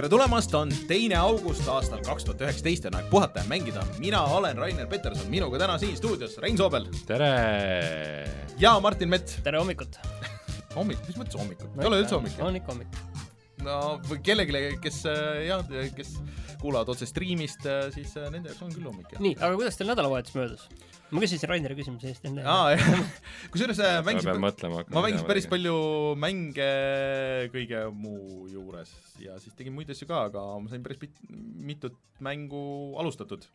Tere tulemast, on teine august aastal kaks tuhat üheksateist ja on aeg puhata ja mängida. mina olen Rainer Peterson, minuga täna siin stuudios Rein Soobel tere! ja Martin Mett. tere hommikut! hommik, mis mõttes hommikut? ei ole üldse hommik. on ikka hommik. no või kellelegi, kes äh, jah, kes kuulavad otse striimist, siis äh, nende jaoks on küll hommik nii, aga kuidas teil nädalavahetus möödus? ma küsisin Raineri küsimuse eest enne. aa, jah. kusjuures äh, mängisin, mõtlema ma mängisin päris. palju mänge kõige muu juures ja siis tegin muid asju ka, aga ma sain päris pit- mitut mängu alustatud.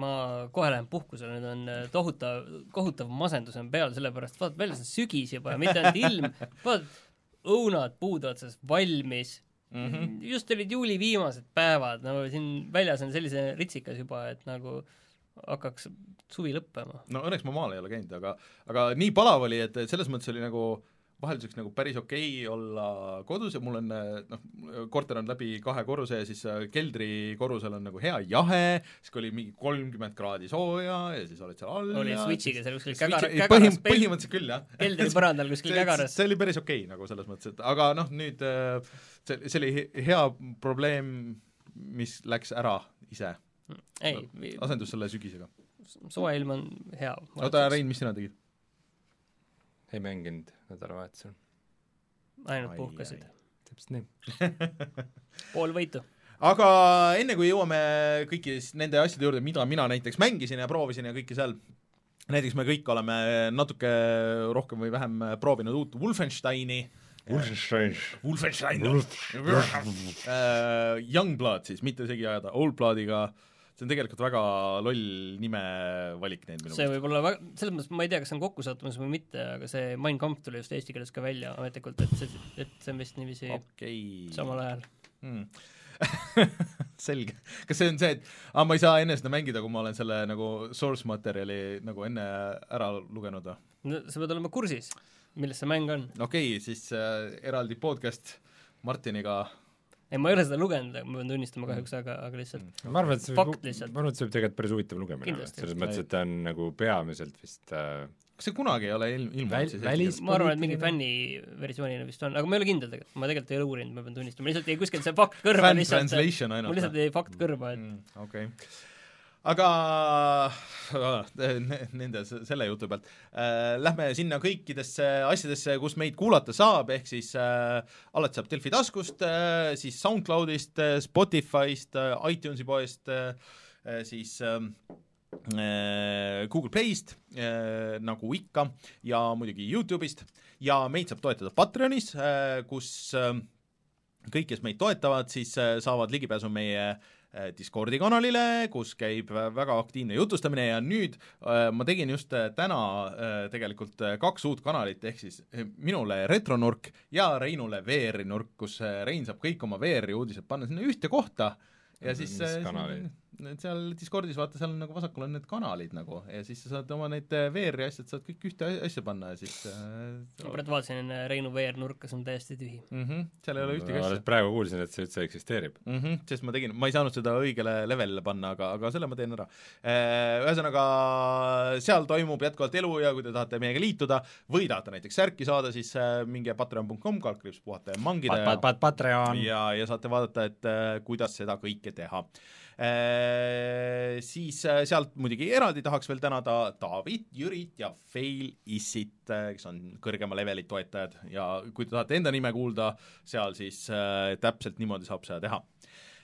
ma kohe lähen puhkusele, nüüd on äh, tohutav, kohutav masendus on peal, sellepärast vaat väljas on sügis juba ja mitte ainult ilm, vaat õunad puude otsas valmis mm. -hmm. just olid juuli viimased päevad, no siin väljas on sellise ritsikas juba, et nagu hakkaks suvi lõppema. no õnneks ma maal ei ole käinud, aga aga nii palav oli, et et selles mõttes oli nagu vahelduseks nagu päris okei olla kodus ja mul on noh, korter on läbi kahe korruse ja siis äh, keldrikorrusel on nagu hea jahe, siis kui oli mingi kolmkümmend kraadi sooja ja siis oled seal all oli ja Switchiga seal kuskil Switchi- kägar- kägaras põhim-, põhimõtteliselt küll, jah. keldri põrandal kuskil see, kägaras. see oli päris okei okay, nagu selles mõttes, et aga noh, nüüd äh, see, see oli he- hea probleem, mis läks ära ise, ei, asendus selle sügisega. soe ilm on hea. oota, Rein, mis sina tegid? ei mänginud nädalavahetusel, ainult Ai, puhkasid. täpselt nii. pool võitu. aga enne kui jõuame kõiki s- nende asjade juurde, mida mina näiteks mängisin ja proovisin ja kõike seal, näiteks me kõik oleme natuke rohkem või vähem proovinud uut Wolfensteini, Wolfenstein. Wolfenstein, äh, Youngblood siis, mitte segi ajada Oldbloodiga, see on tegelikult väga loll nimevalik neid minu see võib olla väga, selles mõttes ma ei tea, kas see on kokkusattumus või mitte, aga see Mein Kampf tuli just eesti keeles ka välja ametlikult, et see, et see on vist niiviisi okay. okei samal ajal. hmm. selge, kas see on see, et aa, ma ei saa enne seda mängida, kui ma olen selle nagu source materjali nagu enne ära lugenud või? no sa pead olema kursis, milles see mäng on. okei okay,, siis äh, eraldi podcast Martiniga ei, ma ei ole seda lugenud, ma pean tunnistama kahjuks, aga, aga lihtsalt ma arvan, et see Fakt lihtsalt. ma arvan, et see võib tegelikult päris huvitav lugemine olla, selles mõttes, et ta on nagu peamiselt vist äh, kas see kunagi ei ole ilm-, ilmunud Väl- siis välis- ma arvan, et mingi fänniversioonina vist on, aga ma ei ole kindel tegelikult, ma tegelikult ei ole uurinud, ma pean tunnistama, lihtsalt jäi kuskilt see fakt kõrva lihtsalt, translation mul lihtsalt jäi fakt kõrva, et mm, okei. okay. Aga äh, nende, selle jutu pealt. Äh, lähme sinna kõikidesse asjadesse, kus meid kuulata saab, ehk siis äh, alati saab Delfi taskust äh,, siis SoundCloudist äh,, Spotify'st äh,, iTunesi poest äh,, siis äh, äh, Google Playst nagu ikka ja muidugi Youtube'ist. Ja meid saab toetada Patreonis kus äh, kõik, kes meid toetavad, siis saavad ligipääsu meie äh, Discordi kanalile, kus käib vä- väga aktiivne jutustamine ja nüüd äh, ma tegin just äh, täna äh, tegelikult äh, kaks uut kanalit, ehk siis äh, minule retronurk ja Reinule VR-i nurk, kus äh, Rein saab kõik oma VR-i uudised panna sinna ühte kohta ja Mis siis äh, kanalid? Seal Discordis vaata, seal on nagu vasakul on need kanalid nagu ja siis sa saad oma need äh, VR-i asjad saad kõik ühte asja panna ja siis äh, ma praegu vaatasin enne Reinu VR-nurka, see on täiesti tühi. mm -hmm, seal ei ole ühtegi ma asja praegu kuulsin, et see üldse eksisteerib. mm. -hmm, sest ma tegin, ma ei saanud seda õigele levelile panna, aga, aga selle ma teen ära. Ühesõnaga, seal toimub jätkuvalt elu ja kui te tahate meiega liituda või tahate näiteks särki saada, siis minge patreon.com, kaldkriips puhata ja mangida ja Patreon. ja, ja saate vaadata, et kuidas seda kõike teha. Siis äh, sealt muidugi eraldi tahaks veel tänada David, Jürit ja Fail Issit, kes on kõrgema leveli toetajad ja kui te tahate enda nime kuulda seal, siis äh, täpselt niimoodi saab seda teha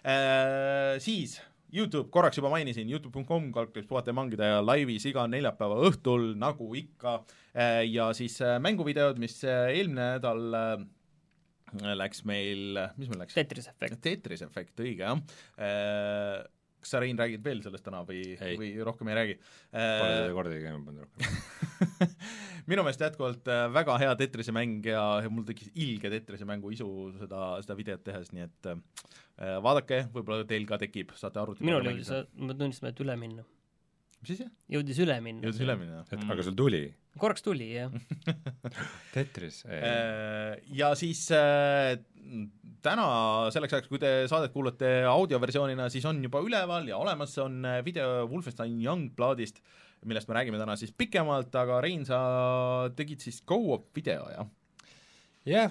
äh,. Siis Youtube, korraks juba mainisin, Youtube.com, kaldkriips puhata ja mangida ja laivis iga neljapäeva õhtul, nagu ikka äh,, ja siis äh, mänguvideod, mis äh, eelmine nädal äh, läks meil, mis meil läks? Tetris Effect. Tetris efekt, õige jah. kas sa, Rein, räägid veel sellest täna või, või rohkem ei räägi? Pole seda kordagi käima pannud rohkem. minu meelest jätkuvalt äh, väga hea Tetrise mäng ja, ja mul tekkis ilge Tetrise mängu isu seda, seda videot tehes, nii et äh, vaadake, võib-olla teil ka tekib, saate arvuti minul jõudis, ma pean tunnistama, et üle minna. Mis jah? jõudis üle minna. jõudis üle minna et aga sul tuli? korraks tuli, jah. Tetris, Äh, ja siis äh, täna selleks ajaks, kui te saadet kuulate audioversioonina, siis on juba üleval ja olemas on äh, video Wolfenstein Youngbloodist, millest me räägime täna siis pikemalt, aga Rein, sa tegid siis go-op video, jah? jah,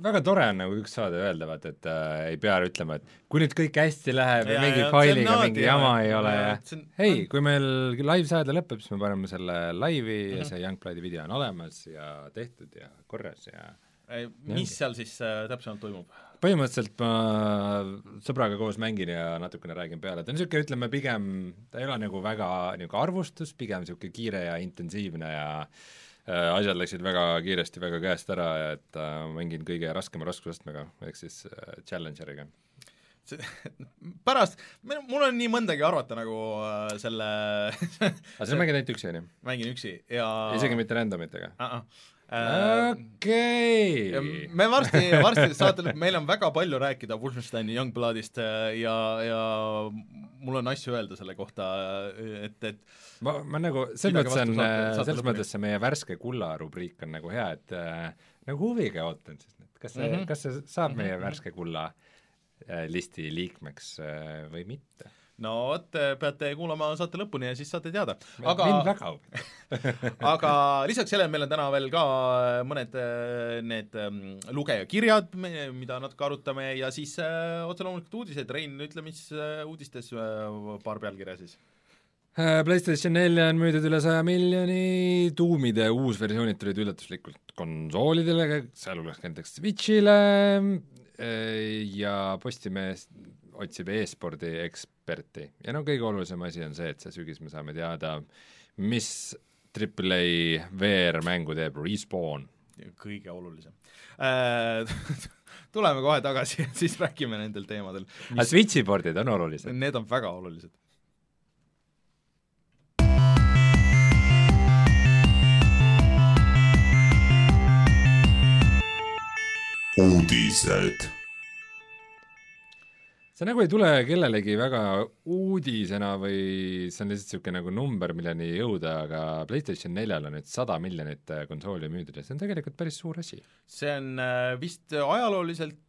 väga tore on nagu üks saade öelda, vaata, et äh, ei pea ütlema, et kui nüüd kõik hästi läheb ja, Ja, ja mingi ja, failiga mingi jama ei ole Ja, ja on- hei, kui meil live-saade lõpeb, siis me paneme selle laivi Mhm. ja see Youngbloodi video on olemas ja tehtud ja korras ja mis seal siis äh, täpsemalt toimub? põhimõtteliselt ma sõbraga koos mängin ja natukene räägin peale, ta on niisugune, ütleme pigem, ta ei ole nagu väga niisugune arvustus, pigem niisugune kiire ja intensiivne ja äh, asjad läksid väga kiiresti väga käest ära ja et äh, mängin kõige raskema raskusastmega, ehk siis äh, Challengeriga. pärast, mul on nii mõndagi arvata nagu äh, selle aga sa mängid ainult üksi, on ju? mängin üksi ja isegi mitte randomitega? uh -uh. Äh, okei Ja me varsti, varsti saate, meil on väga palju rääkida Wolfensteini Youngbloodist äh, ja, ja mul on asju öelda selle kohta, et, et ma, ma nagu, selles mõttes on saate selles mõttes see meie värske kulla rubriik on nagu hea, et äh, nagu huviga ootan siis, et kas see mm, Mhm. -hmm. kas see saab meie värske kulla äh, listi liikmeks äh, või mitte. No vot, peate kuulama saate lõpuni ja siis saate teada. mind aga, väga huvitab. aga lisaks sellele meil on täna veel ka mõned äh, need ähm, lugejakirjad, mida natuke arutame ja siis äh, otse loomulikult uudised, Rein, ütle, mis äh, uudistes äh, paar pealkirja siis? Äh, PlayStation nelja on müüdud üle saja miljoni, tuumide uusversioonid tulid üllatuslikult konsoolidele, sealhulgas näiteks Switchile äh, ja Postimees otsib e-spordi eksperti ja no kõige olulisem asi on see, et see sügis me saame teada, mis Triple A VR-mängu teeb Respawn. kõige olulisem äh. tuleme kohe tagasi ja siis räägime nendel teemadel. aga Switchi pordid on olulised. Need on väga olulised. uudised. See nagu ei tule kellelegi väga uudisena või see on lihtsalt niisugune nagu number, milleni jõuda, aga PlayStation neljal on nüüd sada miljonit äh, konsooli müüdud ja see on tegelikult päris suur asi. see on äh, vist ajalooliselt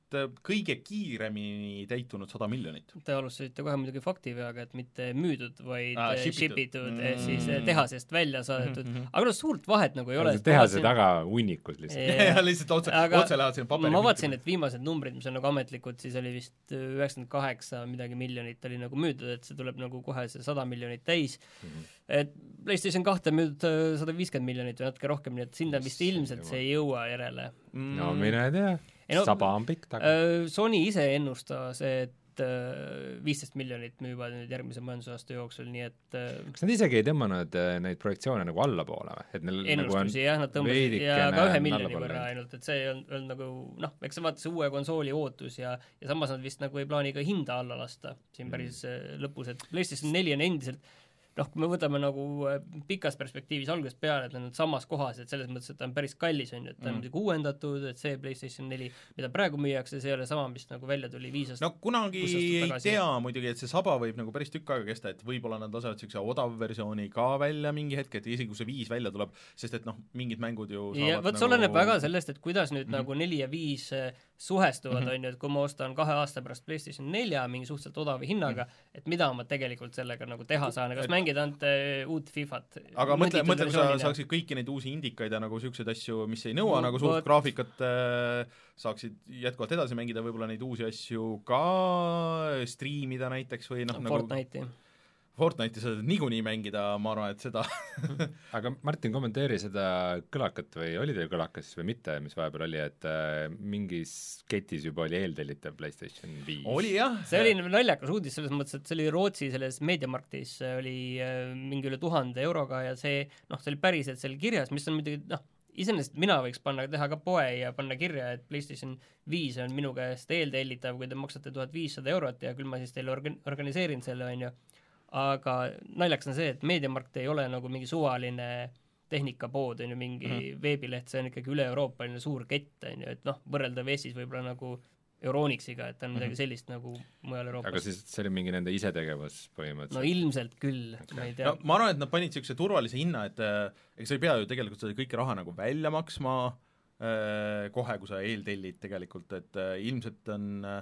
kõige kiiremini täitunud sada miljonit. Te alustasite kohe muidugi faktiveaga, et mitte müüdud, vaid ah, ship itud. mm., siis Mm. eh, tehasest välja saadetud mm. -hmm. aga no suurt vahet nagu ei ole. tehase taga hunnikus lihtsalt. Jaa. ja lihtsalt otse, otse lähevad sinna paberi ma vaatasin, et viimased numbrid, mis on nagu ametlikud, siis oli vist üheksakümmend kaheksa midagi miljonit oli nagu müüdud, et see tuleb nagu kohe see sada miljonit täis mm. -hmm. et PlayStation kahte on müüdud sada viiskümmend miljonit või natuke rohkem, nii et sinna vist ilmselt see ei jõua järele. mm, no mine tea no-, saba on pikk taga. Äh, Sony ise ennustas, et viisteist miljonit müüvad nüüd järgmise majandusaasta jooksul, nii et äh, kas nad isegi ei tõmmanud äh, neid projektsioone nagu allapoole või, et neil nagu ennustusi jah, nad tõmbasid ja ka ühe on miljoni võrra ainult, et see ei olnud, olnud nagu noh, eks see vaata see uue konsooli ootus ja ja samas nad vist nagu ei plaani ka hinda alla lasta siin Mm. päris äh, lõpus, et PlayStation neli on endiselt noh, kui me võtame nagu äh, pikas perspektiivis algusest peale, et nad on samas kohas, et selles mõttes, et ta on päris kallis, on ju, et ta on Mm. muidugi uuendatud, et see PlayStation neli, mida praegu müüakse, see ei ole sama, mis nagu välja tuli viis aastat no kunagi ei tea muidugi, et see saba võib nagu päris tükk aega kesta, et võib-olla nad lasevad niisuguse odavversiooni ka välja mingi hetk, et isegi kui see viis välja tuleb, sest et noh, mingid mängud ju ja vot see nagu... oleneb väga sellest, et kuidas nüüd mm. -hmm. nagu neli ja viis äh, suhestuvad, Mhm. on ju, et kui ma ostan kahe aasta pärast PlayStation nelja mingi suhteliselt odava hinnaga mm, -hmm. Et mida ma tegelikult sellega nagu teha saan, kas Et- mängida ainult äh, uut Fifat? aga mõtle, mõtle, kui sa saaksid kõiki neid uusi indikaid ja nagu niisuguseid asju, mis ei nõua No nagu suurt vot. graafikat äh,, saaksid jätkuvalt edasi mängida, võib-olla neid uusi asju ka striimida näiteks või noh, nagu Fortnite'i. Fortnite'i sa saad niikuinii mängida, ma arvan, et seda aga Martin, kommenteeri seda kõlakat või oli teil kõlakas või mitte, mis vahepeal oli, et äh, mingis ketis juba oli eeltellitav PlayStation viis. oli jah, see oli naljakas uudis selles mõttes, et see oli Rootsi selles meediamarktis oli äh, mingi üle tuhande euroga ja see noh, see oli päriselt seal kirjas, mis on muidugi noh, iseenesest mina võiks panna, teha ka poe ja panna kirja, et PlayStation viis on minu käest eeltellitav, kui te maksate tuhat viissada eurot ja küll ma siis teile organ-, organiseerin selle, on ju, aga naljakas on see, et meediamarkt ei ole nagu mingi suvaline tehnikapood, on ju, mingi mm -hmm. veebileht, see on ikkagi üle-euroopaline suur kett, on ju, et noh, võrreldav Eestis võib-olla nagu Euronixiga, et on midagi sellist nagu mujal Euroopas. aga siis see oli mingi nende isetegevus no põhimõtteliselt? ilmselt küll okay., ma ei tea no ma arvan, et nad panid niisuguse turvalise hinna, et äh, ega sa ei pea ju tegelikult seda kõike raha nagu välja maksma äh, kohe, kui sa eeltellid tegelikult, et äh, ilmselt on äh,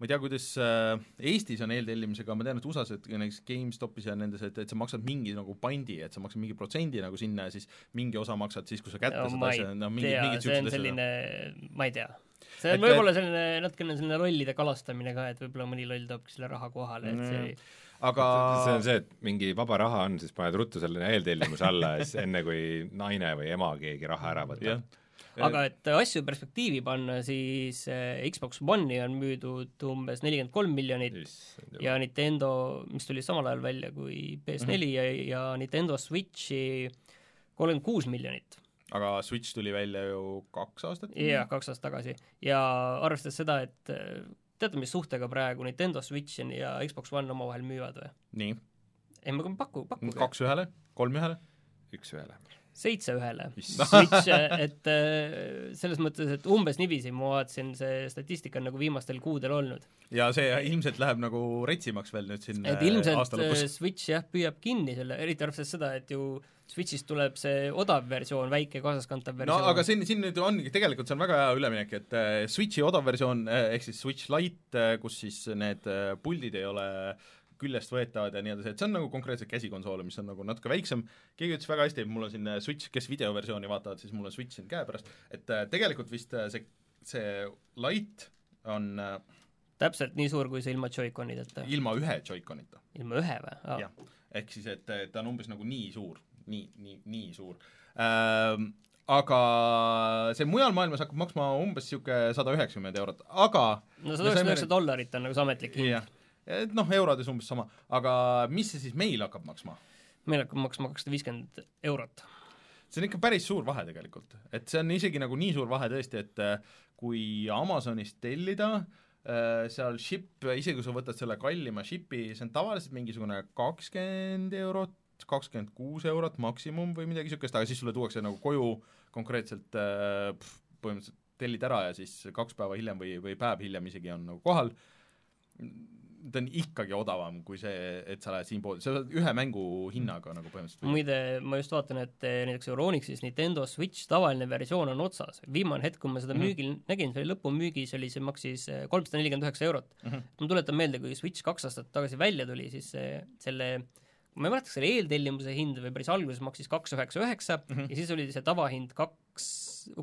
ma ei tea, kuidas äh, Eestis on eeltellimisega, ma tean, et USA-s, et näiteks GameStopis ja nendes, et, et sa maksad mingi nagu pandi, et sa maksad mingi protsendi nagu sinna ja siis mingi osa maksad siis, kui sa kätte no, saad asja, no mingid, mingid see on selline, ma ei tea. see on võib-olla selline natukene selline lollide kalastamine ka, et võib-olla mõni loll toobki selle raha kohale, et see Mm. aga see on see, et mingi vaba raha on, siis paned ruttu selle eeltellimuse alla ja siis enne, kui naine või ema keegi raha ära võtab. Aga et asju perspektiivi panna, siis eh, Xbox One'i on müüdud umbes nelikümmend kolm miljonit ja Nintendo, mis tuli samal ajal välja kui PS4 Mhm. ja, ja Nintendo Switchi kolmkümmend kuus miljonit. aga Switch tuli välja ju kaks aastat jah, kaks aastat tagasi. ja arvestades seda, et eh, teate, mis suhtega praegu Nintendo Switch ja Xbox One omavahel müüvad või? nii, ei, ma paku, pakkuge. kaks ühele, kolm ühele, üks ühele. Seitse ühele. Issand. Switch, et äh, selles mõttes, et umbes niiviisi ma vaatasin, see statistika on nagu viimastel kuudel olnud. ja see ilmselt läheb nagu retsimaks veel nüüd siin et äh, ilmselt äh, Switch jah, püüab kinni selle, eriti arvestades seda, et ju Switch'ist tuleb see odav versioon, väike kaasaskantav no versioon. aga siin, siin nüüd ongi, tegelikult see on väga hea üleminek, et äh, Switchi odav versioon äh, ehk siis Switch Lite, kus siis need äh, puldid ei ole küljest võetavad ja nii edasi, et see on nagu konkreetselt käsikonsool, mis on nagu natuke väiksem, keegi ütles väga hästi, mul on siin äh, Switch, kes videoversiooni vaatavad, siis mul on Switch siin käepärast, et äh, tegelikult vist äh, see, see Lite on täpselt nii suur, kui see ilma Joy-Conideta. ilma ühe Joy-Conita. Ilma ühe või? jah, ehk siis, et et ta on umbes nagu nii suur, nii, nii, nii suur. Ähm,. aga see mujal maailmas hakkab maksma umbes niisugune sada üheksakümmend eurot, aga no sada üheksakümmend üheksa dollarit on nagu see ametlik hind. Jah, et noh, eurodes umbes sama, aga mis see siis meil hakkab maksma? meil hakkab maksma kakssada viiskümmend eurot. see on ikka päris suur vahe tegelikult, et see on isegi nagu nii suur vahe tõesti, et äh, kui Amazonist tellida äh, seal ship, isegi kui sa võtad selle kallima shipi, see on tavaliselt mingisugune kakskümmend eurot, kakskümmend kuus eurot maksimum või midagi niisugust, aga siis sulle tuuakse nagu koju konkreetselt äh, põhimõtteliselt tellid ära ja siis kaks päeva hiljem või, või päev hiljem isegi on nagu kohal, ta on ikkagi odavam kui see, et sa lähed siinpoodi, sa saad ühe mängu hinnaga nagu põhimõtteliselt muide, ma just vaatan, et eh, näiteks Euronixis Nintendo Switch tavaline versioon on otsas. viimane hetk, kui ma seda Mhm. müügil nägin, see oli lõpumüügis, oli see maksis eh, kolmsada nelikümmend üheksa eurot Mhm. ma tuletan meelde, kui Switch kaks aastat tagasi välja tuli, siis see, selle ma ei mäleta, kas selle eeltellimuse hind või päris alguses maksis kaks üheksa üheksa Mhm. ja siis oli see tavahind kaks,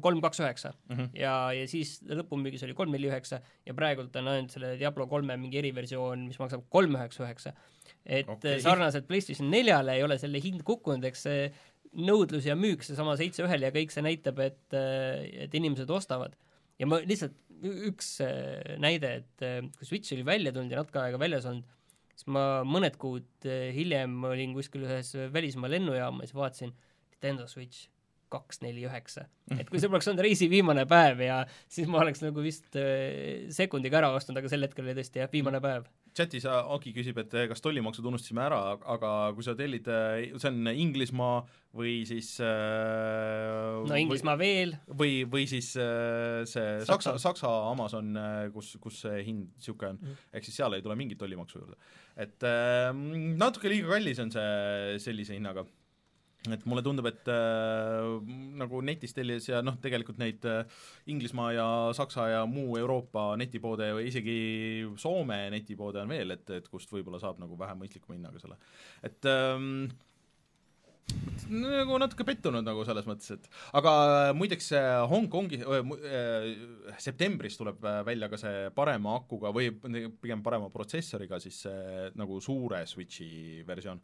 kolm kaks üheksa Mhm. ja, ja siis lõpumüügis oli kolm neli üheksa ja praegult on ainult selle Diablo kolme mingi eriversioon, mis maksab kolm üheksa üheksa. et okay. sarnaselt PlayStation neljale ei ole selle hind kukkunud, eks see nõudlus ja müük, seesama seitse ühel ja kõik see näitab, et, et inimesed ostavad. ja ma lihtsalt, üks äh, näide, et kui Switch oli välja tulnud ja natuke aega väljas olnud, siis ma mõned kuud hiljem olin kuskil ühes välismaa lennujaamas ja vaatasin Nintendo Switch kaks neli üheksa. et kui see poleks olnud reisi viimane päev ja siis ma oleks nagu vist äh, sekundiga ära ostnud, aga sel hetkel oli tõesti jah, viimane päev. chatis Aki küsib, et kas tollimaksud unustasime ära, aga kui sa tellid, see on Inglismaa või siis äh, no Inglismaa veel, või, või siis äh, see Saksa. Saksa, Saksa Amazon, kus, kus see hind niisugune on mm., ehk siis seal ei tule mingit tollimaksu juurde. et äh, natuke liiga kallis on see sellise hinnaga et mulle tundub, et äh, nagu netis tellides ja noh, tegelikult neid äh, Inglismaa ja Saksa ja muu Euroopa netipoode või isegi Soome netipoode on veel, et, et kust võib-olla saab nagu vähe mõistlikuma hinnaga selle, et ähm, nagu natuke pettunud nagu selles mõttes, et aga muideks äh, Hongkongi äh, äh, septembris tuleb äh, välja ka see parema akuga või pigem parema protsessoriga siis see nagu suure Switchi versioon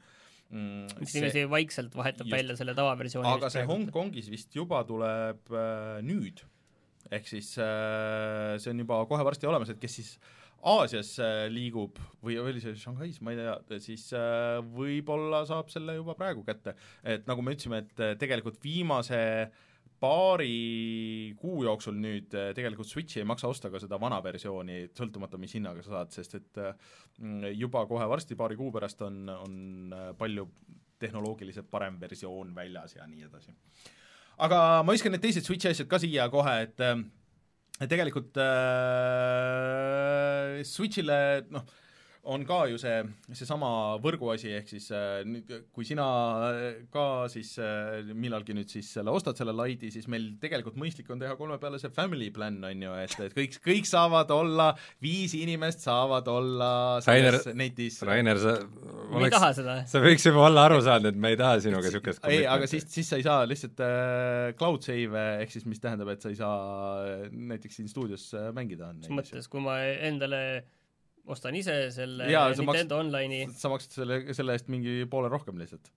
mm, mis niiviisi vaikselt vahetab just. välja selle tavaversiooni. aga see Hongkongis vist juba tuleb äh, nüüd, ehk siis äh, see on juba kohe varsti olemas, et kes siis Aasias äh, liigub või oli see Shanghais, ma ei tea, siis äh, võib-olla saab selle juba praegu kätte. et nagu me ütlesime, et äh, tegelikult viimase paari kuu jooksul nüüd äh, tegelikult Switchi ei maksa osta ka seda vana versiooni, sõltumata mis hinnaga sa saad, sest et äh, mm, juba kohe varsti, paari kuu pärast on, on äh, palju tehnoloogiliselt parem versioon väljas ja nii edasi. aga ma viskan need teised Switchi asjad ka siia kohe, et tegelikult äh, Switchile noh, on ka ju see, seesama võrguasi, ehk siis äh, nüüd kui sina äh, ka siis äh, millalgi nüüd siis selle ostad, selle Lite'i, siis meil tegelikult mõistlik on teha kolme peale see family plan, on ju, et, et kõik, kõik saavad olla, viis inimest saavad olla Rainer- selles netis Rainer, sa ma ei taha seda. sa võiks juba olla aru saanud, et me ei taha sinuga niisugust ei, aga siis, siis sa ei saa lihtsalt äh, cloud save'e, ehk siis mis tähendab, et sa ei saa äh, näiteks siin stuudios äh, mängida. mis mõttes, kui ma endale ostan ise selle Jaa, Nintendo maksad... Online'i, sa maksad selle, selle eest mingi poole rohkem lihtsalt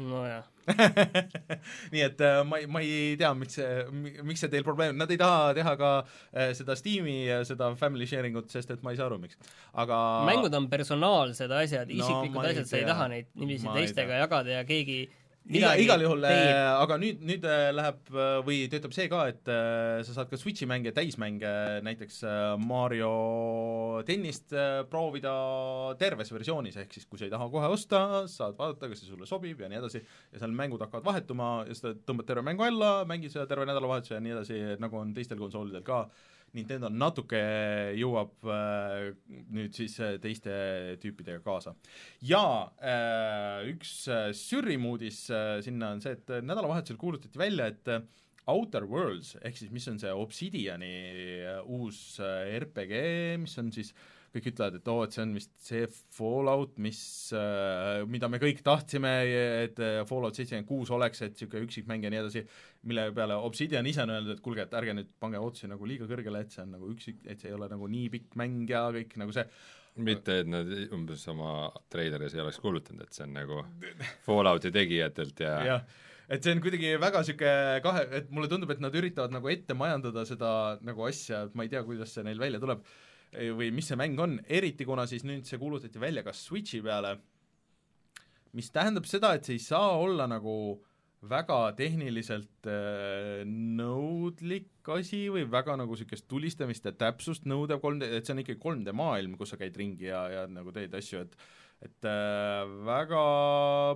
nojah. nii et äh, ma ei, ma ei tea, miks see, miks see teil probleem, nad ei taha teha ka äh, seda Steam'i ja seda family sharing ut, sest et ma ei saa aru, miks. aga mängud on personaalsed asjad No isiklikud asjad, sa ei taha neid niiviisi teistega jagada ja keegi iga, igal juhul, teeb. aga nüüd, nüüd äh, läheb äh, või töötab see ka, et äh, sa saad ka Switchi mänge, täismänge, näiteks äh, Mario tennist äh, proovida terves versioonis, ehk siis kui sa ei taha kohe osta, saad vaadata, kas see sulle sobib ja nii edasi, ja seal mängud hakkavad vahetuma ja sa tõmbad terve mängu alla, mängid seda terve nädalavahetuse ja nii edasi, nagu on teistel konsoolidel ka, Nintendo natuke jõuab äh, nüüd siis äh, teiste tüüpidega kaasa. Ja äh, üks äh, Sürrim uudis äh, sinna on see, et äh, nädalavahetusel kuulutati välja, et äh, Outer Worlds ehk siis mis on see Obsidiani äh, uus äh, RPG, mis on siis kõik ütlevad, et oo, et see on vist see Fallout, mis äh,, mida me kõik tahtsime, et äh, Fallout seitsekümmend kuus oleks, et niisugune üksikmäng ja nii edasi, mille peale Obsidian ise on öeldud, et kuulge, et ärge nüüd pange ootusi nagu liiga kõrgele, et see on nagu üksik, et see ei ole nagu nii pikk mäng ja kõik nagu see, mitte, et nad umbes oma treileris ei oleks kuulutanud, et see on nagu Fallouti tegijatelt ja, ja. et see on kuidagi väga niisugune kahe, et mulle tundub, et nad üritavad nagu ette majandada seda nagu asja, et ma ei tea, kuidas see neil välja tuleb või mis see mäng on, eriti kuna siis nüüd see kuulutati välja ka Switchi peale, mis tähendab seda, et see ei saa olla nagu väga tehniliselt äh, nõudlik asi või väga nagu niisugust tulistamist ja täpsust nõudev 3D, et see on ikkagi 3D maailm, kus sa käid ringi ja, ja nagu teed asju, et et äh, väga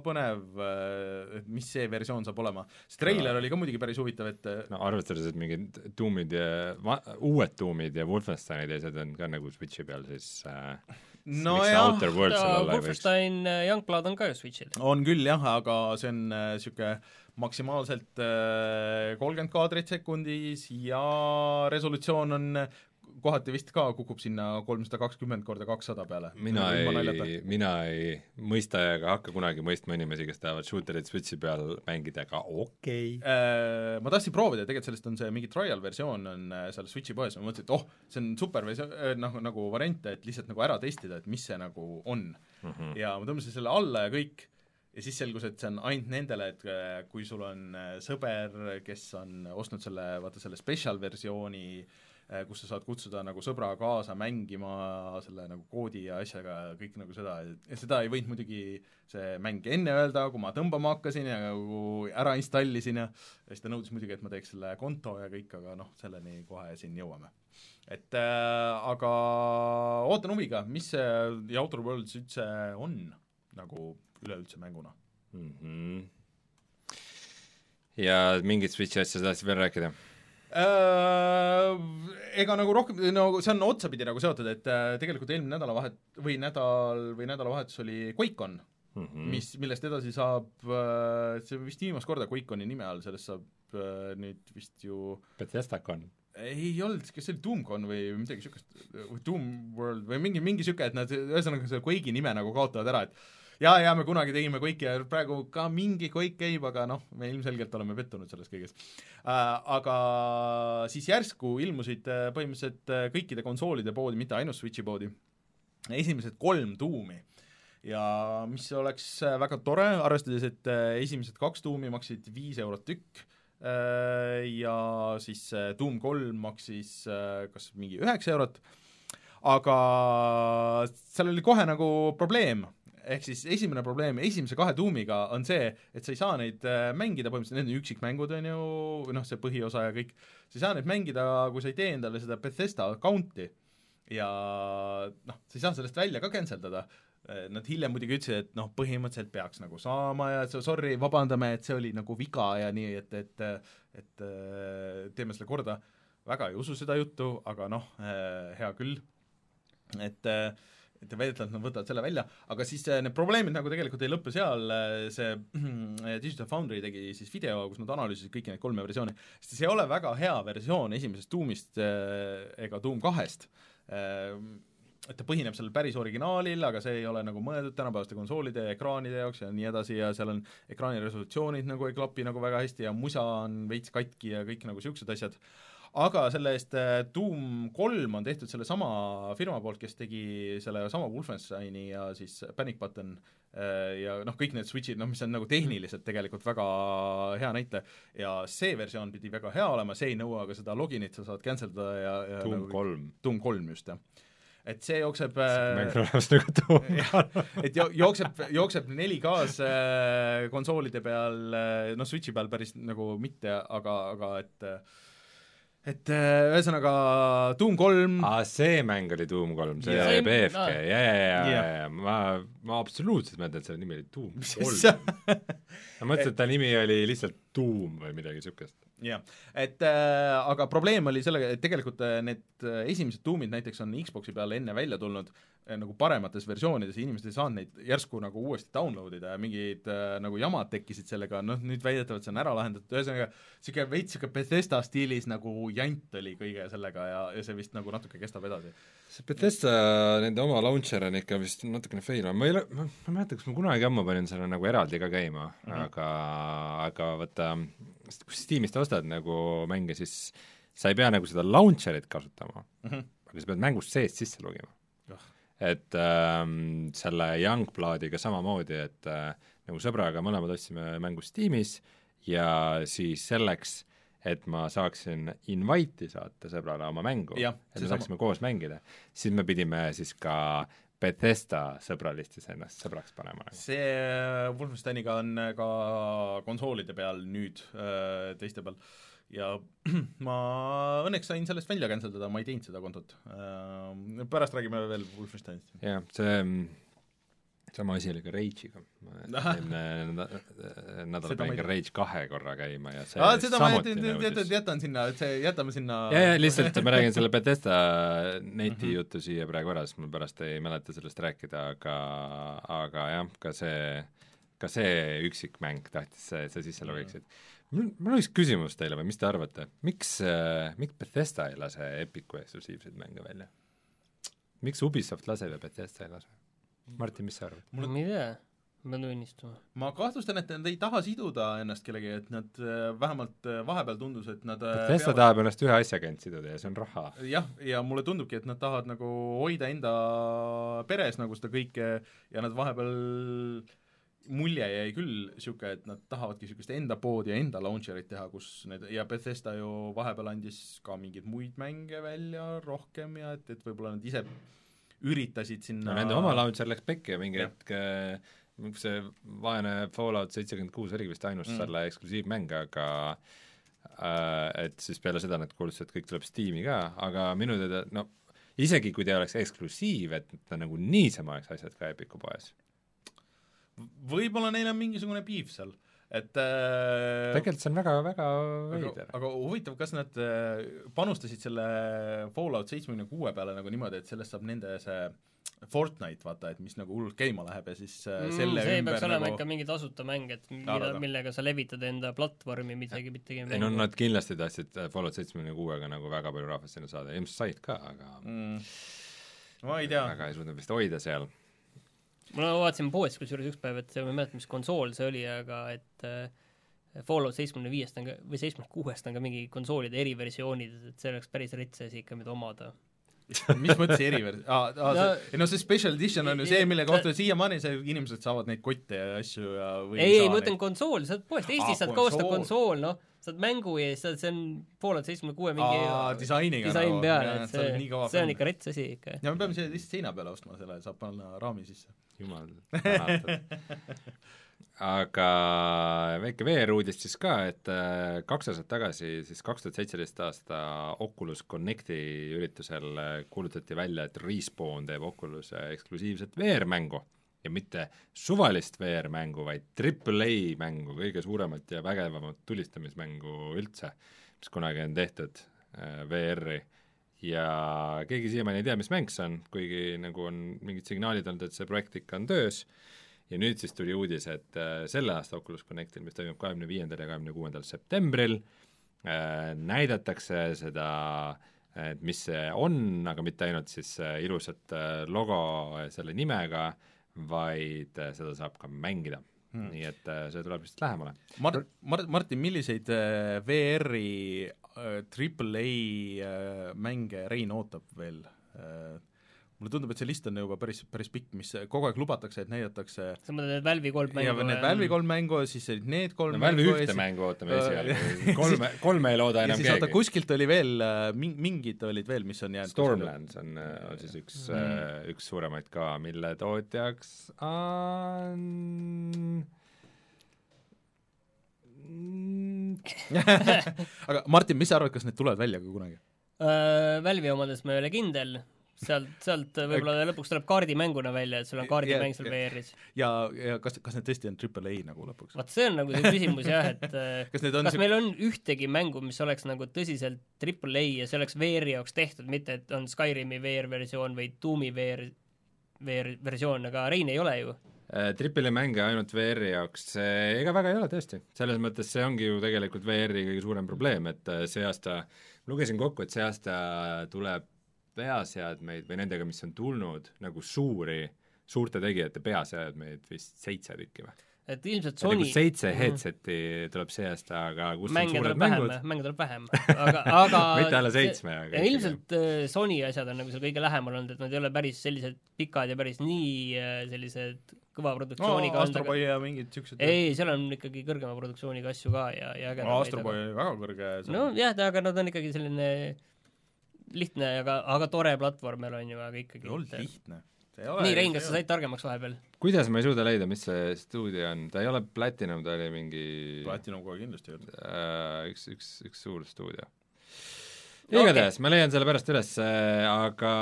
põnev äh,, et mis see versioon saab olema. see treiler oli ka muidugi päris huvitav, et äh, no arvestades, et mingid Doomid ja va- uued Doomid ja Wolfensteinid ja asjad on ka nagu Switchi peal, siis äh, nojah, võiks? Wolfenstein äh, Youngblood on ka ju Switch'il. on küll jah, aga see on niisugune maksimaalselt äh, kolmkümmend kaadrit sekundis ja resolutsioon on kohati vist ka kukub sinna kolmsada kakskümmend korda kakssada peale. mina ei, mina ei mõista ega hakka kunagi mõistma inimesi, kes tahavad shooterit Switchi peal mängida, aga okei okay.. Äh, ma tahtsin proovida, tegelikult sellest on see mingi trial versioon on äh, seal Switchi poes, ma mõtlesin, et oh, see on super versioon, noh nagu variant, et lihtsalt nagu ära testida, et mis see nagu on Mm -hmm. ja ma tõmbasin selle alla ja kõik ja siis selgus, et see on ainult nendele, et äh, kui sul on äh, sõber, kes on ostnud selle, vaata selle special versiooni, kus sa saad kutsuda nagu sõbra kaasa mängima selle nagu koodi ja asjaga ja kõik nagu seda, seda ei võinud muidugi see mäng enne öelda, kui ma tõmbama hakkasin ja nagu ära installisin ja ja siis ta nõudis muidugi, et ma teeks selle konto ja kõik, aga noh, selleni kohe siin jõuame. et äh, aga ootan huviga, mis see The Outer Worlds üldse on nagu üleüldse mänguna. mm. -hmm. ja mingit Switchi asja tahtsid veel rääkida? Äh, ega nagu rohkem, no see on otsapidi nagu seotud, et äh, tegelikult eelmine nädalavahet- või nädal või nädalavahetus oli QuakeCon Mm mm., -hmm. mis, millest edasi saab, see vist viimast korda QuakeConi nime all, sellest saab äh, nüüd vist ju Bethesda-con. ei olnud, kas see oli DoomCon või midagi niisugust, Doom World või mingi, mingi niisugune, et nad ühesõnaga selle Quake'i nime nagu kaotavad ära, et jaa, jaa, me kunagi tegime Quake'i ja praegu ka mingi Quake käib, aga noh, me ilmselgelt oleme pettunud selles kõiges. Äh,. Aga siis järsku ilmusid äh, põhimõtteliselt äh, kõikide konsoolide poodi, mitte ainult Switchi poodi, esimesed kolm tuumi. Ja mis oleks äh, väga tore, arvestades, et esimesed kaks tuumi maksid viis eurot tükk ja siis Doom kolm maksis kas mingi üheksa eurot, aga seal oli kohe nagu probleem, ehk siis esimene probleem esimese kahe tuumiga on see, et sa ei saa neid äh, mängida põhimõtteliselt, need on üksikmängud, on ju, või noh, see põhiosa ja kõik, sa ei saa neid mängida, kui sa ei tee endale seda Bethesda account'i. Ja noh, sa ei saa sellest välja ka cancel dada, Nad hiljem muidugi ütlesid, et noh, põhimõtteliselt peaks nagu saama ja so- sorry, vabandame, et see oli nagu viga ja nii, et, et et äh, teeme selle korda, väga ei usu seda juttu, aga noh, hea küll. et äh, et väidetavalt nad võtavad selle välja, aga siis äh, need probleemid nagu tegelikult ei lõppe seal, see äh, Digital Foundry tegi siis video, kus nad analüüsisid kõiki neid kolme versiooni, sest see ei ole väga hea versioon esimesest Doomist äh, ega Doom kahest, et ta põhineb sellel päris originaalil, aga see ei ole nagu mõeldud tänapäevaste konsoolide ja ekraanide jaoks ja nii edasi ja seal on ekraani resolutsioonid nagu ei klapi nagu väga hästi ja musa on veits katki ja kõik nagu niisugused asjad aga selle eest äh, Doom kolm on tehtud sellesama firma poolt, kes tegi sellesama Wolfensteini ja siis Panic Button äh, ja noh, kõik need switch'id, noh mis on nagu tehniliselt tegelikult väga hea näitleja. Ja see versioon pidi väga hea olema, see ei nõua ka seda loginit, sa saad cancel da ja, ja Doom nagu, kolm. Doom kolm, just, jah. Et see jookseb mäng on olemas nagu Doom. Et jo-, jookseb, jookseb 4K-s äh, konsoolide peal, noh Switchi peal päris nagu mitte, aga, aga et äh, et äh, ühesõnaga Doom kolm aa, see mäng oli Doom kolm, see yeah. BFG, ja, ja, ja, ja, ja ma, ma absoluutselt mõtlen, et selle nimi oli Doom kolm. ma mõtlesin, et ta nimi oli lihtsalt Doom või midagi niisugust. jah, et äh, aga probleem oli sellega, et tegelikult äh, need äh, esimesed Doomid näiteks on Xboxi peal enne välja tulnud nagu paremates versioonides ja inimesed ei saanud neid järsku nagu uuesti download ida ja mingid äh, nagu jamad tekkisid sellega, noh nüüd väidetavalt see on ära lahendatud, ühesõnaga niisugune veits niisugune Bethesda stiilis nagu jant oli kõige sellega ja, ja see vist nagu natuke kestab edasi. see Bethesda, nende oma launcher on ikka vist natukene fail, ma ei ole, ma, ei mäleta, kas ma kunagi ammu panin selle nagu eraldi ka käima mm, -hmm. aga, aga vaata, kui Steamist ostad nagu mänge, siis sa ei pea nagu seda launcher'it kasutama mm, -hmm. aga sa pead mängust seest sisse lugema et ähm, selle Youngbloodiga samamoodi, et äh, nagu sõbraga mõlemad ostsime mängu Steamis ja siis selleks, et ma saaksin invite'i saata sõbrale oma mängu, et me saaksime koos mängida, siis me pidime siis ka Bethesda sõbralistis ennast sõbraks panema. see äh, Wolfensteiniga on ka konsoolide peal nüüd äh, teiste peal äh, ja ma õnneks sain sellest välja cancel dada, ma ei teinud seda kontot. Äh, pärast räägime veel Wolfensteinist. jah, see sama asi oli ka Rage'iga. eelmine nädal panin ka Rage kahe korra käima ja see Aa, seda ma jätan, jätan, jätan sinna, et see, jätame sinna ja, ja lihtsalt ma räägin selle Bethesda neti mm -hmm. jutu siia praegu ära, sest ma pärast ei mäleta sellest rääkida, aga aga jah, ka see, ka see üksikmäng tahtis see, sa sisse logiksid mm. Mul, mul on üks küsimus teile või mis te arvate, miks äh,, miks Bethesda ei lase Epicu eksklusiivseid mänge välja? miks Ubisoft laseb ja Bethesda ei lase? Martin, mis sa arvad? mul ma ei tea, ma pean tunnistama. ma kahtlustan, et nad ei taha siduda ennast kellegi, et nad äh, vähemalt äh, vahepeal tundus, et nad äh, Bethesda peavad... tahab ennast ühe asjaga ainult siduda ja see on raha. jah, ja mulle tundubki, et nad tahavad nagu hoida enda peres nagu seda kõike ja nad vahepeal mulje jäi küll niisugune, et nad tahavadki niisugust enda poodi ja enda launcher'it teha, kus need, ja Bethesda ju vahepeal andis ka mingeid muid mänge välja rohkem ja et, et võib-olla nad ise üritasid sinna no nende oma launcher läks pekki ja mingi hetk see vaene Fallout seitsekümmend kuus oligi vist ainus mm. selle eksklusiivmäng, aga äh, et siis peale seda nad kuulutasid, et kõik tuleb Steam'i ka, aga minu teada no isegi kui ta oleks eksklusiiv, et ta nagu niisama oleks asjad ka Epiku poes võib-olla neil on mingisugune piif seal, et äh, tegelikult see on väga, väga veider. aga huvitav, kas nad äh, panustasid selle Fallout seitsmekümne kuue peale nagu niimoodi, et sellest saab nende see Fortnite, vaata, et mis nagu hullult käima läheb ja siis äh, mm, selle see peaks olema nagu... ikka mingi tasuta mäng, et mida, millega sa levitad enda platvormi, midagi mitte ei no nad kindlasti tahtsid Fallout seitsmekümne kuuega nagu väga palju rahvast sinna saada, ilmselt said ka, aga mm. ma ei tea. väga ei suutnud vist hoida seal ma vaatasin poest kusjuures üks päev, et ma ei mäleta, mis konsool see oli, aga et äh, Fallout seitsmekümne viiest on ka, või seitsmekümne kuuest on ka mingi konsoolide eriversioonid, et see oleks päris rets asi ikka, mida omada. Mis mõttes erivers-, aa, aa no, see, no see special edition on ju see, mille kohta siiamaani see, inimesed saavad neid kotte ja asju ja ei, ei, ma mõtlen konsool, sa oled poest, Eestis saad ka osta konsool, noh, saad mängu ees, saad, see on Fallout seitsmekümne kuue mingi aa, disainiga disain nagu, peal, et see, see on ikka rets asi ikka. ja me peame selle lihtsalt seina peale ostma, selle saab panna raami sisse. jumal tänatud aga väike VR-uudis siis ka, et äh, kaks aastat tagasi, siis kaks tuhat seitseteist aasta Oculus Connecti üritusel äh, kuulutati välja, et Respawn teeb Oculus'e eksklusiivset VR-mängu ja mitte suvalist VR-mängu, vaid Triple A mängu, kõige suuremat ja vägevamat tulistamismängu üldse, mis kunagi on tehtud äh, VR-i ja keegi siiamaani ei tea, mis mäng see on, kuigi nagu on mingid signaalid olnud, et see projekt ikka on töös, ja nüüd siis tuli uudis, et äh, selle aasta Oculus Connectil, mis toimub kahekümne viiendal ja kahekümne kuuendal septembril äh,, näidatakse seda, et mis see on, aga mitte ainult siis ilusat logo selle nimega, vaid äh, seda saab ka mängida hmm. nii et äh, see tuleb vist lähemale. Mar-, Mar-, Martin, milliseid äh, VR-i Triple A mänge Rein ootab veel? Mulle tundub, et see list on juba päris, päris pikk, mis kogu aeg lubatakse, et näidatakse sa mõtled need Valve'i kolm mängu? ja need Valve'i kolm mängu, siis olid need kolm no, Valve'i ühte siis... mängu ootame esialgu, kolme, kolme ei looda enam keegi. kuskilt oli veel, äh, mingid olid veel, mis on jäänud Stormlands on, äh, on siis üks mm., üks suuremaid ka, mille tootjaks on aga Martin, mis sa arvad, kas need tulevad välja ka kunagi? Valve'i omades ma ei ole kindel, sealt, sealt võib-olla lõpuks tuleb kaardimänguna välja, et sul on kaardimäng seal VR-is. ja, ja kas, kas need tõesti on triple A nagu lõpuks? vot see on nagu see küsimus jah, et kas, kas see... meil on ühtegi mängu, mis oleks nagu tõsiselt triple A ja see oleks VR-i jaoks tehtud, mitte et on Skyrimi VR-versioon või Doomi VR, VR-versioon, aga Rein ei ole ju Äh, Triple mänge ainult VR-i jaoks, ega väga ei ole tõesti, selles mõttes see ongi ju tegelikult VR-i kõige suurem probleem, et äh, see aasta, lugesin kokku, et see aasta tuleb peaseadmeid või nendega, mis on tulnud, nagu suuri, suurte tegijate peaseadmeid vist seitse tükki või? et ilmselt Sony nagu seitse mhm. headset'i tuleb see aasta, aga kus mänge on suured mängud? mänge tuleb vähem, aga, aga mitte alla seitsme, aga ilmselt äh, Sony asjad on nagu seal kõige lähemal olnud, et nad ei ole päris sellised pikad ja päris nii äh, sellised kõva produktsiooniga no, Astroboy ja mingid siuksed ei, seal on ikkagi kõrgema produktsiooniga asju ka ja, ja ägedaid no, Astroboy oli väga kõrge nojah, aga nad on ikkagi selline lihtne, aga, aga tore platvormer on ju, aga ikkagi ei olnud lihtne nii, Rein, kas sa said targemaks vahepeal? kuidas ma ei suuda leida, mis see stuudio on, ta ei ole Platinum, ta oli mingi Platinum kohe kindlasti ei olnud äh,. üks, üks, üks suur stuudio. igatahes okay., ma leian selle pärast üles, aga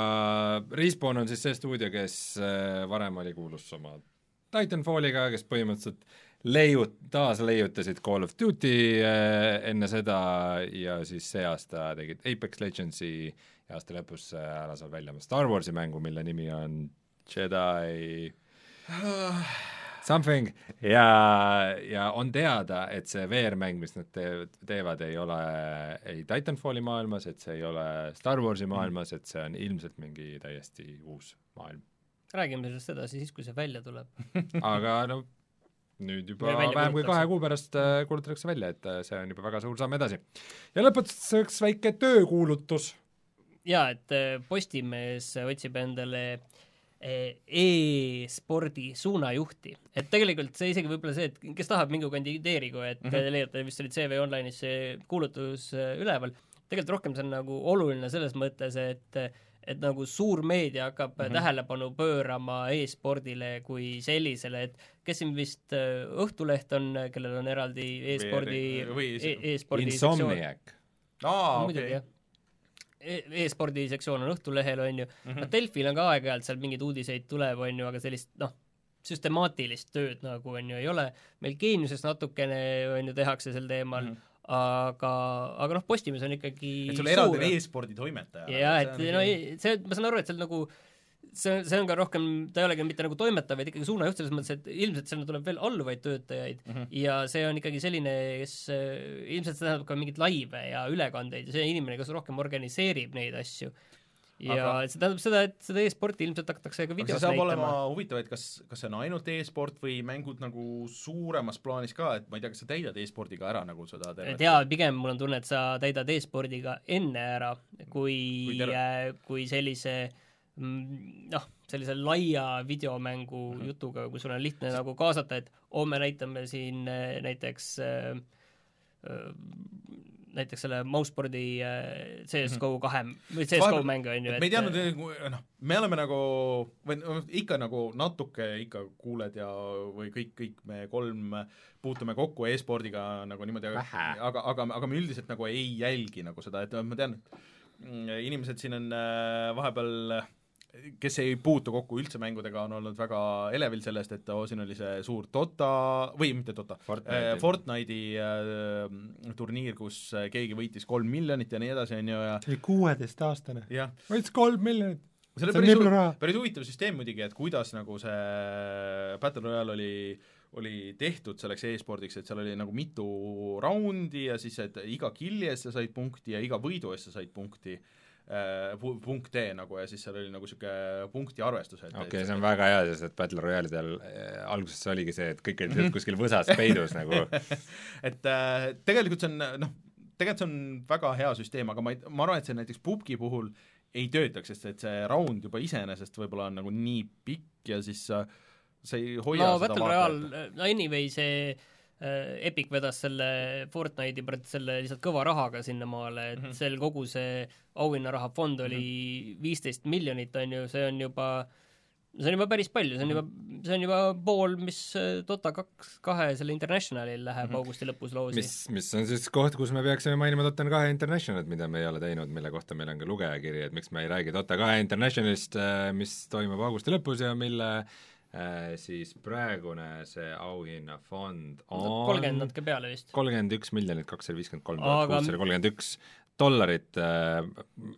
Respawn on siis see stuudio, kes äh, varem oli kuulus oma Titanfalliga, kes põhimõtteliselt leiut-, taasleiutasid Call of Duty äh, enne seda ja siis see aasta tegid Apex Legendsi ja aasta lõpus ära saab välja oma Star Warsi mängu, mille nimi on Jedi something ja, ja on teada, et see VR-mäng, mis nad te-, teevad, ei ole ei Titanfalli maailmas, et see ei ole Star Warsi mhm. maailmas, et see on ilmselt mingi täiesti uus maailm. räägime sellest edasi siis, kui see välja tuleb aga no nüüd juba vähem kui kahe kuu pärast äh, kuulutatakse välja, et äh, see on juba väga suur samm edasi. ja lõpetuseks väike töökuulutus. jaa, et äh, Postimees otsib endale äh, e-spordi suunajuhti, et tegelikult see isegi võib-olla see, et kes tahab, mingu kandideerigu, et mm -hmm. leiate, vist oli CV Online'is see kuulutus äh, üleval, tegelikult rohkem see on nagu oluline selles mõttes, et et nagu suur meedia hakkab mm -hmm. tähelepanu pöörama e-spordile kui sellisele, et kes siin vist äh, Õhtuleht on, kellel on eraldi e-spordi e, e-spordi Insomniac. aa, okei. E-, e-spordi sektsioon on Õhtulehel, on ju. Mm, -hmm. Delfil on ka aeg-ajalt seal mingeid uudiseid tuleb, on ju, aga sellist noh, süstemaatilist tööd nagu on ju ei ole, meil Geeniuses natukene on ju tehakse sel teemal. Mm, -hmm aga, aga noh, Postimees on ikkagi et sul eraldi on e-spordi toimetaja. jaa, et no see, ma saan aru, et seal nagu see, see on ka rohkem, ta ei olegi mitte nagu toimetaja, vaid ikkagi suunajuht selles mõttes, et ilmselt sinna tuleb veel alluvaid töötajaid mm -hmm. ja see on ikkagi selline, kes ilmselt see tähendab ka mingeid laive ja ülekandeid ja see inimene, kes rohkem organiseerib neid asju. Ja aga... see tähendab seda, et seda e-sporti ilmselt hakatakse ka videos näitama. saab olema huvitav, et kas, kas see on ainult e-sport või mängud nagu suuremas plaanis ka, et ma ei tea, kas sa täidad e-spordiga ära nagu seda tervet jaa, pigem mul on tunne, et sa täidad e-spordiga enne ära, kui, kui, äh, kui sellise Mm, noh, sellise laia videomängu mm -hmm. jutuga, kui sul on lihtne nagu kaasata, et homme näitame siin äh, näiteks äh, äh, näiteks selle mousespordi äh, CSGO mhm. kahe või CSGO mänge on ju, et me ei teadnud, noh, me oleme nagu, või noh, ikka nagu natuke ikka kuuled ja või kõik, kõik me kolm puutume kokku e-spordiga nagu niimoodi, aga, aga, aga, aga me üldiselt nagu ei jälgi nagu seda, et ma tean, mm, inimesed siin on äh, vahepeal äh, kes ei puutu kokku üldse mängudega, on olnud väga elevil sellest, et oo, siin oli see suur Dota, või mitte Dota, Fortnite'i. Fortnite'i äh, turniir, kus äh, keegi võitis kolm miljonit ja nii edasi, on ju, ja see oli kuueteistaastane. jah, võitis kolm miljonit. see oli päris nii palju hu- raha. päris huvitav süsteem muidugi, et kuidas nagu see Battle Royale oli oli tehtud selleks e-spordiks, et seal oli nagu mitu raundi ja siis, et iga killi eest sa said punkti ja iga võidu eest sa said punkti äh,, punkte nagu ja siis seal oli nagu niisugune punktiarvestus, et okei okay,, see on väga hea, sest et Battle Royale'idel äh, alguses oligi see, et kõik olid kuskil võsas peidus nagu et äh, tegelikult see on noh, tegelikult see on väga hea süsteem, aga ma ei, ma arvan, et see näiteks pubgi puhul ei töötaks, sest et see raund juba iseenesest võib-olla on nagu nii pikk ja siis sa, sa ei hoia no seda Battle vaatajat. Royale, no anyway see äh, Epic vedas selle Fortnite'i selle lihtsalt kõva rahaga sinnamaale, et mm Mhm. -hmm. seal kogu see auhinnarahafond oli viisteist mm -hmm. miljonit, on ju, see on juba see on juba päris palju, see on juba, see on juba pool, mis äh, Dota kaks, kahe selle Internationalil läheb mm -hmm. augusti lõpus loosi. mis, mis on siis koht, kus me peaksime mainima Dota kahe Internationalit, mida me ei ole teinud, mille kohta meil on ka lugejakiri, et miks me ei räägi Dota kahe Internationalist, mis toimub augusti lõpus ja mille äh, siis praegune see auhinnafond on kolmkümmend natuke peale vist. kolmkümmend üks miljonit kakssada viiskümmend kolm tuhat kuussada kolmkümmend üks dollarit äh,,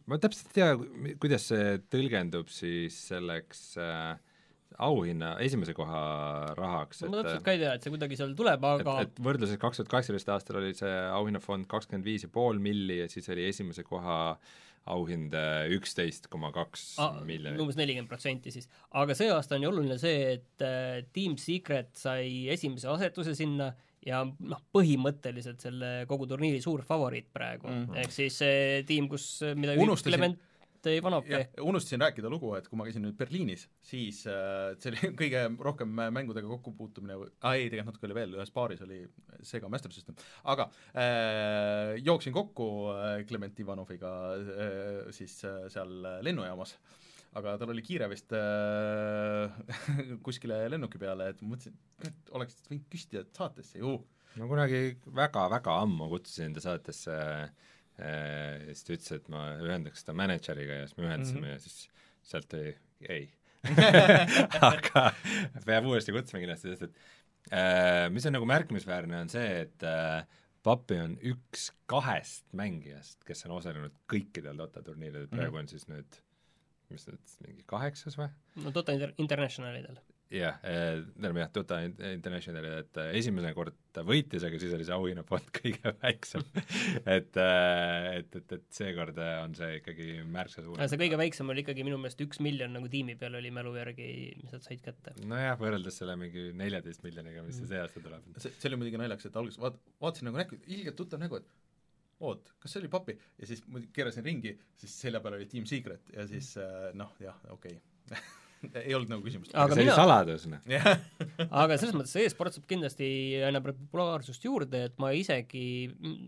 ma täpselt ei tea, kuidas see tõlgendub siis selleks äh, auhinna esimese koha rahaks, ma täpselt et ka ei tea, et see kuidagi seal tuleb, et aga, et võrdluses kaks tuhat kaheksateist aastal oli see auhinnafond kakskümmend viis ja pool milli ja siis oli esimese koha auhind üksteist koma kaks miljonit. umbes nelikümmend protsenti siis. aga see aasta on ju oluline see, et äh, Team Secret sai esimese asetuse sinna ja noh, põhimõtteliselt selle kogu turniiri suur favoriit praegu mm. Mhm., ehk siis see tiim, kus, mida juhib Unustasin- Clement Ivanovki jah, unustasin rääkida lugu, et kui ma käisin nüüd Berliinis, siis äh, see oli kõige rohkem mängudega kokkupuutumine, aa ei, tegelikult natuke oli veel, ühes baaris oli Sega Master System, aga äh, jooksin kokku äh, Clement Ivanoviga äh, siis äh, seal lennujaamas, aga tal oli kiire vist äh, kuskile lennuki peale, et mõtlesin, et oleks võinud küsida saatesse ju. ma kunagi väga-väga ammu kutsusin ta saatesse äh, siis ta ütles, et ma ühendaks ta mänedžeriga ja siis me ühendasime mm -hmm. ja siis sealt tuli ei aga peab uuesti kutsuma kindlasti, sest et äh, mis on nagu märkimisväärne, on see, et äh, Papi on üks kahest mängijast, kes on osalenud kõikidel Dota turniiridel, praegu on siis nüüd mis nüüd, mingi kaheksas või? no Dota Inter- Internationalidel. jah, tähendab jah, Dota Internationali, et äh, esimene kord ta võitis, aga siis oli see auhinnafond kõige väiksem. et, et, et, et seekord äh, on see ikkagi märksa suurem. see kõige väiksem oli ikkagi minu meelest üks miljon nagu tiimi peal oli mälu järgi, mis nad said kätte. nojah, võrreldes selle mingi neljateist miljoniga, mis see see aasta tuleb. see, see oli muidugi naljakas, et alguses vaat-, vaatasin nagu näkku, ilgelt tuttav nägu, et oot, kas see oli papi ja siis ma keerasin ringi, siis selja peal oli Team Secret ja siis noh, jah, okei okay. ei olnud nagu küsimust. Aga see mina- oli saladus, noh. aga selles mõttes see e-sport saab kindlasti aina populaarsust juurde, et ma isegi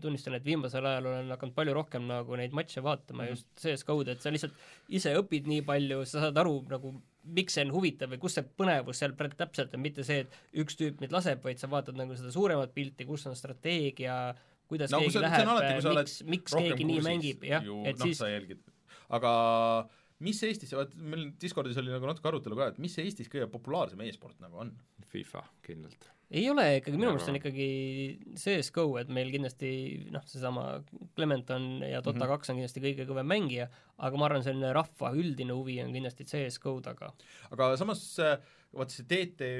tunnistan, et viimasel ajal olen hakanud palju rohkem nagu neid matše vaatama mm -hmm. just CS-GO-d, et sa lihtsalt ise õpid nii palju, sa saad aru nagu miks see on huvitav või kus see põnevus seal praegu täpselt on, mitte see, et üks tüüp mind laseb, vaid sa vaatad nagu seda suuremat pilti, kus on strateegia, kuidas no keegi see läheb miks, miks keegi nii kursis mängib, jah ju,, et noh, siis sa jälgid, aga mis Eestis, vaat meil Discordis oli nagu natuke arutelu ka, et mis Eestis kõige populaarsem e-sport nagu on? FIFA kindlalt. ei ole ikkagi, minu meelest on ikkagi CS-GO, et meil kindlasti noh, seesama Clement on ja Dota Mhm. kaks on kindlasti kõige kõvem mängija, aga ma arvan, selline rahva üldine huvi on kindlasti CS-GO taga. aga samas äh, vaata see TTÜ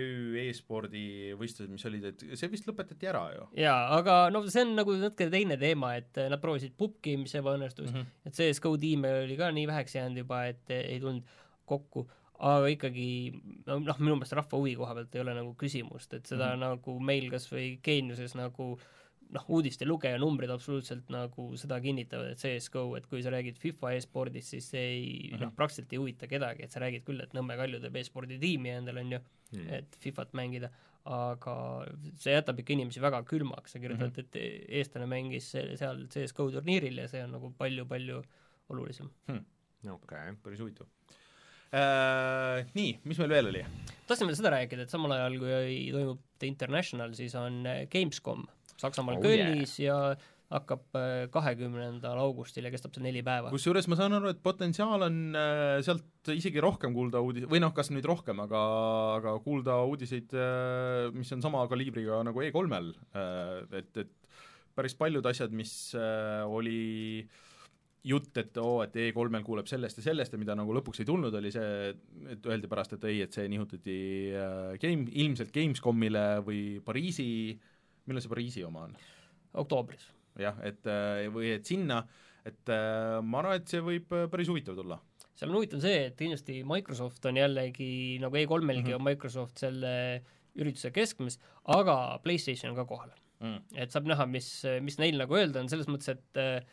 e-spordi võistlused, mis olid, et see vist lõpetati ära ju. jaa, aga no see on nagu natuke teine teema, et nad proovisid pubgi, mis ebaõnnestus mm. -hmm. et CS-GO tiime oli ka nii väheks jäänud juba, et ei tulnud kokku, aga ikkagi no noh, minu meelest rahva huvi koha pealt ei ole nagu küsimust, et seda mm. -hmm. nagu meil kas või Geeniuses nagu noh, uudiste lugeja numbrid absoluutselt nagu seda kinnitavad, et CS-GO, et kui sa räägid FIFA e-spordist, siis see ei mm Mhm. -hmm. noh, praktiliselt ei huvita kedagi, et sa räägid küll, et Nõmme Kalju teeb e-spordi tiimi endale, on ju, Hmm. et Fifat mängida, aga see jätab ikka inimesi väga külmaks, sa kirjutad mm, Mhm. -hmm. et eestlane mängis se- seal CS-GO turniiril ja see on nagu palju-palju olulisem. okei. päris huvitav äh,. Nii, mis meil veel oli? tahtsin veel seda rääkida, et samal ajal, kui toimub The International, siis on Gamescom Saksamaal Oh oh, Kölnis yeah. ja hakkab kahekümnendal augustil ja kestab see neli päeva. kusjuures ma saan aru, et potentsiaal on äh, sealt isegi rohkem kuulda uudis-, või noh, kas nüüd rohkem, aga, aga kuulda uudiseid, mis on sama kaliibriga nagu E3-l, et, et päris paljud asjad, mis äh, oli jutt, et oo, et E3-l kuuleb sellest ja sellest ja mida nagu lõpuks ei tulnud, oli see, et öeldi pärast, et ei, et see nihutati äh, game, ilmselt Gamescomile või Pariisi, millal see Pariisi oma on? oktoobris. jah, et äh, või et sinna, et äh, ma arvan, et see võib äh, päris huvitav tulla. seal on huvitav see, et kindlasti Microsoft on jällegi nagu E3-lgi mm. -hmm. on Microsoft selle ürituse keskmes, aga PlayStation on ka kohal. Mm. et saab näha, mis, mis neil nagu öelda on, selles mõttes, et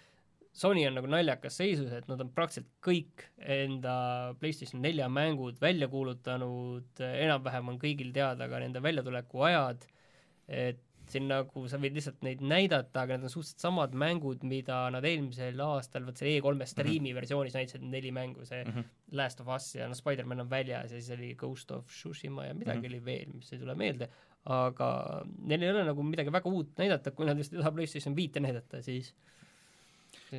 Sony on nagu naljakas seisus, et nad on praktiliselt kõik enda PlayStation nelja mängud välja kuulutanud, enam-vähem on kõigil teada ka nende väljatuleku ajad, et siin nagu sa võid lihtsalt neid näidata, aga need on suhteliselt samad mängud, mida nad eelmisel aastal, vot selle E3-e striimi versioonis näitasid neli mängu, see Mhm. Last of Us ja noh, Spider-man on väljas ja siis oli Ghost of Tsushima ja midagi mm Mhm. -hmm. oli veel, mis ei tule meelde, aga neil ei ole nagu midagi väga uut näidata, kui nad just ei taha PlayStation viite näidata, siis on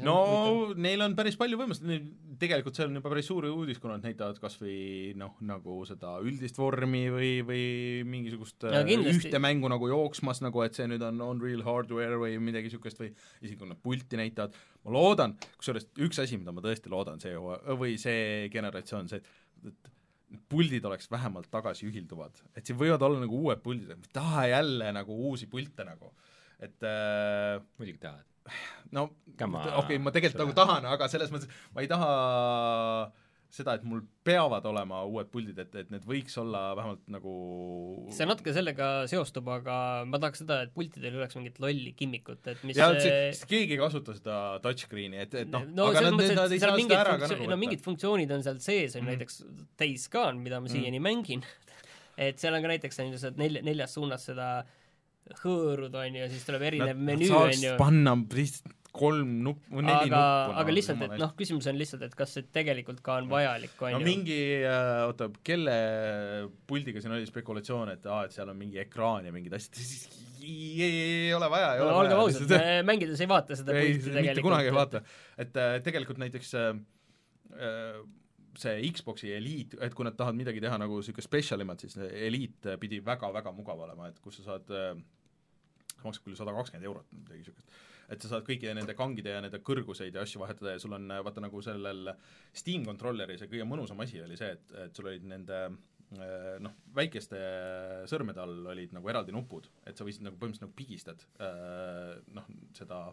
no huvitav. neil on päris palju võimalusi, tegelikult see on juba päris suur uudis, kui nad näitavad kas või noh, nagu seda üldist vormi või, või mingisugust Ja äh, kindlasti. ühte mängu nagu jooksmas, nagu et see nüüd on Unreal Hardware või midagi niisugust või isegi kui nad pulti näitavad, ma loodan, kusjuures üks asi, mida ma tõesti loodan see või see generatsioon, see, et et puldid oleks vähemalt tagasi ühilduvad, et siin võivad olla nagu uued puldid, et taha jälle nagu uusi pilte nagu, et äh, muidugi tahad. No okei okay,, ma tegelikult nagu tahan, aga selles mõttes ma ei taha seda, et mul peavad olema uued puldid, et, et need võiks olla vähemalt nagu see natuke sellega seostub, aga ma tahaks seda, et pultidel ei oleks mingit lolli kimmikut, et mis ja see, see, keegi ei kasuta seda touchscreen'i, et, et noh no aga nad, mõttes, nad ei saa mingid seda ära ka nagu no mingid funktsioonid on seal sees, on Mhm. näiteks Days Gone, mida ma Mhm. siiani mängin, et seal on ka näiteks on ju see nelja, neljas suunas seda hõõrud, on ju, siis tuleb erinev Nad- menüü, on saaks ju panna lihtsalt kolm nuppu või neli aga, nuppu aga lihtsalt, et noh, küsimus on lihtsalt, et kas see tegelikult ka on vajalik, on no ju. mingi äh,, oota, kelle puldiga siin oli spekulatsioon, et aa, et seal on mingi ekraan ja mingid asjad, siis ei, ei, ei ole vaja, ei no ole olgem ausad, mängides ei vaata seda ei, pulti mitte tegelikult. kunagi ei vaata. et äh, tegelikult näiteks äh, äh, see Xbox'i Elite, et kui nad tahavad midagi teha nagu niisugust special imat, siis Elite pidi väga-väga mugav olema, et kus sa saad äh, maksab küll sada kakskümmend eurot, midagi niisugust. et sa saad kõikide nende kangide ja nende kõrguseid ja asju vahetada ja sul on äh, vaata nagu sellel Steam controller'i see kõige mõnusam asi oli see, et, et sul olid nende äh, noh, väikeste sõrmede all olid nagu eraldi nupud, et sa võisid nagu põhimõtteliselt nagu pigistad äh, noh, seda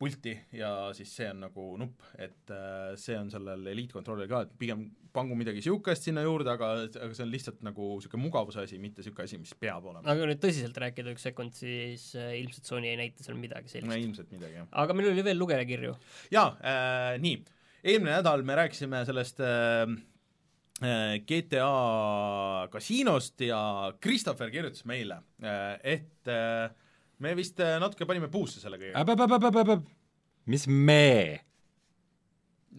pulti ja siis see on nagu nupp, et see on sellel Elite Controlleril ka, et pigem pangu midagi niisugust sinna juurde, aga, aga see on lihtsalt nagu niisugune mugavuse asi, mitte niisugune asi, mis peab olema. aga kui nüüd tõsiselt rääkida üks sekund, siis äh, ilmselt Sony ei näita seal midagi no sellist. ilmselt midagi, jah. aga meil oli veel lugejakirju. jaa äh,, nii, eelmine nädal me rääkisime sellest äh, äh, GTA kasiinost ja Christopher kirjutas meile äh,, et äh, me vist natuke panime puusse selle kõigega. mis me?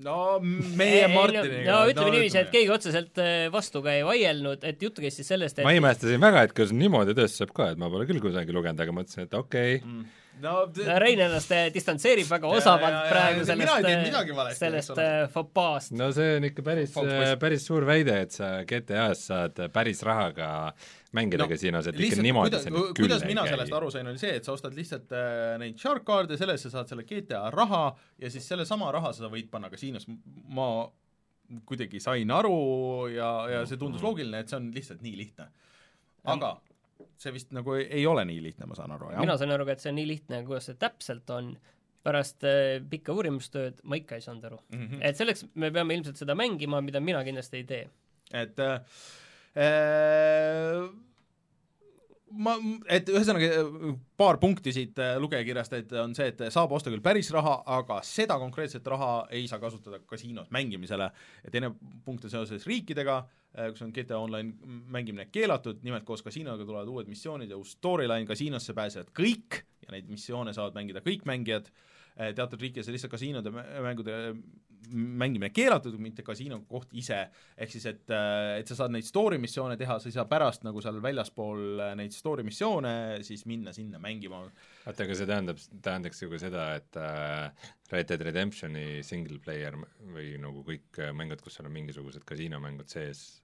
No meie Martiniga no ütleme niiviisi, et keegi otseselt äh, vastu ka ei vaielnud, et juttu käis siis sellest, et ma imestasin väga, et kas niimoodi tõesti saab ka, et ma pole küll kusagil lugenud, aga mõtlesin, et okei okay.. Mm. no no Rein ennast äh, distantseerib väga osavalt ja, ja, praegu ja, teinud sellest midagi, valesti, sellest äh, fopaast. no see on ikka päris päris suur väide, et sa GTA-s saad päris rahaga mängida No, no, kasiinos, et ikka niimoodi kuida- see nüüd küll kuidas mina sellest aru sain, oli see, et sa ostad lihtsalt äh, neid shark card'e, selle eest sa saad selle GTA raha ja siis sellesama raha sa võid panna kasiinos, ma kuidagi sain aru ja, ja see tundus loogiline, et see on lihtsalt nii lihtne. aga see vist nagu ei, ei ole nii lihtne, ma saan aru, jah mina sain aru ka, et see on nii lihtne, kuidas see täpselt on, pärast äh, pikka uurimustööd ma ikka ei saanud aru. mm. -hmm. et selleks me peame ilmselt seda mängima, mida mina kindlasti ei tee. et äh, ma, et ühesõnaga äh, paar punkti siit äh, lugejakirjast, et on see, et saab osta küll päris raha, aga seda konkreetset raha ei saa kasutada kasiinos mängimisele. Ja teine punkt on seoses riikidega, kus on GTA Online mängimine keelatud, nimelt koos kasiinoga tulevad uued missioonid ja uus storyline, kasiinosse pääsevad kõik ja neid missioone saavad mängida kõik mängijad. Teatud riikides lihtsalt kasiinode mä- mängude mängimine keelatud, mitte kasiino koht ise, ehk siis et, et sa saad neid story missioone teha, sa ei saa pärast nagu seal väljaspool neid story missioone siis minna sinna mängima. oota, aga see tähendab, tähendaks ju ka seda, et äh, Red Dead Redemptioni single player või nagu kõik äh, mängud, kus seal on mingisugused kasiinomängud sees,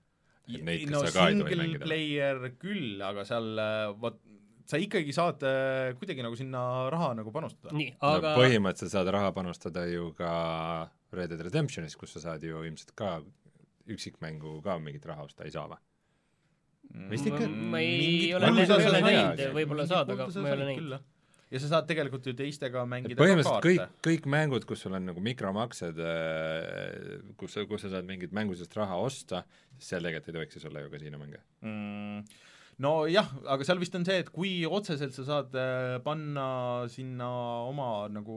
et neid no sa ka ei tohi single mängida? player küll, aga seal äh, vot sa ikkagi saad äh, kuidagi nagu sinna raha nagu panustada. nii, no aga põhimõtteliselt saad raha panustada ju ka Red Dead Redemptionis, kus sa saad ju ilmselt ka üksikmängu ka mingit raha osta ei saa või? Vist ikka? ma ei ole, puhul ei ole näinud võib-olla saad, aga ma ei ole näinud ja sa saad tegelikult ju teistega mängida ka põhimõtteliselt kõik kõik mängud, kus sul on nagu mikromaksed, kus sa, kus sa saad mingit mängusest raha osta, siis seal tegelikult ei tohiks siis olla ju kasiinomänge. mm, nojah, aga seal vist on see, et kui otseselt sa saad äh, panna sinna oma nagu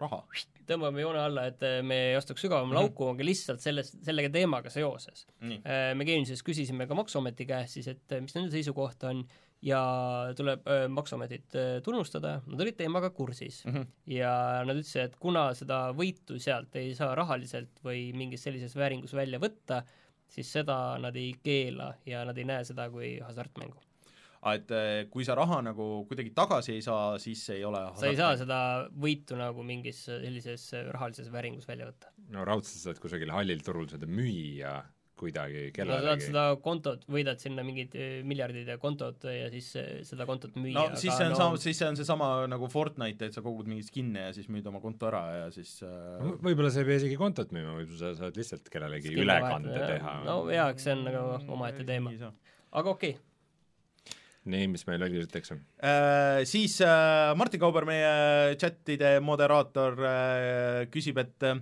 raha. tõmbame joone alla, et äh, me ei astuks sügavama Mhm. lauku, aga lihtsalt selles, sellega teemaga seoses. Äh, me Geeniuses küsisime ka Maksuameti käest siis, et mis nende seisukoht on ja tuleb Maksuametit tunnustada, nad olid teemaga kursis Mhm. ja nad ütlesid, et kuna seda võitu sealt ei saa rahaliselt või mingis sellises vääringus välja võtta, siis seda nad ei keela ja nad ei näe seda kui hasartmängu. et äh, kui sa raha nagu kuidagi tagasi ei saa, siis see ei ole sa ei saa seda võitu nagu mingis sellises rahalises vääringus välja võtta. no raudselt saad kusagil hallil turul seda müüa kuidagi kellelegi. seda kontot, võidad sinna mingid eh, miljardid ja kontot ja siis eh, seda kontot müüa. no siis see on no... sama, siis see on seesama nagu Fortnite, et sa kogud mingeid skin'e ja siis müüd oma konto ära ja siis äh... Võib-olla sa ei pea isegi kontot müüma, võib-olla sa saad lihtsalt kellelegi Skin'e ülekande vahetada, teha. no jaa, eks see on nagu omaette teema. aga okei okay. nii, mis meil oli on? Äh, siis äh, Martin Kauber, meie chatide moderaator äh,, küsib, et äh,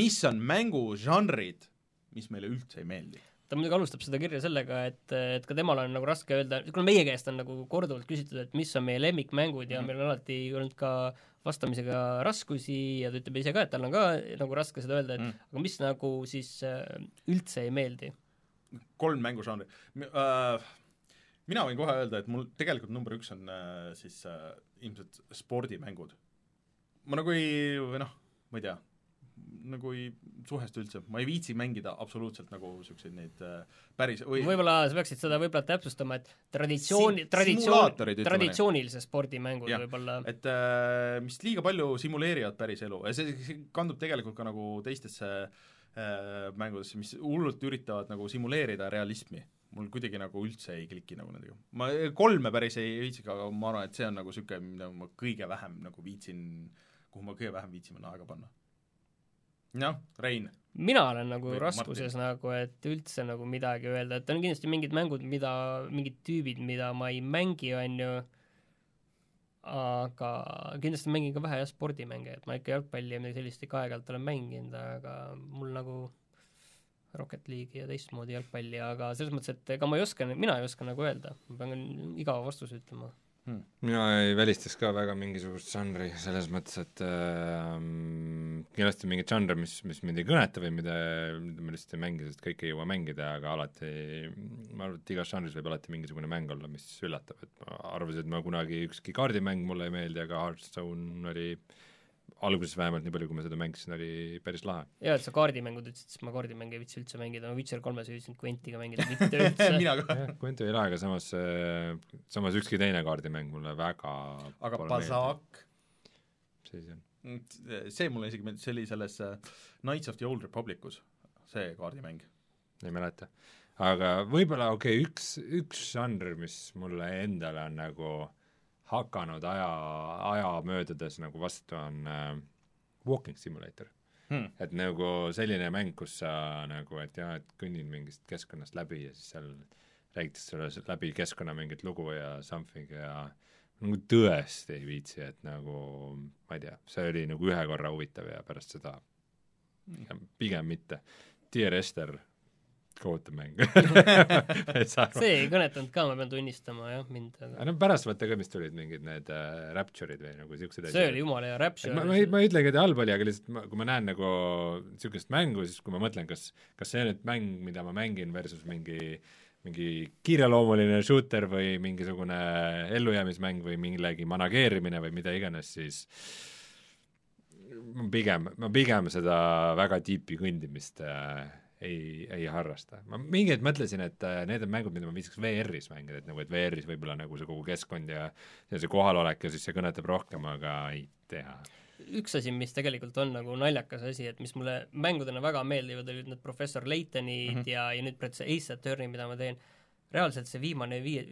mis on mängužanrid, mis meile üldse ei meeldi? ta muidugi alustab seda kirja sellega, et, et ka temal on nagu raske öelda, kuna meie käest on nagu korduvalt küsitud, et mis on meie lemmikmängud ja Mhm. meil on alati olnud ka vastamisega raskusi ja ta ütleb ise ka, et tal on ka nagu raske seda öelda, et Mm. mm. aga mis nagu siis äh, üldse ei meeldi? kolm mängužanri äh, mina võin kohe öelda, et mul tegelikult number üks on äh, siis äh, ilmselt spordimängud. ma nagu ei, või noh, ma ei tea, nagu ei suhestu üldse, ma ei viitsi mängida absoluutselt nagu niisuguseid neid äh, päris või võib-olla sa peaksid seda võib-olla täpsustama, et traditsiooni Si-, traditsioon spordimängud Jah. võib-olla et äh, mis liiga palju simuleerivad päris elu ja see, see kandub tegelikult ka nagu teistesse äh, mängudesse, mis hullult üritavad nagu simuleerida realismi. mul kuidagi nagu üldse ei kliki nagu nendega. ma kolme päris ei viitsiga, aga ma arvan, et see on nagu niisugune, mida ma kõige vähem nagu viitsin, kuhu ma kõige vähem viitsin aega panna. jah, Rein? mina olen nagu Või raskuses nagu, et üldse nagu midagi öelda, et on kindlasti mingid mängud, mida, mingid tüübid, mida ma ei mängi, on ju, aga kindlasti mängin ka vähe jah, spordimänge, et ma ikka jalgpalli ja midagi sellist ikka aeg-ajalt olen mänginud, aga mul nagu Rocket League'i ja teistmoodi jalgpalli, aga selles mõttes, et ega ma ei oska, mina ei oska nagu öelda, ma pean igava vastuse ütlema. Mina ei välistaks ka väga mingisugust žanri, selles mõttes, et äh, kindlasti mingit žanri, mis, mis mind ei kõneta või mida, mida ma lihtsalt ei mängi, sest kõike ei jõua mängida, aga alati, ma arvan, et igas žanris võib alati mingisugune mäng olla, mis üllatab, et ma arvasin, et ma kunagi ükski kaardimäng mulle ei meeldi, aga Hearthstone oli alguses vähemalt, nii palju, kui ma seda mängisin, oli päris lahe. ja et sa kaardimängud ütlesid, siis ma kaardimänge ei viitsi üldse mängida, ma Witcher kolmes ei viitsinud Quentiga mängida mitte üldse mina ka. jah, Quento oli lahe, aga samas, samas ükski teine kaardimäng mulle väga aga pole Bazaak, meeldinud. see siis on. see mulle isegi meeldis, see oli selles äh, Knights of the Old Republicus, see kaardimäng. ei mäleta. aga võib-olla okei okay,, üks, üks žanr, mis mulle endale on nagu hakanud aja, aja möödudes nagu vastu, on äh, walking simulator Hmm. et nagu selline mäng, kus sa nagu, et jah, et kõnnid mingist keskkonnast läbi ja siis seal räägitakse sulle läbi keskkonna mingit lugu ja something ja nagu tõesti ei viitsi, et nagu ma ei tea, see oli nagu ühe korra huvitav ja pärast seda pigem, pigem mitte. Dear Esther, kohutav mäng see ei kõnetanud ka, ma pean tunnistama jah, mind, aga aga no pärast vaata ka, mis tulid mingid need äh, Rapture'id või nagu siuksed see oli jumala hea Rapture. ma, ma ei, ma ei ütlegi, et halb oli, aga lihtsalt ma, kui ma näen nagu niisugust mängu, siis kui ma mõtlen, kas, kas see on nüüd mäng, mida ma mängin versus mingi mingi kiireloomuline shooter või mingisugune ellujäämismäng või millegi manageerimine või mida iganes, siis ma pigem, ma pigem seda väga tiipi kõndimist äh, ei, ei harrasta. ma mingi hetk mõtlesin, et äh, need on mängud, mida ma viitsiks VR-is mängida, et nagu, et VR-is võib-olla nagu see kogu keskkond ja ja see kohalolek ja siis see kõnetab rohkem, aga ei tea. üks asi, mis tegelikult on nagu naljakas asi, et mis mulle mängudena väga meeldivad, olid need Professor Laytonid mm -hmm. ja, ja nüüd praegu see Ace Attorney, mida ma teen, reaalselt see viimane viie,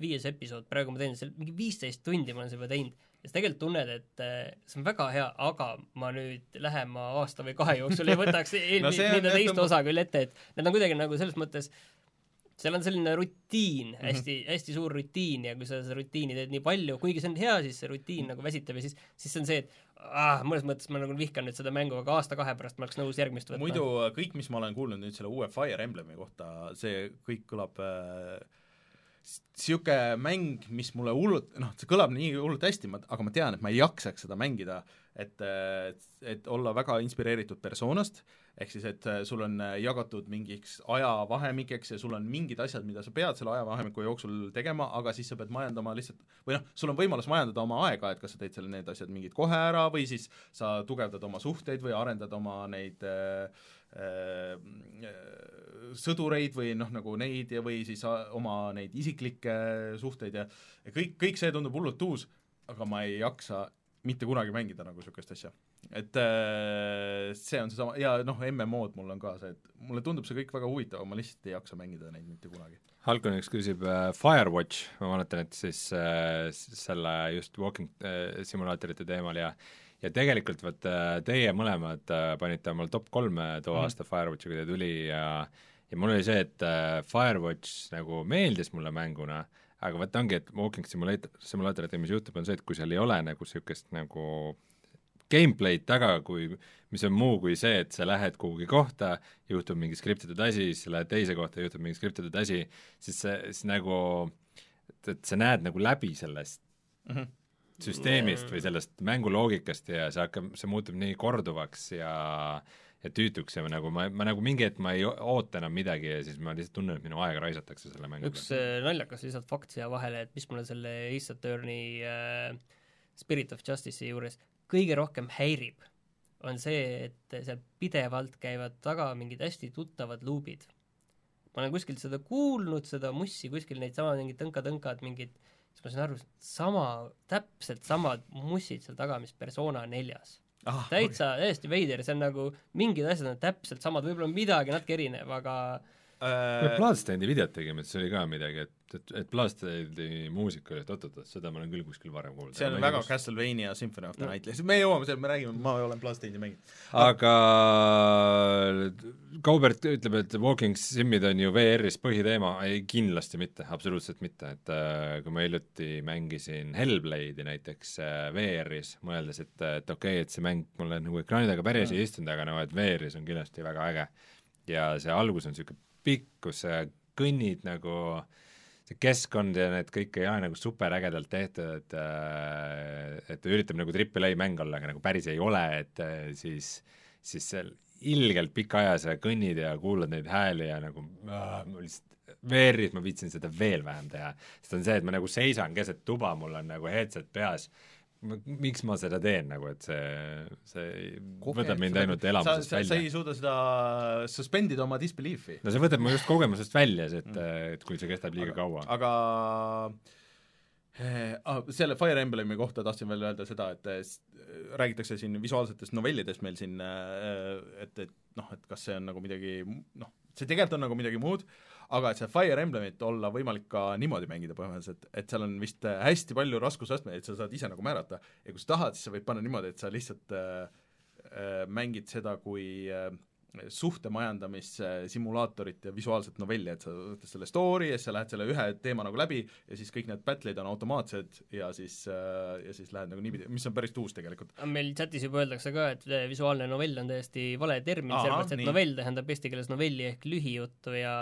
viies episood, praegu ma teen seal mingi viisteist tundi ma olen seda juba teinud ja sa tegelikult tunned, et äh, see on väga hea, aga ma nüüd lähema aasta või kahe jooksul ei võtaks eelmist No on jah teist tõmba- osa küll ette, et need on kuidagi nagu selles mõttes seal on selline rutiin mm, -hmm. hästi, hästi suur rutiin ja kui sa seda rutiini teed nii palju, kuigi see on hea, siis see rutiin nagu väsitab ja siis, siis see on see, et ah, mõnes mõttes ma nagu vihkan nüüd seda mängu, aga aasta-kahe pärast ma oleks nõus järgmist võtma. muidu kõik, mis ma olen kuulnud nüüd selle uue Fire Emblemi kohta, see kõik kõlab niisugune mäng, mis mulle hullult, noh, see kõlab nii hullult hästi, ma, aga ma tean, et ma ei jaksaks seda mängida, et, et olla väga inspireeritud persoonast, ehk siis et äh, sul on äh, jagatud mingiks ajavahemikeks ja sul on mingid asjad, mida sa pead selle ajavahemiku jooksul tegema, aga siis sa pead majandama lihtsalt või noh, sul on võimalus majandada oma aega, et kas sa teed selle, need asjad mingid kohe ära või siis sa tugevdad oma suhteid või arendad oma neid äh, sõdureid või noh, nagu neid ja, või siis a- oma neid isiklikke suhteid ja ja kõik, kõik see tundub hullult uus, aga ma ei jaksa mitte kunagi mängida nagu niisugust asja. et äh, see on seesama ja noh, MMO-d mul on ka see, et mulle tundub see kõik väga huvitav, aga ma lihtsalt ei jaksa mängida neid mitte kunagi. Halkonix küsib äh, Firewatch, ma mäletan, et siis äh, selle just walking äh, simulaatorite teemal ja ja tegelikult vot äh, teie mõlemad äh, panite omal top kolme too Mhm. mm. aasta Firewatchi, kui ta tuli ja ja mul oli see, et äh, Firewatch nagu meeldis mulle mänguna, aga vot ongi, et walking simulator, simulaatoritega, mis juhtub, on see, et kui seal ei ole nagu niisugust nagu gameplay'd taga, kui, mis on muu kui see, et sa lähed kuhugi kohta, juhtub mingi skriptitud asi, siis sa lähed teise kohta, juhtub mingi skriptitud asi, siis see, siis nagu et, et sa näed nagu läbi sellest mm. -hmm. Süsteemist või sellest mänguloogikast ja see hakkab, see muutub nii korduvaks ja ja tüütuks ja ma nagu, ma, ma nagu mingi hetk ma ei oota enam midagi ja siis ma lihtsalt tunnen, et minu aega raisatakse selle mängu üks äh, naljakas lihtsalt fakt siia vahele, et mis mulle selle Ace Attorney äh, Spirit of Justice'i juures kõige rohkem häirib, on see, et seal pidevalt käivad taga mingid hästi tuttavad luubid. ma olen kuskilt seda kuulnud, seda mussi kuskil neid sama mingid tõnka-tõnkad, mingid, siis ma sain aru, sama, täpselt samad mussid seal taga, mis Persona neljas. ah, täitsa täiesti veider, see on nagu, mingid asjad on täpselt samad, võib-olla midagi natuke erinev, aga me äh, Bloodstainedi videot tegime, et see oli ka midagi, et, et, et Bloodstainedi muusika oli, et oot-oot-oot, seda ma olen küll kuskil varem kuulnud. see on väga Castlevania Symphony of the Night, lihtsalt me jõuame seal, me räägime, ma olen Bloodstain'i mänginud. aga Kaubert ütleb, et walking sim'id on ju VR-is põhiteema, ei kindlasti mitte, absoluutselt mitte, et äh, kui ma hiljuti mängisin Hellblade'i näiteks äh, VR-is, mõeldes, et, et okei okay,, et see mäng mulle nagu ekraani taga päris ei istunud, aga no et VR-is on kindlasti väga äge. ja see algus on niisugune pikk, kus sa kõnnid nagu see keskkond ja need kõik ei ole nagu superägedalt tehtud, et äh, et ta üritab nagu triple A mäng olla, aga nagu päris ei ole, et äh, siis siis seal ilgelt pika aja sa kõnnid ja kuulad neid hääli ja nagu äh, ma lihtsalt VR-is ma viitsin seda veel vähem teha, sest on see, et ma nagu seisan keset tuba, mul on nagu headset peas, miks ma seda teen nagu, et see, see võtab mind ainult elamusest sa, sa, sa välja ei. suuda seda suspendida oma disbelief'i. no see võtab mu just kogemusest välja, et, et kui see kestab liiga kaua. aga eh, ah, selle Fire Emblemi kohta tahtsin veel öelda seda, et eh, räägitakse siin visuaalsetest novellidest meil siin, et, et noh, et kas see on nagu midagi noh, see tegelikult on nagu midagi muud, aga et see Fire Emblemit olla võimalik ka niimoodi mängida põhimõtteliselt, et seal on vist äh, hästi palju raskusastmeid, sa saad ise nagu määrata ja kui sa tahad, siis sa võid panna niimoodi, et sa lihtsalt äh, äh, mängid seda kui äh, suhte majandamise simulaatorit ja visuaalset novelli, et sa võtad selle story ja siis sa lähed selle ühe teema nagu läbi ja siis kõik need battle'id on automaatsed ja siis äh,, ja siis lähed nagu niipidi, mis on päris uus tegelikult. meil chatis juba öeldakse ka, et visuaalne novell on täiesti vale termin, sellepärast et nii. novell tähendab eesti keeles novelli ehk lühijuttu ja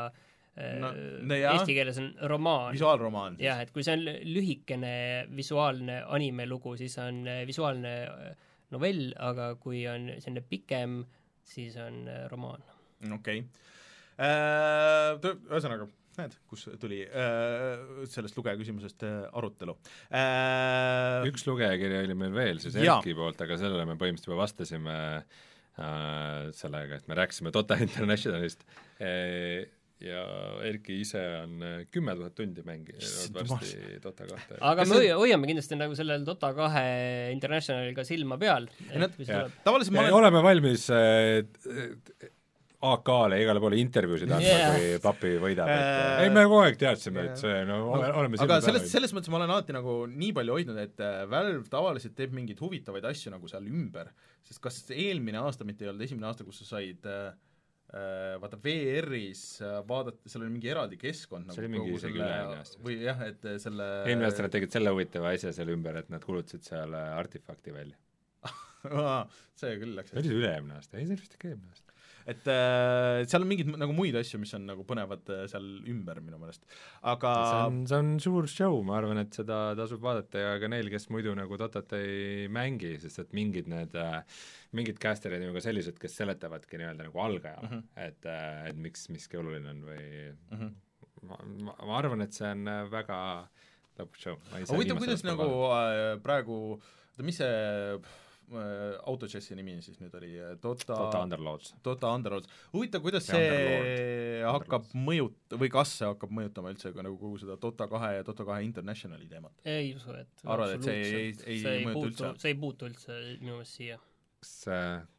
No, no jaa. eesti keeles on romaan. visuaalromaan jah, et kui see on lühikene visuaalne animelugu, siis on eh, visuaalne eh, novell, aga kui on selline pikem, siis on romaan. okei okay.. Ühesõnaga, näed, kus tuli äh, sellest lugeja küsimusest äh, arutelu äh,. üks lugejakiri oli meil veel siis. Erki poolt, aga sellele me põhimõtteliselt juba vastasime äh, sellega, et me rääkisime Dota Internationalist e, ja Erki ise on äh, kümme tuhat tundi mänginud varsti Dota kahte. aga me hoia- hoiame kindlasti nagu sellel Dota kahe Internationalil ka silma peal, nad- et see jah. tuleb. tavaliselt ma olen oleme valmis äh, AK-le igale poole intervjuusid andma yeah., kui papi võidab, et Äh, ei, me kogu aeg teadsime, jah. et see no ole, oleme aga selles, selles mõttes ma olen alati nagu nii palju hoidnud, et äh, Valve tavaliselt teeb mingeid huvitavaid asju nagu seal ümber, sest kas eelmine aasta mitte ei olnud esimene aasta, kus sa said äh, äh, vaata VR-is äh, vaadata, seal oli mingi eraldi keskkond nagu See oli mingi kogu vist. või jah, et äh, selle eelmine aasta nad tegid selle huvitava asja selle ümber, et nad kuulutasid seal äh, artefakti välja. see küll läks oli see üle-eelmine aasta? ei, see oli vist ikka eelmine aasta. Et äh, seal on mingeid nagu muid asju, mis on nagu põnevad äh, seal ümber minu meelest, aga see on, see on suur show, ma arvan, et seda tasub vaadata ja ka neil, kes muidu nagu Dotat ei mängi, sest et mingid need äh, mingid caster'id on ju ka sellised, kes seletavadki nii-öelda nagu algajale mm. -hmm. et äh, et miks miski oluline on või mm -hmm. ma, ma, ma arvan, et see on äh, väga lõbus show. huvitav, kuidas nagu äh, praegu, oota mis see äh, autodžessi nimi siis nüüd oli, Dota Dota Underlords. Dota Underlords, huvitav, kuidas Ja see Underlord. hakkab mõjut-, või kas see hakkab mõjutama üldse ka nagu kogu seda Dota kahe ja Dota kahe Internationali teemat? ei usu, et Arvad, et see ei- ei see ei mõjuta üldse?, see ei puutu üldse minu meelest siia. kas,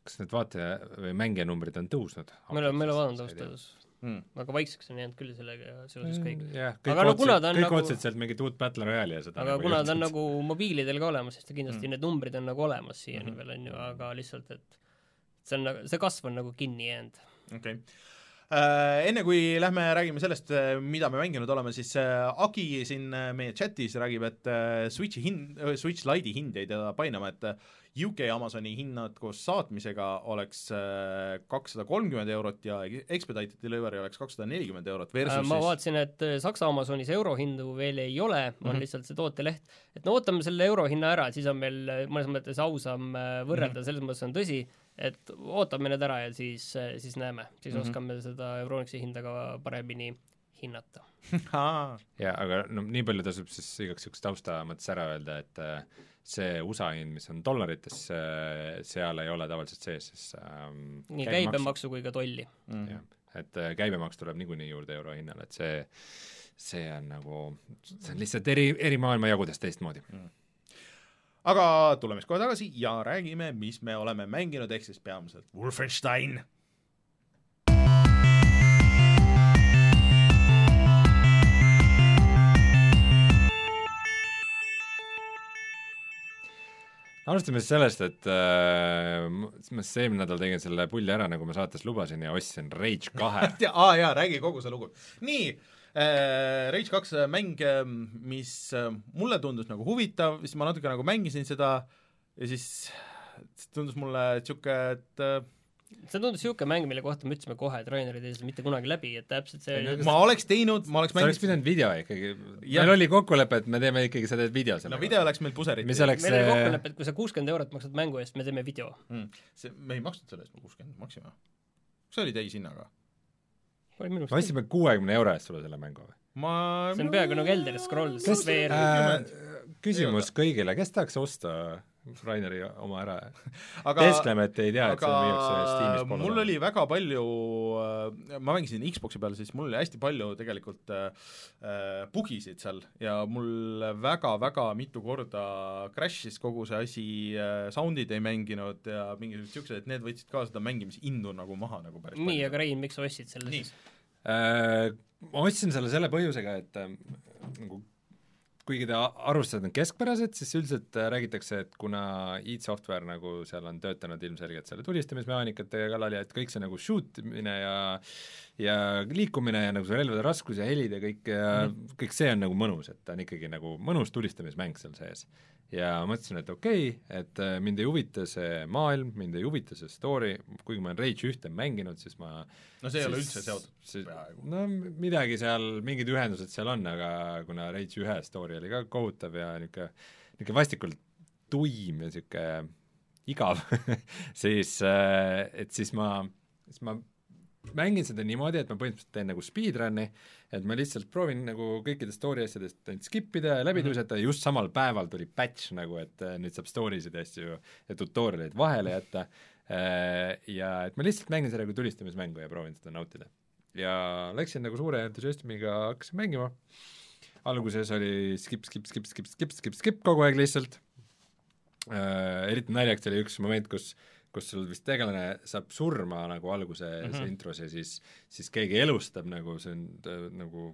kas need vaataja või mängijanumbrid on tõusnud? ma ei ole, ma ei ole vaadanud ausalt öeldes, Mm. väga vaikseks on jäänud küll sellega seoses kõik. jah, Aga kõik no kuna ta on kõik nagu- otseselt sealt mingit uut Battle Royale'i ja seda aga nagu kuna ta on nagu mobiilidel ka olemas, siis ta kindlasti Mm. need numbrid on nagu olemas siiani Mhm. veel, on ju, aga lihtsalt, et see on nagu, see kasv on nagu kinni jäänud. okei okay. äh,. Enne kui lähme räägime sellest, mida me mänginud oleme, siis äh, Agi siin äh, meie chatis räägib, et äh, Switchi hind, Switch Lite'i hind jäi teda painama, et äh, UK Amazoni hinnad koos saatmisega oleks äh, kakssada kolmkümmend eurot ja Expedited Delivery oleks kakssada nelikümmend eurot versus Äh, ma siis vaatasin, et äh, Saksa Amazonis eurohindu veel ei ole, on Mhm. -hmm. lihtsalt see tooteleht, et no ootame selle eurohinna ära, siis on meil äh, mõnes mõttes ausam äh, võrrelda mm, -hmm. selles mõttes on tõsi, et ootame need ära ja siis, siis näeme, siis mm. -hmm. oskame seda Euronixi hinda ka paremini hinnata. Aa, jaa, aga no nii palju tasub siis igaks juhuks tausta mõttes ära öelda, et äh, see USA hind, mis on dollarites, seal ei ole tavaliselt sees siis ähm, nii käibemaksu kui ka tolli. mm. jah, et äh, käibemaks tuleb niikuinii juurde eurohinnale, et see see on nagu, see on lihtsalt eri, eri maailmajagudest teistmoodi. Aga tuleme siis kohe tagasi ja räägime, mis me oleme mänginud, ehk siis peamiselt Wolfenstein. alustame siis sellest, et äh, ma siis eelmine nädal tegin selle pulli ära, nagu ma saates lubasin ja ostsin Rage kahe aa jaa, räägi kogu see lugu. nii äh,, Rage kaks äh, mäng, mis äh, mulle tundus nagu huvitav, siis ma natuke nagu mängisin seda ja siis tundus mulle niisugune, et äh, see tundus niisugune mäng, mille kohta me ütlesime kohe, et Rainer ei tee seda mitte kunagi läbi, et täpselt see Ei, no oli ma oleks teinud, ma oleks sa oleks mänginud, pidanud video ikkagi, meil oli kokkulepe, et me teeme ikkagi, sa teed video no sellega. video läks meil puserit mis oleks meil oli see kokkulepe, et kui sa kuuskümmend eurot maksad mängu eest, me teeme video. mm.. see, me ei maksnud selle eest, me kuuskümmend maksime. kas see oli täishinnaga? Me ostsime kuuekümne euro eest sulle selle mängu või? ma see on peaaegu nagu Elder Scrolls Kes- äh, küsimus kõigile, kes tahaks osta Raineri oma ära? aga teeskleme, et ei tea, et see müüakse Steamis aga mul oli väga palju, ma mängisin Xbox'i peal, siis mul oli hästi palju tegelikult äh, äh, bugisid seal ja mul väga-väga mitu korda crash'is kogu see asi äh,, sound'id ei mänginud ja mingisugused niisugused, et need võtsid ka seda mängimishindu nagu maha nagu päris nii, aga Rein, miks sa ostsid selle Nii. siis? Äh, ma ostsin selle selle põhjusega, et äh, nagu kuigi ta arvustused on keskpärased, siis üldiselt äh, räägitakse, et kuna id Software nagu seal on töötanud ilmselgelt selle tulistamismehaanikate kallal ja et kõik see nagu shoot imine ja ja liikumine ja nagu see relvade raskus ja helid ja kõik ja mm kõik see on nagu mõnus, et ta on ikkagi nagu mõnus tulistamismäng seal sees. Ja mõtlesin, et okei okay,, et äh, mind ei huvita see maailm, mind ei huvita see story, kuigi ma olen Rage ühte mänginud, siis ma no see ei ole siis- üldse seotud peaaegu. no midagi seal, mingid ühendused seal on, aga kuna Rage ühe story oli ka kohutav ja niisugune, niisugune vastikult tuim ja niisugune igav siis, et siis ma, siis ma mängin seda niimoodi, et ma põhimõtteliselt teen nagu speedrun'i, et ma lihtsalt proovin nagu kõikidest story asjadest ainult skip ida ja läbi Mhm. tuisata ja just samal päeval tuli patch nagu, et äh, nüüd saab story sid ja asju ja tutorial'id vahele jätta äh, ja et ma lihtsalt mängin seda kui tulistamismängu ja proovin seda nautida. ja läksin nagu suure entusiasmiga, hakkasin mängima, alguses oli skip, skip, skip, skip, skip, skip, skip kogu aeg lihtsalt äh,, eriti naljakas oli üks moment, kus kus sul vist tegelane saab surma nagu alguses mm. -hmm. intros ja siis, siis keegi elustab nagu äh, nagu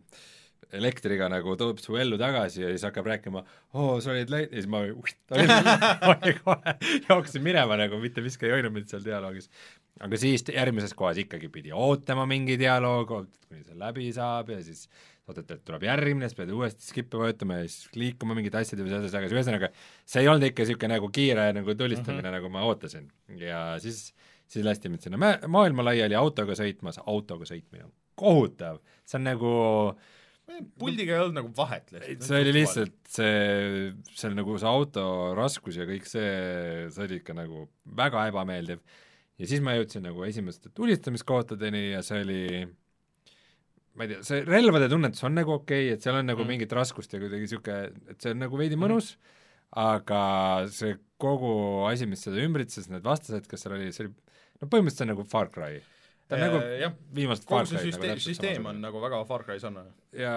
elektriga nagu toob su ellu tagasi ja siis hakkab rääkima, oo, sa olid läinud, ja siis ma olin kohe, jooksin minema nagu, mitte miski ei hoidnud mind seal dialoogis. aga siis järgmises kohas ikkagi pidi ootama mingi dialoog, kuni see läbi saab ja siis ootad, et tuleb järgmine, siis pead uuesti skip'i vajutama ja siis liikuma mingite asjade või selles, aga ühesõnaga see ei olnud ikka niisugune nagu kiire nagu tulistamine mm, -hmm. nagu ma ootasin. ja siis, siis lasti mind sinna mä-, maailma laiali autoga sõitmas, autoga sõitmine on kohutav, see on nagu puldiga ei olnud nagu vahet lihtsalt. see oli lihtsalt see, see nagu see auto raskus ja kõik see, see oli ikka nagu väga ebameeldiv. ja siis ma jõudsin nagu esimeste tulistamiskohtadeni ja see oli ma ei tea, see relvade tunnetus on nagu okei okay,, et seal on nagu Mm. mingit raskust ja kuidagi niisugune, et see on nagu veidi mõnus mm, aga see kogu asi, mis seda ümbritses, need vastased, kes seal oli, see oli no põhimõtteliselt see on nagu Far Cry. ta on nagu jah, viimased kogu Far see Cry'd süsteem, täpselt süsteem on nagu väga Far Cry sarnane. ja,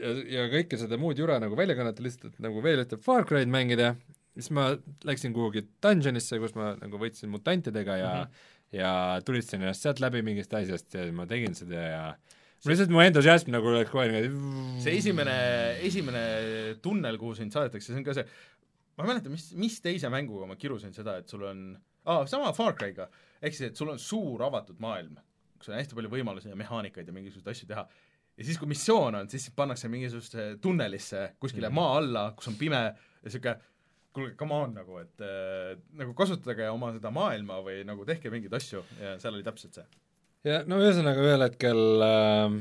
ja, ja kõike seda muud jura nagu välja kannata, lihtsalt et nagu veel ühte Far Cry'd mängida, siis ma läksin kuhugi dungeonisse, kus ma nagu võitsin mutantidega ja mm -hmm. ja tulistasin ennast sealt läbi mingist asjast ja ma tegin seda ja mul lihtsalt mu entusiasm nagu läks kohe niimoodi see esimene, esimene tunnel, kuhu sind saadetakse, see on ka see, ma ei mäleta, mis, mis teise mänguga ma kirusin seda, et sul on, aa, sama Far Cry'ga, ehk siis, et sul on suur avatud maailm, kus on hästi palju võimalusi ja mehaanikaid ja mingisuguseid asju teha, ja siis, kui missioon on, siis pannakse mingisugusesse tunnelisse kuskile mm. maa alla, kus on pime ja niisugune kuulge, come on nagu, et äh, nagu kasutage oma seda maailma või nagu tehke mingeid asju ja seal oli täpselt see. Ja no ühesõnaga ühel hetkel äh,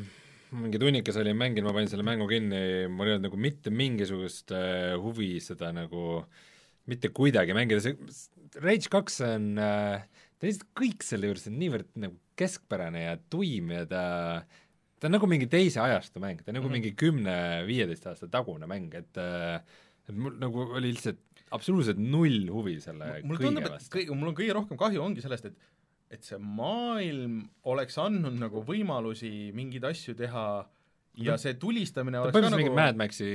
mingi tunnikese olin mänginud, ma panin selle mängu kinni, mul ei olnud nagu mitte mingisugust äh, huvi seda nagu mitte kuidagi mängida, see Rage kaks on äh, ta lihtsalt kõik selle juures on niivõrd nagu keskpärane ja tuim ja ta ta on nagu mingi teise ajastu mäng, ta on nagu mm -hmm. mingi kümne-viieteist aasta tagune mäng, et äh, et mul nagu oli lihtsalt absoluutselt null huvi selle mulle kõige tundub, vastu. mul on kõige rohkem kahju ongi sellest, et et see maailm oleks andnud nagu võimalusi mingeid asju teha ja see tulistamine ta oleks ka põhimõtteliselt mingi nagu Mad Maxi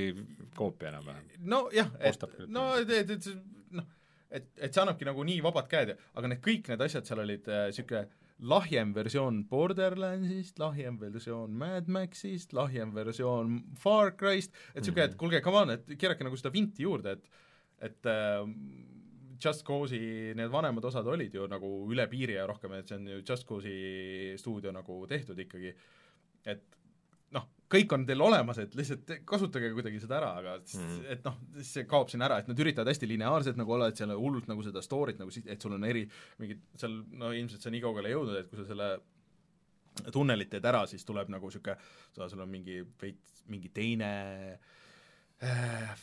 koopia enam-vähem. nojah, et no et, et, et noh, et, et see annabki nagu nii vabad käed, aga need kõik need asjad seal olid niisugune äh, lahjem versioon Borderlandsist, lahjem versioon Mad Maxist, lahjem versioon Far Cryst, et niisugune, et kuulge, come on, et keerake nagu seda vinti juurde, et et äh, Just Cause'i need vanemad osad olid ju nagu üle piiri ja rohkem, et see on ju Just Cause'i stuudio nagu tehtud ikkagi, et noh, kõik on teil olemas, et lihtsalt kasutage kuidagi seda ära, aga mm. -hmm. et noh, see kaob siin ära, et nad üritavad hästi lineaarselt nagu olla, et seal on hullult nagu seda story't nagu et sul on eri mingid seal, no ilmselt sa nii kaugele jõudnud, et kui sa selle tunnelit teed ära, siis tuleb nagu niisugune, sul on mingi veits, mingi teine äh,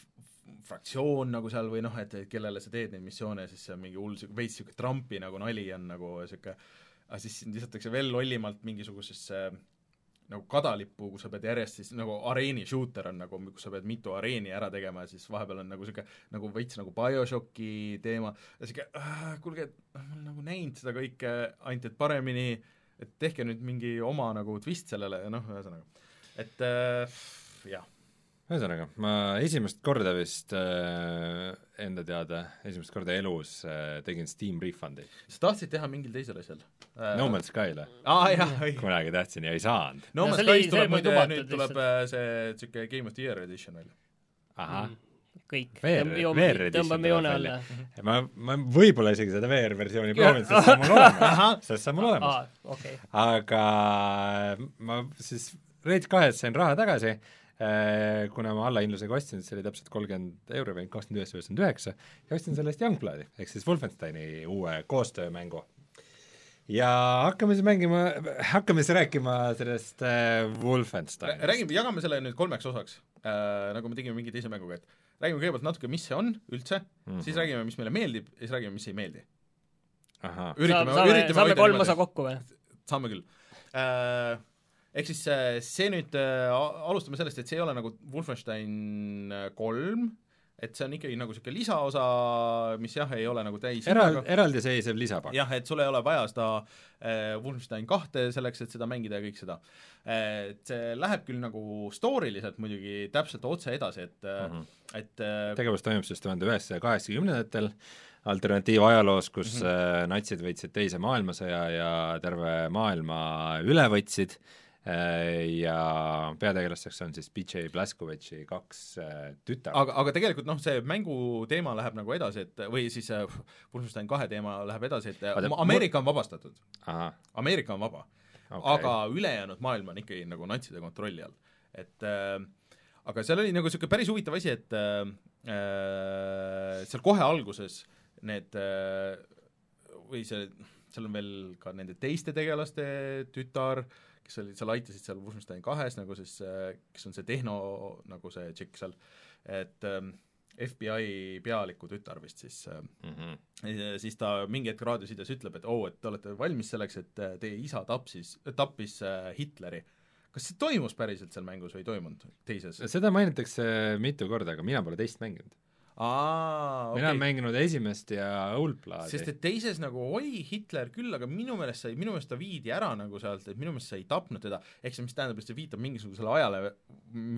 fraktsioon nagu seal või noh, et et kellele sa teed neid missioone siis see on mingi hull sihuke veits sihuke Trumpi nagu nali on nagu sihuke, aga siis sind lisatakse veel lollimalt mingisugusesse nagu kadalippu, kus sa pead järjest siis nagu areeni shooter on nagu, kus sa pead mitu areeni ära tegema ja siis vahepeal on nagu sihuke nagu veits nagu BioShocki teema ja sihuke äh, kuulge, et ma olen nagu näinud seda kõike, ainult et paremini, et tehke nüüd mingi oma nagu twist sellele ja noh, ühesõnaga, et äh, jah ühesõnaga, ma esimest korda vist äh, enda teada, esimest korda elus äh, tegin Steam refund'i sa tahtsid teha mingil teisel asjal äh, No Man's Skyle õige. kunagi tahtsin ja ei saanud. No No Man's oli- Sky's tuleb lubatud nüüd tuleb lihtsalt. äh, see niisugune Game of the Year edition välja. ahah, kõik, VR VR tõmbame joone alla. ma, ma võib-olla isegi seda VR-versiooni proovinud, sest see on mul olemas, sest see on mul olemas. okei. aga ma siis Rage kahes sain raha tagasi, kuna ma allahindlusega ostsin, see oli täpselt kolmkümmend euri või kakskümmend üheksa, üheksakümmend üheksa ja ostsin selle eest Youngbloodi ehk siis Wolfensteini uue koostöömängu. ja hakkame siis mängima, hakkame siis rääkima sellest äh, Wolfensteinist. räägime, jagame selle nüüd kolmeks osaks äh,, nagu me tegime mingi teise mänguga, et räägime kõigepealt natuke, mis see on üldse mm. -hmm. siis räägime, mis meile meeldib ja siis räägime, mis ei meeldi. üritame, üritame saame kolm osa kokku või? saame küll äh, ehk siis äh, see nüüd äh,, alustame sellest, et see ei ole nagu Wolfenstein äh, kolm, et see on ikkagi nagu niisugune lisaosa, mis jah, ei ole nagu täis Eral-, eraldiseisev lisapakk. jah, et sul ei ole vaja seda äh, Wolfenstein kahte selleks, et seda mängida ja kõik seda. et see läheb küll nagu story liselt muidugi täpselt otse edasi, et mm. -hmm. et tegevus toimub siis tuhande üheksasaja kaheksakümnendatel alternatiivajaloos, kus mm. -hmm. natsid võitsid Teise maailmasõja ja terve maailma üle võtsid ja peategelasteks on siis BJ Blazkovichi kaks äh, tütart. aga, aga tegelikult noh, see mängu teema läheb nagu edasi, et või siis äh, Wolfenstein kahe teema läheb edasi, et Vaata, Ameerika on vabastatud, Ameerika on vaba okay., aga ülejäänud maailm on ikkagi nagu natside kontrolli all. et äh, aga seal oli nagu niisugune päris huvitav asi, et äh, äh, seal kohe alguses need äh, või see, seal on veel ka nende teiste tegelaste tütar, kes olid seal, aitasid seal Wolfenstein kahes nagu siis, kes on see tehno nagu see tšikk seal, et ähm, FBI pealiku tütar vist siis äh, mm. -hmm. Siis ta mingi hetk raadiosides ütleb, et oo oh,, et te olete valmis selleks, et äh, teie isa tapsis, tappis äh, Hitleri. kas see toimus päriselt seal mängus või ei toimunud teises? seda mainitakse mitu korda, aga mina pole teist mänginud. aa, mina olen okei. mänginud esimest ja Oldbloodi. sest et teises nagu oli Hitler küll, aga minu meelest sai, minu meelest ta viidi ära nagu sealt, et minu meelest sa ei tapnud teda, ehk see, mis tähendab, et see viitab mingisugusele ajale,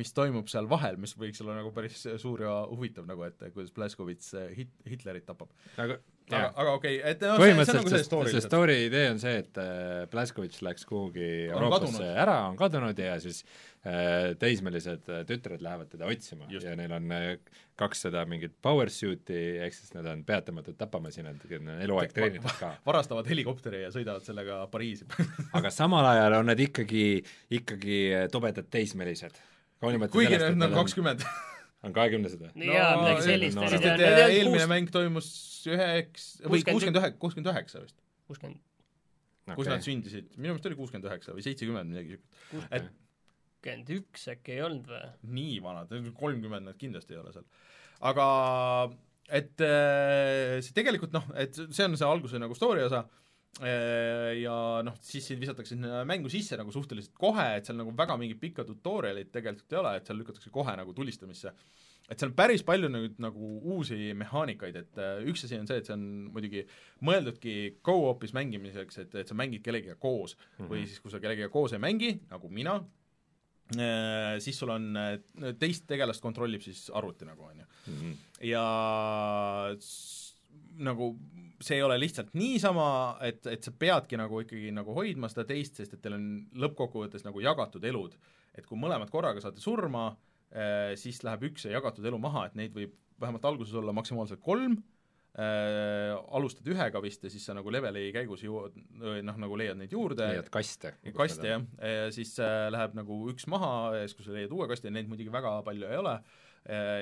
mis toimub seal vahel, mis võiks olla nagu päris suur ja huvitav nagu, et kuidas Blaskovitš Hit-, Hitlerit tapab. aga aga, aga okei okay,, et see, see on põhimõtteliselt nagu see see, story see story idee on see, et äh, Blazkovitš läks kuhugi Euroopasse ära, on kadunud ja siis äh, teismelised äh, tütred lähevad teda otsima Just. ja neil on äh, kaks seda mingit power suit'i, ehk siis nad on peatamatud tapamasinad, kes on eluaeg treenitud ka. varastavad helikopteri ja sõidavad sellega Pariisi aga samal ajal on nad ikkagi, ikkagi äh, tobedad teismelised. kuigi need on. kakskümmend. on kahekümnesed või? jaa, midagi sellist. no, sest no, et äh, eelmine mäng toimus üheks, või kuuskümmend üheksa, kuuskümmend üheksa vist, kuuskümmend, kus nad sündisid, minu meelest oli kuuskümmend üheksa või seitsekümmend, midagi siukest. et kuuskümmend üks äkki ei olnud või? nii vanad, kolmkümmend nad kindlasti ei ole seal. aga et äh, see tegelikult noh, et see on see alguse nagu story osa äh, ja noh, siis sind visatakse sinna mängu sisse nagu suhteliselt kohe, et seal nagu väga mingit pikka tutorial'it tegelikult ei ole, et seal lükatakse kohe nagu tulistamisse. et seal on päris palju nüüd nagu uusi mehaanikaid, et äh, üks asi on see, et see on muidugi mõeldudki go-op'is mängimiseks, et, et sa mängid kellegagi koos mm -hmm. või siis, kui sa kellegagi koos ei mängi, nagu mina, siis sul on, teist tegelast kontrollib siis arvuti nagu, on ju. Mhm. ja nagu see ei ole lihtsalt niisama, et, et sa peadki nagu ikkagi nagu hoidma seda teist, sest et teil on lõppkokkuvõttes nagu jagatud elud. et kui mõlemad korraga saate surma, siis läheb üks see jagatud elu maha, et neid võib vähemalt alguses olla maksimaalselt kolm äh,, alustad ühega vist ja siis sa nagu leveli käigus jõuad, noh, nagu leiad neid juurde. leiad kaste. kaste jah, siis äh, läheb nagu üks maha siis, kui sa leiad uue kasti, neid muidugi väga palju ei ole,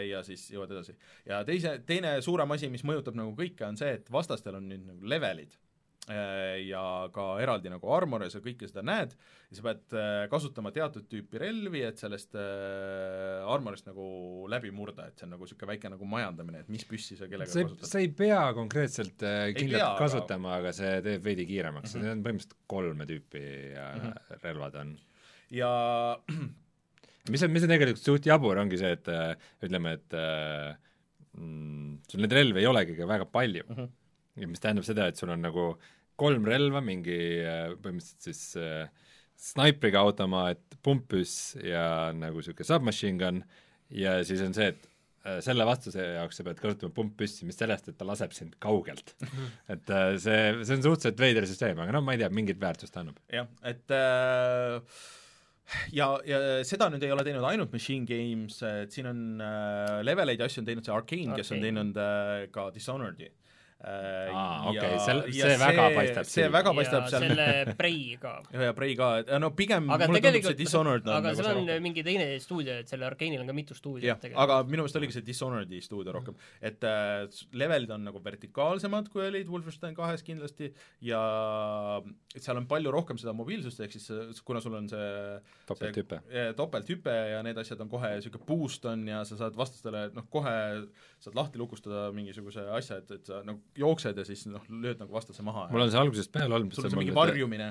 ja siis jõuad edasi. ja teise, teine suurem asi, mis mõjutab nagu kõike, on see, et vastastel on nüüd nagu levelid äh, ja ka eraldi nagu armor ja sa kõike seda näed ja sa pead äh, kasutama teatud tüüpi relvi, et sellest äh, armorist nagu läbi murda, et see on nagu niisugune väike nagu majandamine, et mis püssi sa kellega sa ei, kasutad. sa ei pea konkreetselt äh, kindlalt kasutama, aga see teeb veidi kiiremaks mm. -hmm. need on põhimõtteliselt kolme tüüpi ja mm. -hmm. relvad on. ja mis on, mis on tegelikult suht jabur, ongi see, et äh, ütleme, et äh, mm, sul neid relvi ei olegi ka väga palju mm. -hmm. ja mis tähendab seda, et sul on nagu kolm relva, mingi äh, põhimõtteliselt siis äh, snaipriga automaat, pumppüss ja nagu niisugune submachine gun ja siis on see, et äh, selle vastuse jaoks sa pead kasutama pumppüssi, mis sellest, et ta laseb sind kaugelt. et äh, see, see on suhteliselt veider süsteem, aga noh, ma ei tea, mingit väärtust annab. jah, et äh, ja, ja seda nüüd ei ole teinud ainult Machine Games, et siin on äh, leveleid ja asju on teinud see Arkane, kes on teinud äh, ka Dishonored'i äh,. Aa, okei, sel- see väga paistab see silma. väga paistab ja seal selle Prei ka. ja, ja Prey ka, et no pigem aga mulle tundub see tegelikult, Dishonored on aga nagu seal see on rohkem mingi teine stuudio, et sellel Arkane'il on ka mitu stuudiot, aga minu meelest oligi see Dishonored'i stuudio rohkem, et äh, levelid on nagu vertikaalsemad, kui olid Wolfenstein kahes kindlasti ja et seal on palju rohkem seda mobiilsust, ehk siis see- kuna sul on see topelthüpe. topelthüpe ja need asjad on kohe niisugune boost on ja sa saad vastastele noh, kohe saad lahti lukustada mingisuguse asja, et, et sa nagu jooksed ja siis noh, lööd nagu vastase maha mul on see algusest peale olnud sul on see mingi varjumine,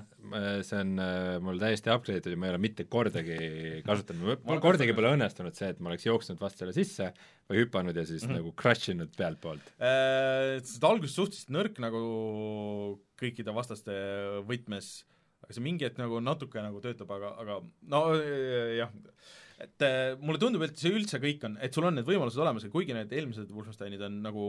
see on äh, mul täiesti upgrade'itud ja ma ei ole mitte kordagi kasutanud, mul kordagi pole õnnestunud see, et ma oleks jooksnud vastasele sisse või hüpanud ja siis mm. -hmm. nagu crush inud pealtpoolt. Äh, seda alguses suhteliselt nõrk nagu kõikide vastaste võtmes, aga see mingi hetk nagu natuke nagu töötab, aga, aga no äh, jah, et äh, mulle tundub, et see üldse kõik on, et sul on need võimalused olemas ja kuigi need eelmised Wolfensteinid on nagu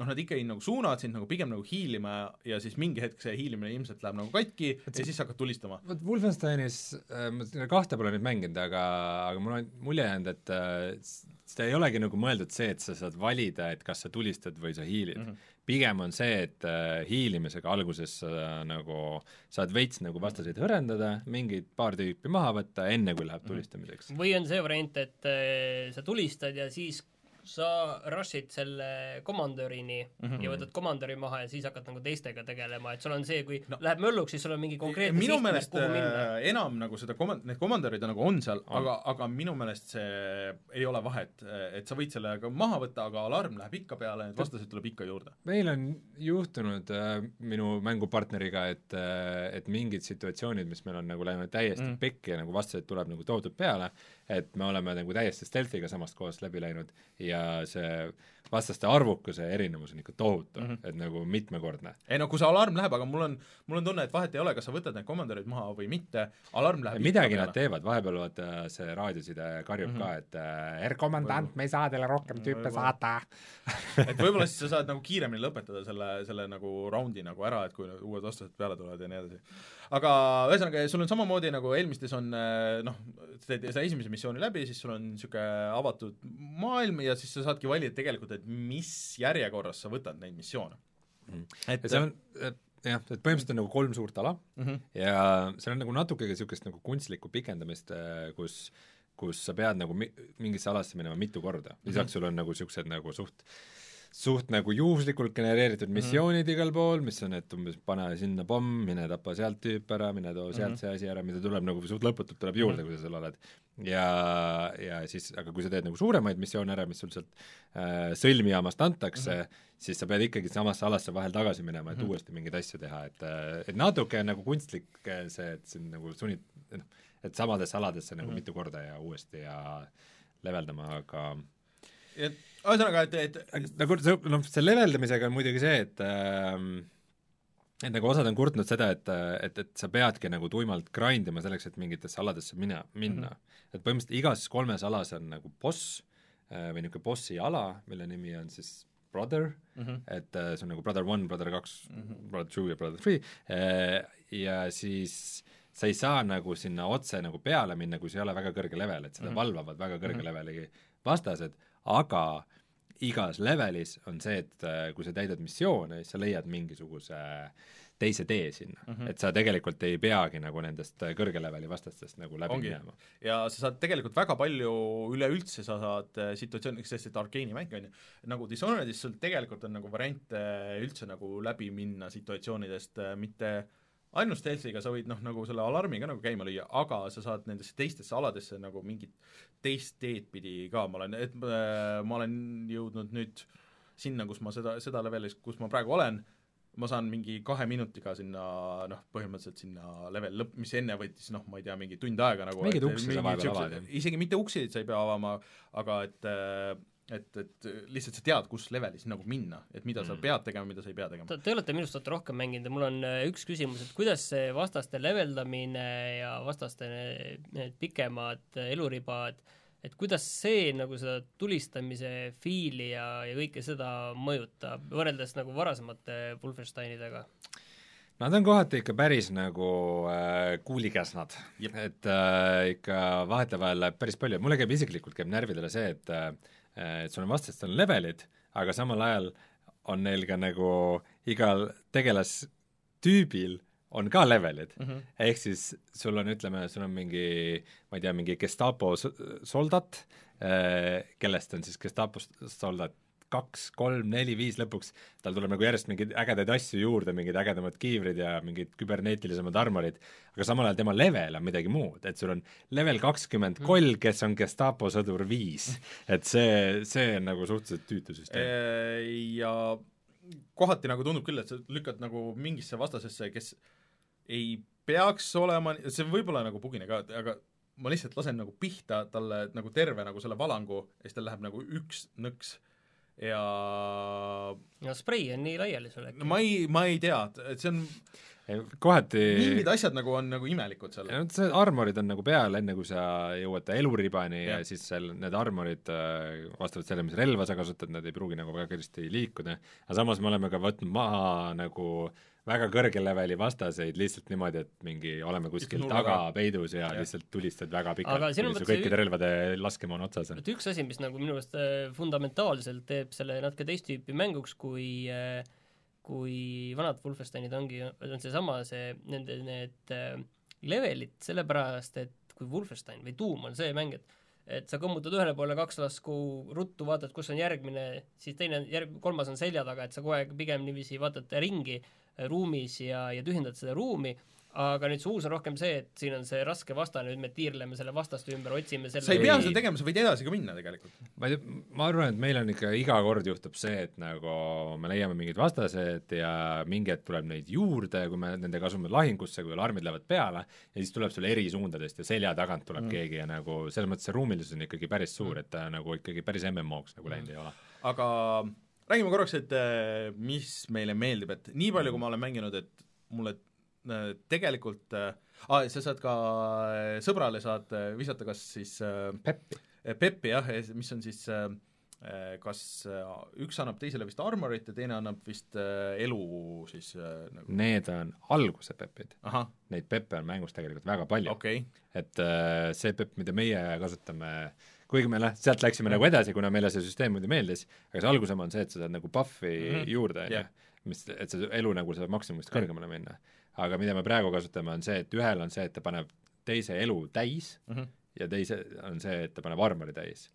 noh, nad ikkagi nagu suunavad sind nagu pigem nagu hiilima ja, ja siis mingi hetk see hiilimine ilmselt läheb nagu katki Et ja siis hakkad tulistama. vot Wolfensteinis äh, ma kahte pole nüüd mänginud, aga, aga mul on mulje jäänud, et äh, seda ei olegi nagu mõeldud see, et sa saad valida, et kas sa tulistad või sa hiilid mm. Mhm. -hmm. pigem on see, et äh, hiilimisega alguses sa nagu saad veits nagu vastaseid hõrendada, mingid paar tüüpi maha võtta, enne kui läheb tulistamiseks. või on see variant, et äh, sa tulistad ja siis sa rush'id selle komandörini mm. -hmm. ja võtad komandöri maha ja siis hakkad nagu teistega tegelema, et sul on see, kui No. läheb mölluks, siis sul on mingi konkreetne minu meelest äh, enam nagu seda komand-, need komandörid on nagu on seal, aga, aga minu meelest see ei ole vahet, et sa võid selle ka maha võtta, aga alarm läheb ikka peale, need vastased tuleb ikka juurde. meil on juhtunud äh, minu mängupartneriga, et äh, et mingid situatsioonid, mis meil on nagu läinud täiesti Mm. pekki ja nagu vastased tuleb nagu tohutult peale, et me oleme nagu täiesti stealth'iga samast kohast läbi läinud ja see vastaste arvukuse erinevus on ikka tohutu mm, Mhm. -hmm. et nagu mitmekordne. ei no kui see alarm läheb, aga mul on, mul on tunne, et vahet ei ole, kas sa võtad need komandörid maha või mitte, alarm läheb midagi nad teevad, vahepeal vaata see raadioside karjub mm Mhm. -hmm. ka, et äh, herr kommandant, me ei saa teile rohkem tüüpe saata. et võib-olla siis sa saad nagu kiiremini lõpetada selle, selle nagu raundi nagu ära, et kui uued vastased peale tulevad ja nii edasi. aga ühesõnaga, sul on samamoodi nagu eelmistes on eh, noh, sa teed seda esimese missiooni läbi, siis sul on niisugune avatud maailm ja siis sa saadki valida tegelikult, et mis järjekorras sa võtad neid missioone Mhm. et ja seal on, jah, et põhimõtteliselt on nagu kolm suurt ala mm -hmm. ja seal on nagu natuke ka niisugust nagu kunstlikku pikendamist, kus kus sa pead nagu mi-, mingisse alasse minema mitu korda, lisaks sul on nagu niisugused nagu suht suht nagu juhuslikult genereeritud missioonid mm -hmm. igal pool, mis on, et umbes pane sinna pomm, mine tapa sealt tüüp ära, mine too sealt Mhm. see asi ära, mida tuleb nagu suht lõputult tuleb juurde, kui sa seal oled. ja, ja siis, aga kui sa teed nagu suuremaid missioone ära, mis sul sealt äh, sõlmijaamast antakse mm, -hmm. siis sa pead ikkagi samasse alasse vahel tagasi minema, et mm Mhm. -hmm. uuesti mingeid asju teha, et äh, et natuke on nagu kunstlik äh, see, et sind nagu sunnid, noh, et samadesse aladesse nagu mm Mhm. -hmm. mitu korda ja uuesti ja leveldama, aga et ühesõnaga, et, et aga nagu see, noh, see leveldamisega on muidugi see, et ähm, et nagu osad on kurtnud seda, et, et, et sa peadki nagu tuimalt grind ima selleks, et mingitesse aladesse mina, minna mm. -hmm. et põhimõtteliselt igas kolmes alas on nagu boss äh, või niisugune bossi ala, mille nimi on siis Brother mm -hmm. et äh, see on nagu Brother One, Brother kaks mm. -hmm. Brother Two ja Brother Three äh, ja siis sa ei saa nagu sinna otse nagu peale minna, kui sa ei ole väga kõrge level, et seda mm. -hmm. valvavad väga kõrge mm -hmm. leveli vastased, aga igas levelis on see, et äh, kui sa täidad missioone, siis sa leiad mingisuguse teise tee sinna mm. -hmm. et sa tegelikult ei peagi nagu nendest äh, kõrge leveli vastastest nagu läbi Ongi. minema. ja sa saad tegelikult väga palju, üleüldse sa saad äh, situatsioone, sest et Arkeeni mäng on ju, nagu Dishonoredis sul tegelikult on nagu variante üldse nagu läbi minna situatsioonidest, mitte ainult stealth'iga, sa võid noh, nagu selle alarmi ka nagu käima lüüa, aga sa saad nendesse teistesse aladesse nagu mingit teist teed pidi ka, ma olen, et äh, ma olen jõudnud nüüd sinna, kus ma seda, seda levelis, kus ma praegu olen, ma saan mingi kahe minutiga sinna noh, põhimõtteliselt sinna level lõpp, mis enne võttis noh, ma ei tea, mingi tund aega nagu Mingeid uksi sa vahepeal avad, jah. isegi mitte uksi sa ei pea avama, aga et äh, et, et lihtsalt sa tead, kus levelis nagu minna, et mida mm. sa pead tegema, mida sa ei pea tegema. Te, te olete minust vaata rohkem mänginud ja mul on äh, üks küsimus, et kuidas see vastaste leveldamine ja vastaste ne- need pikemad äh, eluribad, et kuidas see nagu seda tulistamise fiili ja, ja kõike seda mõjutab, võrreldes nagu varasemate Wolfensteinidega? Nad on kohati ikka päris nagu äh, kuulikäsnad, et äh, ikka vahetevahel läheb päris palju, mulle käib isiklikult käib närvidele see, et äh, et sul on vastased on levelid, aga samal ajal on neil ka nagu igal tegelastüübil on ka levelid Mm -hmm. ehk siis sul on, ütleme, sul on mingi, ma ei tea, mingi Gestapo s- soldat, kellest on siis Gestapo s- soldat kaks, kolm, neli, viis lõpuks, tal tuleb nagu järjest mingeid ägedaid asju juurde, mingid ägedamad kiivrid ja mingid kübernetilisemad armorid, aga samal ajal tema level on midagi muud, et sul on level kakskümmend koll, kes on Gestapo sõdur viis. et see, see on nagu suhteliselt tüütu süsteem. ja kohati nagu tundub küll, et sa lükkad nagu mingisse vastasesse, kes ei peaks olema, see võib olla nagu bugine ka, aga ma lihtsalt lasen nagu pihta talle nagu terve nagu selle valangu ja siis tal läheb nagu üks nõks ja no sprei on nii laiali sul äkki. No ma ei, ma ei tea, et see on, kohati mingid asjad nagu on nagu imelikud seal. ja vot see armorid on nagu peal, enne kui sa jõuad eluribani ja, ja siis seal need armorid äh, vastavalt sellele, mis relva sa kasutad, nad ei pruugi nagu väga kiiresti liikuda, aga samas me oleme ka võtnud maha nagu väga kõrge leveli vastaseid lihtsalt niimoodi, et mingi oleme kuskil nurga taga peidus ja, ja lihtsalt tulistad väga Aga pikalt, kuni su kõikide relvade laskemoon otsas on. et üks asi, mis nagu minu arust äh, fundamentaalselt teeb selle natuke teist tüüpi mänguks, kui äh, kui vanad Wolfensteinid ongi, on seesama, see, nende need äh, levelid, sellepärast et kui Wolfenstein või Doom on see mäng, et et sa kõmmutad ühele poole kaks lasku ruttu, vaatad, kus on järgmine, siis teine, järg-, kolmas on selja taga, et sa kogu aeg pigem niiviisi vaatad ringi ruumis ja, ja tühjendad seda ruumi, aga nüüd see uus on rohkem see, et siin on see raske vastane, nüüd me tiirleme selle vastaste ümber, otsime selle sa ei pea seda tegema, sa võid edasi ka minna tegelikult. ma ei tea, ma arvan, et meil on ikka iga kord juhtub see, et nagu me leiame mingid vastased ja mingi hetk tuleb neid juurde, kui me nendega asume lahingusse, kui alarmid lähevad peale, ja siis tuleb sul eri suundadest ja selja tagant tuleb mm. keegi ja nagu selles mõttes see ruumilisus on ikkagi päris suur, et ta nagu ikkagi päris MMO-ks nagu läinud ei ole. aga räägime korraks, et äh, mis meile meeldib, et nii palju, kui ma olen mänginud, et mulle äh, tegelikult äh, sa saad ka äh, sõbrale saad äh, visata kas siis äh, Peppi. Peppi jah, mis on siis äh, äh, kas äh, üks annab teisele vist armorit ja teine annab vist äh, elu siis äh, nagu Need on alguse Pepid. Neid Peppe on mängus tegelikult väga palju okay., et äh, see PEP, mida meie kasutame, kuigi me noh, sealt läksime nagu edasi, kuna meile see süsteem muidu meeldis, aga see algusema on see, et sa saad nagu buff'i mm. -hmm. juurde, on ju mis, et see elu nagu saab maksimumist kõrgemale minna. aga mida me praegu kasutame, on see, et ühel on see, et ta paneb teise elu täis mm. -hmm. ja teise on see, et ta paneb armori täis.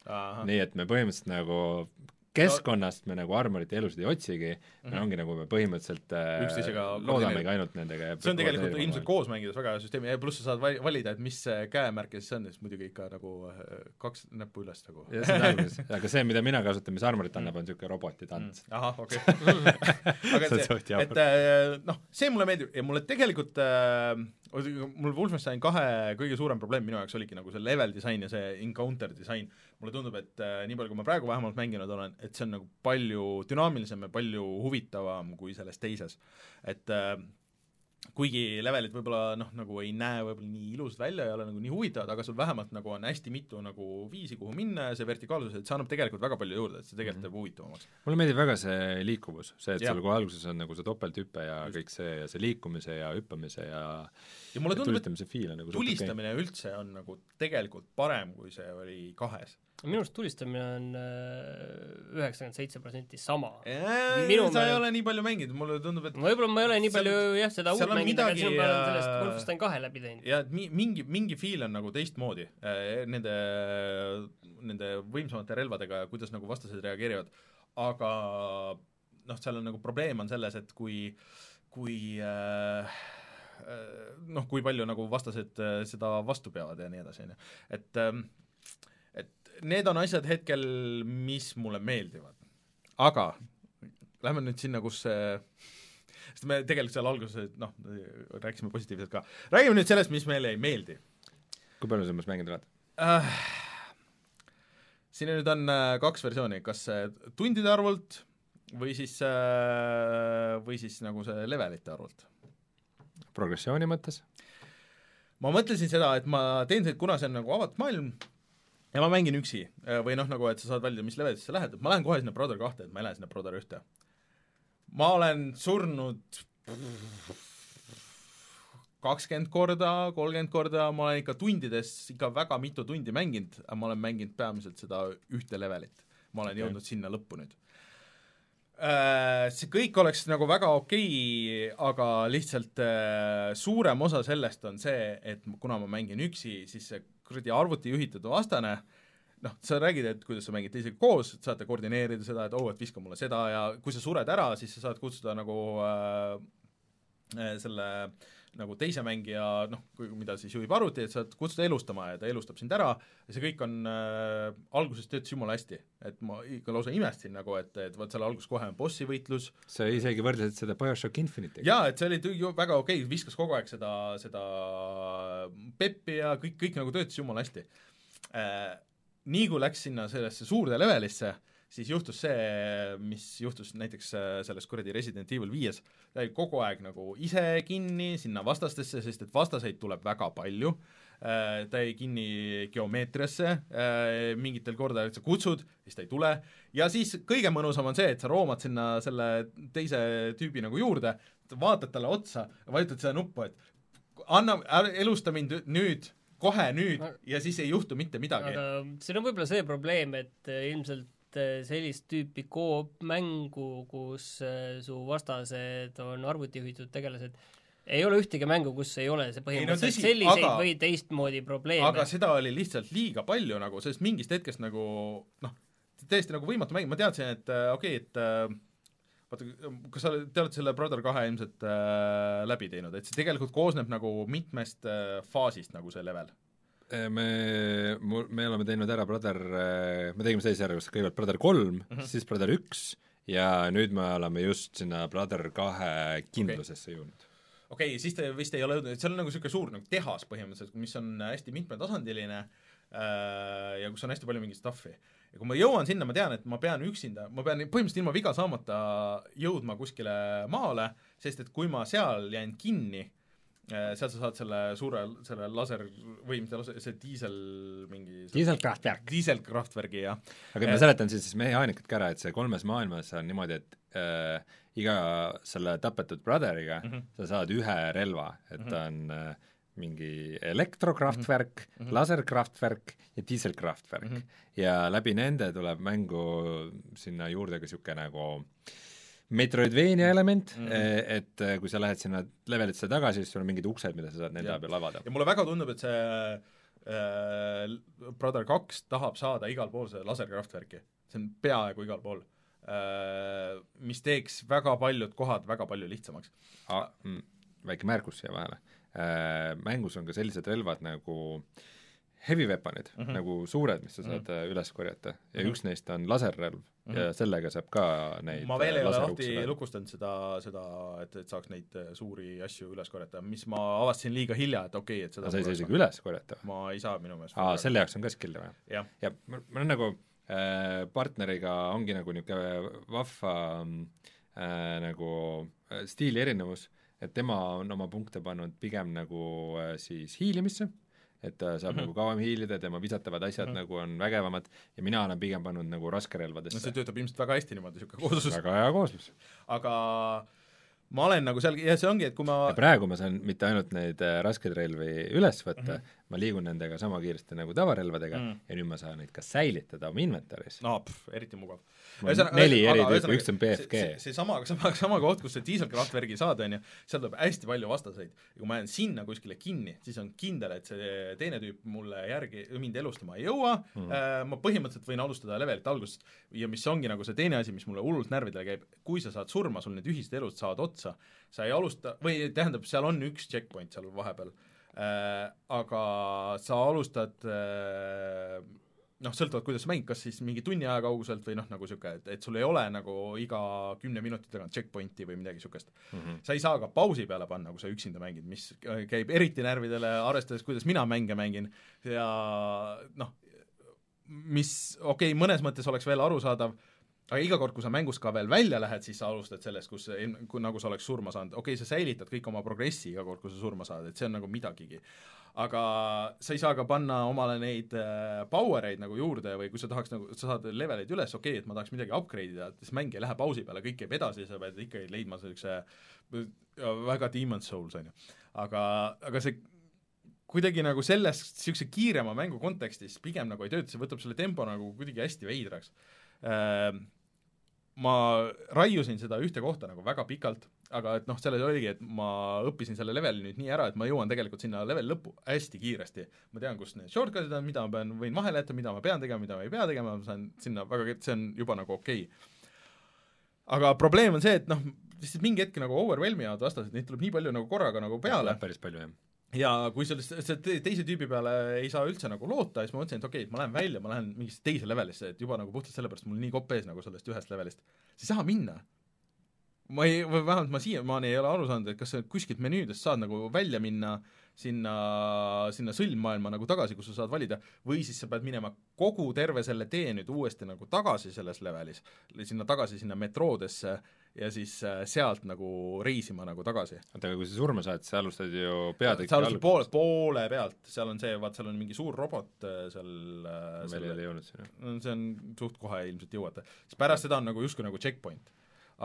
Nii et me põhimõtteliselt nagu keskkonnast me nagu armorit ja elusid ei otsigi mm, -hmm. meil ongi nagu me põhimõtteliselt äh, Üksteisega loodamegi ainult nendega ja see on tegelikult ilmselt koos mängides väga hea süsteem ja pluss sa saad val- valida, et mis see käemärk ja siis on, siis muidugi ikka nagu äh, kaks näppu üles nagu ja see on alguses, aga see, mida mina kasutan, mis armorit annab, on niisugune robotitants mm.. ahah, okei aga See on et see, jabur. et äh, noh, see mulle meeldib ja mulle tegelikult äh, mul Wolfenstein kahe kõige suurem probleem minu jaoks oligi nagu see level disain ja see encounter disain. Mulle tundub, et äh, nii palju, kui ma praegu vähemalt mänginud olen, et see on nagu palju dünaamilisem ja palju huvitavam kui selles teises. et äh, kuigi levelid võib-olla noh, nagu ei näe võib-olla nii ilusad välja, ei ole nagu nii huvitavad, aga sul vähemalt nagu on hästi mitu nagu viisi, kuhu minna ja see vertikaalsus, et see annab tegelikult väga palju juurde, et see tegelikult teeb huvitavamaks. mulle meeldib väga see liikuvus, see, et Jah. sul kohe alguses on nagu see topelthüpe ja Just. kõik see ja see liikumise ja hüppamise ja ja mulle tundub, et tulistamise feel on nagu tulistamine üldse on nagu tegelikult parem, kui see oli kahes. Minu arust tulistamine on äh, üheksakümmend seitse protsenti sama. sa Minu ei meelest- ole nii palju mänginud, mulle tundub, et võib-olla ma ei ole nii Seal- palju jah, seda seal uut on mänginud, aga siin ma olen sellest Wolfenstein kahe läbi teinud. ja et mi-, mingi, mingi feel on nagu teistmoodi äh, nende, nende võimsamate relvadega ja kuidas nagu vastased reageerivad, aga noh, seal on nagu probleem on selles, et kui, kui äh, äh, noh, kui palju nagu vastased seda vastu peavad ja nii edasi, on ju. et ähm, et need on asjad hetkel, mis mulle meeldivad. aga lähme nüüd sinna, kus see sest me tegelikult seal alguses noh, rääkisime positiivselt ka. räägime nüüd sellest, mis meile ei meeldi kui palju sa umbes mänginud oled? äh,. siin nüüd on äh, kaks versiooni, kas äh, tundide arvult või siis äh,, või siis nagu see levelite arvult progressiooni mõttes? ma mõtlesin seda, et ma teen seda, kuna see on nagu avatud maailm ja ma mängin üksi äh, või noh, nagu et sa saad valida, mis levelisse sa lähed, ma lähen kohe sinna Brother kahte, et ma ei lähe sinna Brother ühte. ma olen surnud kakskümmend korda, kolmkümmend korda, ma olen ikka tundides ikka väga mitu tundi mänginud, aga ma olen mänginud peamiselt seda ühte levelit. ma olen okay. jõudnud sinna lõppu nüüd Äh, see kõik oleks nagu väga okei okay,, aga lihtsalt äh, suurem osa sellest on see, et kuna ma mängin üksi, siis see kuradi arvuti juhitud vastane noh, sa räägid, et kuidas sa mängid teisega koos, et saate koordineerida seda, et oo oh,, et viska mulle seda ja kui sa sured ära, siis sa saad kutsuda nagu äh, äh, selle nagu teise mängija noh, mida siis juhib arvuti, et sa kutsud elustama ja ta elustab sind ära ja see kõik on äh,, alguses töötas jumala hästi. et ma ikka lausa imestasin nagu, et, et vot seal alguses kohe on bossi võitlus, sa isegi võrdlesid seda BioShock Infinite'iga. jaa, et see oli ju väga okei okay,, viskas kogu aeg seda, seda peppi ja kõik, kõik nagu töötas jumala hästi äh,. Nii kui läks sinna sellesse suurde levelisse, siis juhtus see, mis juhtus näiteks äh, selles kuradi Resident Evil viies, ta jäi kogu aeg nagu ise kinni sinna vastastesse, sest et vastaseid tuleb väga palju, ta jäi kinni geomeetriasse, mingitel kordadel sa kutsud, siis ta ei tule, ja siis kõige mõnusam on see, et sa roomad sinna selle teise tüübi nagu juurde, vaatad talle otsa, vajutad seda nuppu, et anna, elusta mind nüüd, kohe nüüd ja siis ei juhtu mitte midagi. aga siin on võib-olla see probleem, et äh, ilmselt äh, sellist tüüpi koop-mängu, kus äh, su vastased on arvutijuhitud tegelased, ei ole ühtegi mängu, kus ei ole see põhimõtteliselt tõsi, selliseid aga- või teistmoodi probleeme. aga seda oli lihtsalt liiga palju nagu, sest mingist hetkest nagu noh, täiesti nagu võimatu mäng, ma teadsin, et äh, okei okay,, et äh, vaata, kas sa te olete selle Brother kahe ilmselt äh, läbi teinud, et see tegelikult koosneb nagu mitmest äh, faasist nagu see level. Me, mul, me oleme teinud ära Brother, me tegime sellise järjekordse, kõigepealt Brother kolm mm, -hmm. siis Brother üks ja nüüd me oleme just sinna Brother kahe kindlusesse okay. jõudnud. okei okay,, siis te vist ei ole jõudnud, seal on nagu niisugune suur nagu tehas põhimõtteliselt, mis on hästi mitmetasandiline äh, ja kus on hästi palju mingit stuff'i. ja kui ma jõuan sinna, ma tean, et ma pean üksinda, ma pean põhimõtteliselt ilma viga saamata jõudma kuskile maale, sest et kui ma seal jään kinni, seal sa saad selle suure, selle laser või mitte laser, see diisel mingi diiselkraftwerk. diiselkraftwergi, jah. aga ma seletan siis mehaanikat ka ära, et see kolmes maailmas on niimoodi, et äh, iga selle tapetud brother'iga mm -hmm. sa saad ühe relva, et Mhm. ta on äh, mingi elektrokraftwerk mm, -hmm. laserkraftwerk ja diiselkraftwerk mm. -hmm. ja läbi nende tuleb mängu sinna juurde ka niisugune nagu Metroidvania element mm, Mhm. -hmm. et äh, kui sa lähed sinna levelisse tagasi, siis sul on mingid uksed, mida sa saad nende abil avada. ja mulle väga tundub, et see äh, Brother kaks tahab saada igal pool seda laserkraftwerki, see on peaaegu igal pool äh,, mis teeks väga paljud kohad väga palju lihtsamaks. Ah, mm, väike märkus siia vahele äh,, mängus on ka sellised relvad nagu heavy weapon'id mm, Mhm. -hmm. nagu suured, mis sa saad mm -hmm. üles korjata ja mm Mhm. -hmm. üks neist on laserrelv mm -hmm. ja sellega saab ka neid ma veel ei äh, ole lahti lukustanud seda, seda, et, et saaks neid äh, suuri asju üles korjata, mis ma avastasin liiga hilja, et okei okay,, et seda sa ei saa isegi üles korjata ma ei saa minu meelest aa, selle jaoks on ka skill'e vaja? jah, ja mul mul on nagu äh, partneriga ongi nagu niisugune vahva äh, nagu stiili erinevus, et tema on oma punkte pannud pigem nagu äh, siis hiilimisse, et ta saab mm. -hmm. nagu kauem hiilida, tema visatavad asjad mm. -hmm. nagu on vägevamad ja mina olen pigem pannud nagu no raskerelvadesse see töötab ilmselt väga hästi niimoodi, niisugune kooslus, väga hea kooslus. aga ma olen nagu seal, ja see ongi, et kui ma ja praegu ma saan mitte ainult neid äh, raskeid relvi üles võtta mm. -hmm. ma liigun nendega sama kiiresti nagu tavarelvadega mm Mm. -hmm. ja nüüd ma saan neid ka säilitada oma inventaris. no pff, eriti mugav. Neli eri tüüpi, üks on BFG. see, see sama, sama, koht, kus sa diiselkraftvergi saad, on ju, seal tuleb hästi palju vastaseid. Ja kui ma jään sinna kuskile kinni, siis on kindel, et see teine tüüp mulle järgi, mind elustama ei jõua. Mm., ma põhimõtteliselt võin alustada levelit algusest. Ja mis ongi nagu see teine asi, mis mulle hullult närvidele käib, kui sa saad surma, sul need ühised elud saavad otsa, sa ei alusta, või tähendab, seal on üks checkpoint seal vahepeal. Äh,, aga sa alustad äh, noh, sõltuvalt, kuidas sa mängid, kas siis mingi tunni aja kauguselt või noh, nagu niisugune, et, et sul ei ole nagu iga kümne minuti tagant checkpointi või midagi niisugust. Mm -hmm. sa ei saa ka pausi peale panna, kui sa üksinda mängid, mis käib eriti närvidele, arvestades, kuidas mina mänge mängin ja noh, mis okei okay,, mõnes mõttes oleks veel arusaadav, aga iga kord, kui sa mängust ka veel välja lähed, siis sa alustad sellest, kus, kui nagu sa oleks surma saanud, okei okay,, sa säilitad kõik oma progressi iga kord, kui sa surma saad, et see on nagu midagigi. aga sa ei saa ka panna omale neid äh, power eid nagu juurde või kui sa tahaks nagu, sa saad leveleid üles, okei okay,, et ma tahaks midagi upgrade ida, siis mäng ei lähe pausi peale, kõik käib edasi, sa pead ikkagi leidma sellise väga Demon's Souls, on ju. aga, aga see kuidagi nagu selles, niisuguse kiirema mängu kontekstis pigem nagu ei tööta, see võtab selle tempo nagu kuidagi hästi veidraks äh, ma raiusin seda ühte kohta nagu väga pikalt, aga et noh, selles oligi, et ma õppisin selle leveli nüüd nii ära, et ma jõuan tegelikult sinna leveli lõppu hästi kiiresti. ma tean, kus need shortcut'id on, mida ma pean, võin vahele jätta, mida ma pean tegema, mida ma ei pea tegema, ma saan sinna väga, see on juba nagu okei okay. aga probleem on see, et noh, lihtsalt mingi hetk nagu overwhelm ivad vastased, neid tuleb nii palju nagu korraga nagu peale päris palju jah. Ja kui sellest, see te- teise tüübi peale ei saa üldse nagu loota, siis ma mõtlesin, et okei okay,, et ma lähen välja, ma lähen mingisse teise levelisse, et juba nagu puhtalt sellepärast mul nii kopp ees nagu sellest ühest levelist. sa ei saa minna. ma ei, või vähemalt ma siiamaani ei ole aru saanud, et kas sa kuskilt menüüdest saad nagu välja minna sinna, sinna sõlmmaailma nagu tagasi, kus sa saad valida, või siis sa pead minema kogu terve selle tee nüüd uuesti nagu tagasi selles levelis, sinna tagasi sinna metroodesse ja siis äh, sealt nagu reisima nagu tagasi. oota, aga kui sa surma saad, sa alustad ju peatüki sa alustasid poole, poole pealt, seal on see, vaat seal on mingi suur robot äh, seal äh, meil ei ole jõudnud sinna. see on suht kohe ilmselt jõuate, siis pärast seda on nagu justkui nagu checkpoint.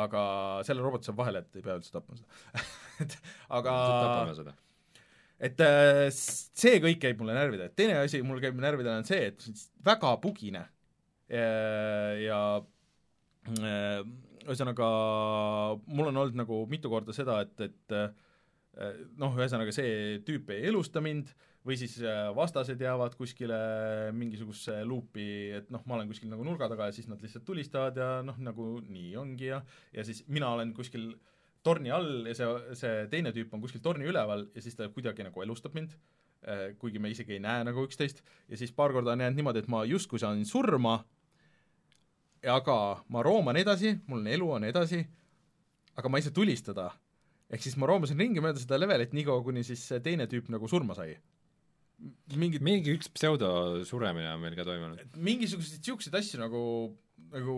aga selle roboti saab vahele, et ei pea üldse tapma seda et aga tapame seda. Et äh, see kõik käib mulle närvidele, teine asi mul käib närvidele on see, et väga bugine ja, ja äh, ühesõnaga mul on olnud nagu mitu korda seda, et, et äh, noh, ühesõnaga see tüüp ei elusta mind või siis äh, vastased jäävad kuskile mingisugusesse luupi, et noh, ma olen kuskil nagu nurga taga ja siis nad lihtsalt tulistavad ja noh, nagu nii ongi ja ja siis mina olen kuskil torni all ja see, see teine tüüp on kuskil torni üleval ja siis ta kuidagi nagu elustab mind, kuigi me isegi ei näe nagu üksteist, ja siis paar korda on jäänud niimoodi, et ma justkui saan surma, aga ma rooman edasi, mul on elu on edasi, aga ma ei saa tulistada. ehk siis ma roomasin ringi mööda seda levelit niikaua, kuni siis see teine tüüp nagu surma sai. mingid, mingi üks pseudo suremine on meil ka toimunud. mingisuguseid niisuguseid asju nagu, nagu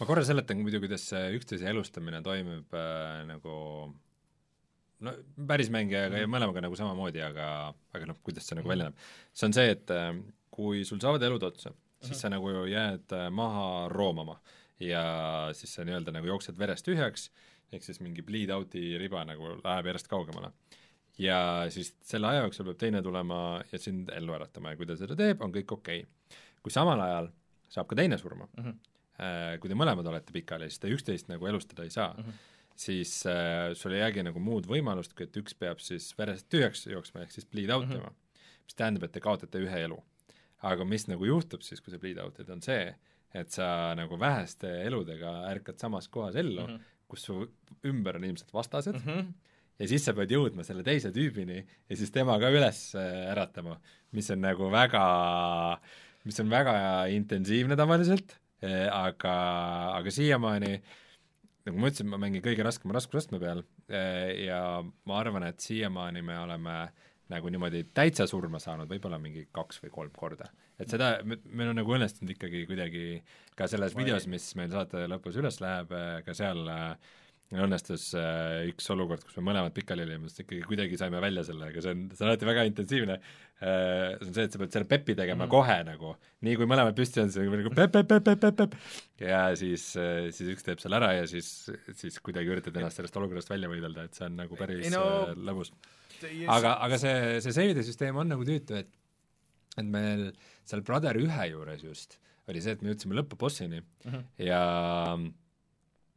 ma korra seletan muidu, kuidas see üksteise elustamine toimub äh, nagu no päris mängijaga ja mõlemaga nagu samamoodi, aga, aga noh, kuidas see nagu välja näeb. see on see, et äh, kui sul saavad elud otsa, siis sa nagu jääd äh, maha roomama ja siis sa nii-öelda nagu jooksed verest tühjaks, ehk siis mingi bleed out'i riba nagu läheb järjest kaugemale. ja siis selle aja jooksul peab teine tulema ja sind ellu äratama ja kui ta seda teeb, on kõik okei okay.. kui samal ajal saab ka teine surma mm, Mhm. -hmm. Kui te mõlemad olete pikali, siis te üksteist nagu elustada ei saa mm, Mhm. -hmm. siis äh, sul ei jäägi nagu muud võimalust, kui et üks peab siis verest tühjaks jooksma, ehk siis bleed out ima mm, -hmm. mis tähendab, et te kaotate ühe elu. aga mis nagu juhtub siis, kui sa bleed out'id, on see, et sa nagu väheste eludega ärkad samas kohas ellu mm, Mhm. -hmm. kus su ümber on ilmselt vastased mm, mm -hmm. ja siis sa pead jõudma selle teise tüübini ja siis tema ka üles äh, äratama, mis on nagu väga, mis on väga intensiivne tavaliselt, aga, aga siiamaani nagu ma ütlesin, ma mängin kõige raskema raskusastme peal eh, ja ma arvan, et siiamaani me oleme nagu niimoodi täitsa surma saanud võib-olla mingi kaks või kolm korda. et seda, meil on nagu õnnestunud ikkagi kuidagi ka selles videos, mis meil saate lõpus üles läheb, ka seal äh, õnnestus äh, üks olukord, kus me mõlemad pikali olime, sest ikkagi kuidagi saime välja selle, aga see on, see on alati väga intensiivne äh,, see on see, et sa pead selle pepi tegema mm. kohe nagu, nii kui mõlemad püsti on, siis nagu pep, pep, pep, pep, pep, pep ja siis, siis üks teeb selle ära ja siis, siis kuidagi üritad ennast sellest olukorrast välja võidelda, et see on nagu päris no- no, lõbus. aga, aga see, see seivide süsteem on nagu tüütu, et et meil seal Brother ühe juures just oli see, et me jõudsime lõpubossini mm -hmm. ja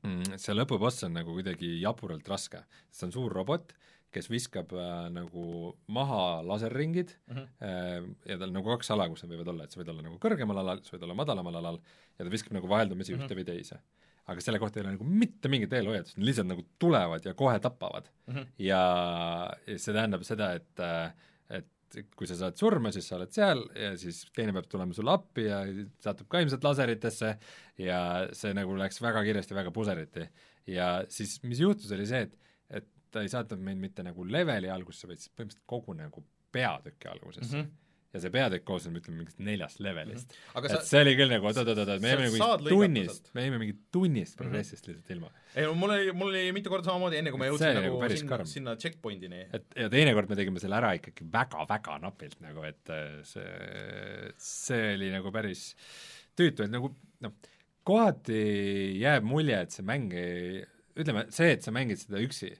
mm, see lõpuboss on nagu kuidagi jaburalt raske, see on suur robot, kes viskab äh, nagu maha laserringid mm. -hmm. ja tal on nagu kaks ala, kus nad võivad olla, et sa võid olla nagu kõrgemal alal, sa võid olla madalamal alal ja ta viskab nagu vaheldumisi mm -hmm. ühte või teise. aga selle kohta ei ole nagu mitte mingit eelhoiatust, nad lihtsalt nagu tulevad ja kohe tapavad mm. -hmm. ja, see tähendab seda, et äh, kui sa saad surma, siis sa oled seal ja siis teine peab tulema sulle appi ja satub ka ilmselt laseritesse ja see nagu läks väga kiiresti väga puseriti. ja siis mis juhtus, oli see, et, et ta ei saatnud meid mitte nagu leveli algusesse, vaid siis põhimõtteliselt kogu nagu peatüki algusesse mm. -hmm. Ja see peatükk koosneb, ütleme, mingist neljast levelist mm. -hmm. aga et sa, see oli küll nagu oot-oot-oot, me sa jäime nagu tunnist me jäime mingi tunnist progressist lihtsalt ilma. ei no mul oli, mul oli mitu korda samamoodi, enne kui ma jõudsin nagu nagu sinna sinna checkpoint'ini. et ja teinekord me tegime selle ära ikkagi väga-väga napilt nagu, et äh, see, see oli nagu päris tüütu, et nagu noh, kohati jääb mulje, et see mäng ei, ütleme, see, et sa mängid seda üksi,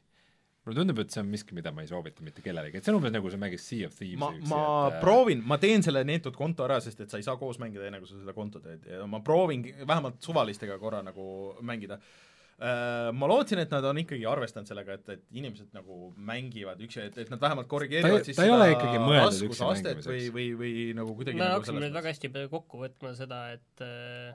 mulle tundub, et see on miski, mida ma ei soovita mitte kellelegi, et see on umbes nagu sa mängid Sea of Thieves ma, ma et äh, proovin, ma teen selle neetud konto ära, sest et sa ei saa koos mängida, enne kui sa seda konto teed ja ma proovin vähemalt suvalistega korra nagu mängida. Ma lootsin, et nad on ikkagi arvestanud sellega, et, et inimesed nagu mängivad üksi, et, et nad vähemalt korrigeerivad Ta siis ta ei ole ikkagi mõeldud üksi raskusastet või, või, või nagu kuidagi me nagu hakkasime nüüd väga hästi kokku võtma seda, et äh,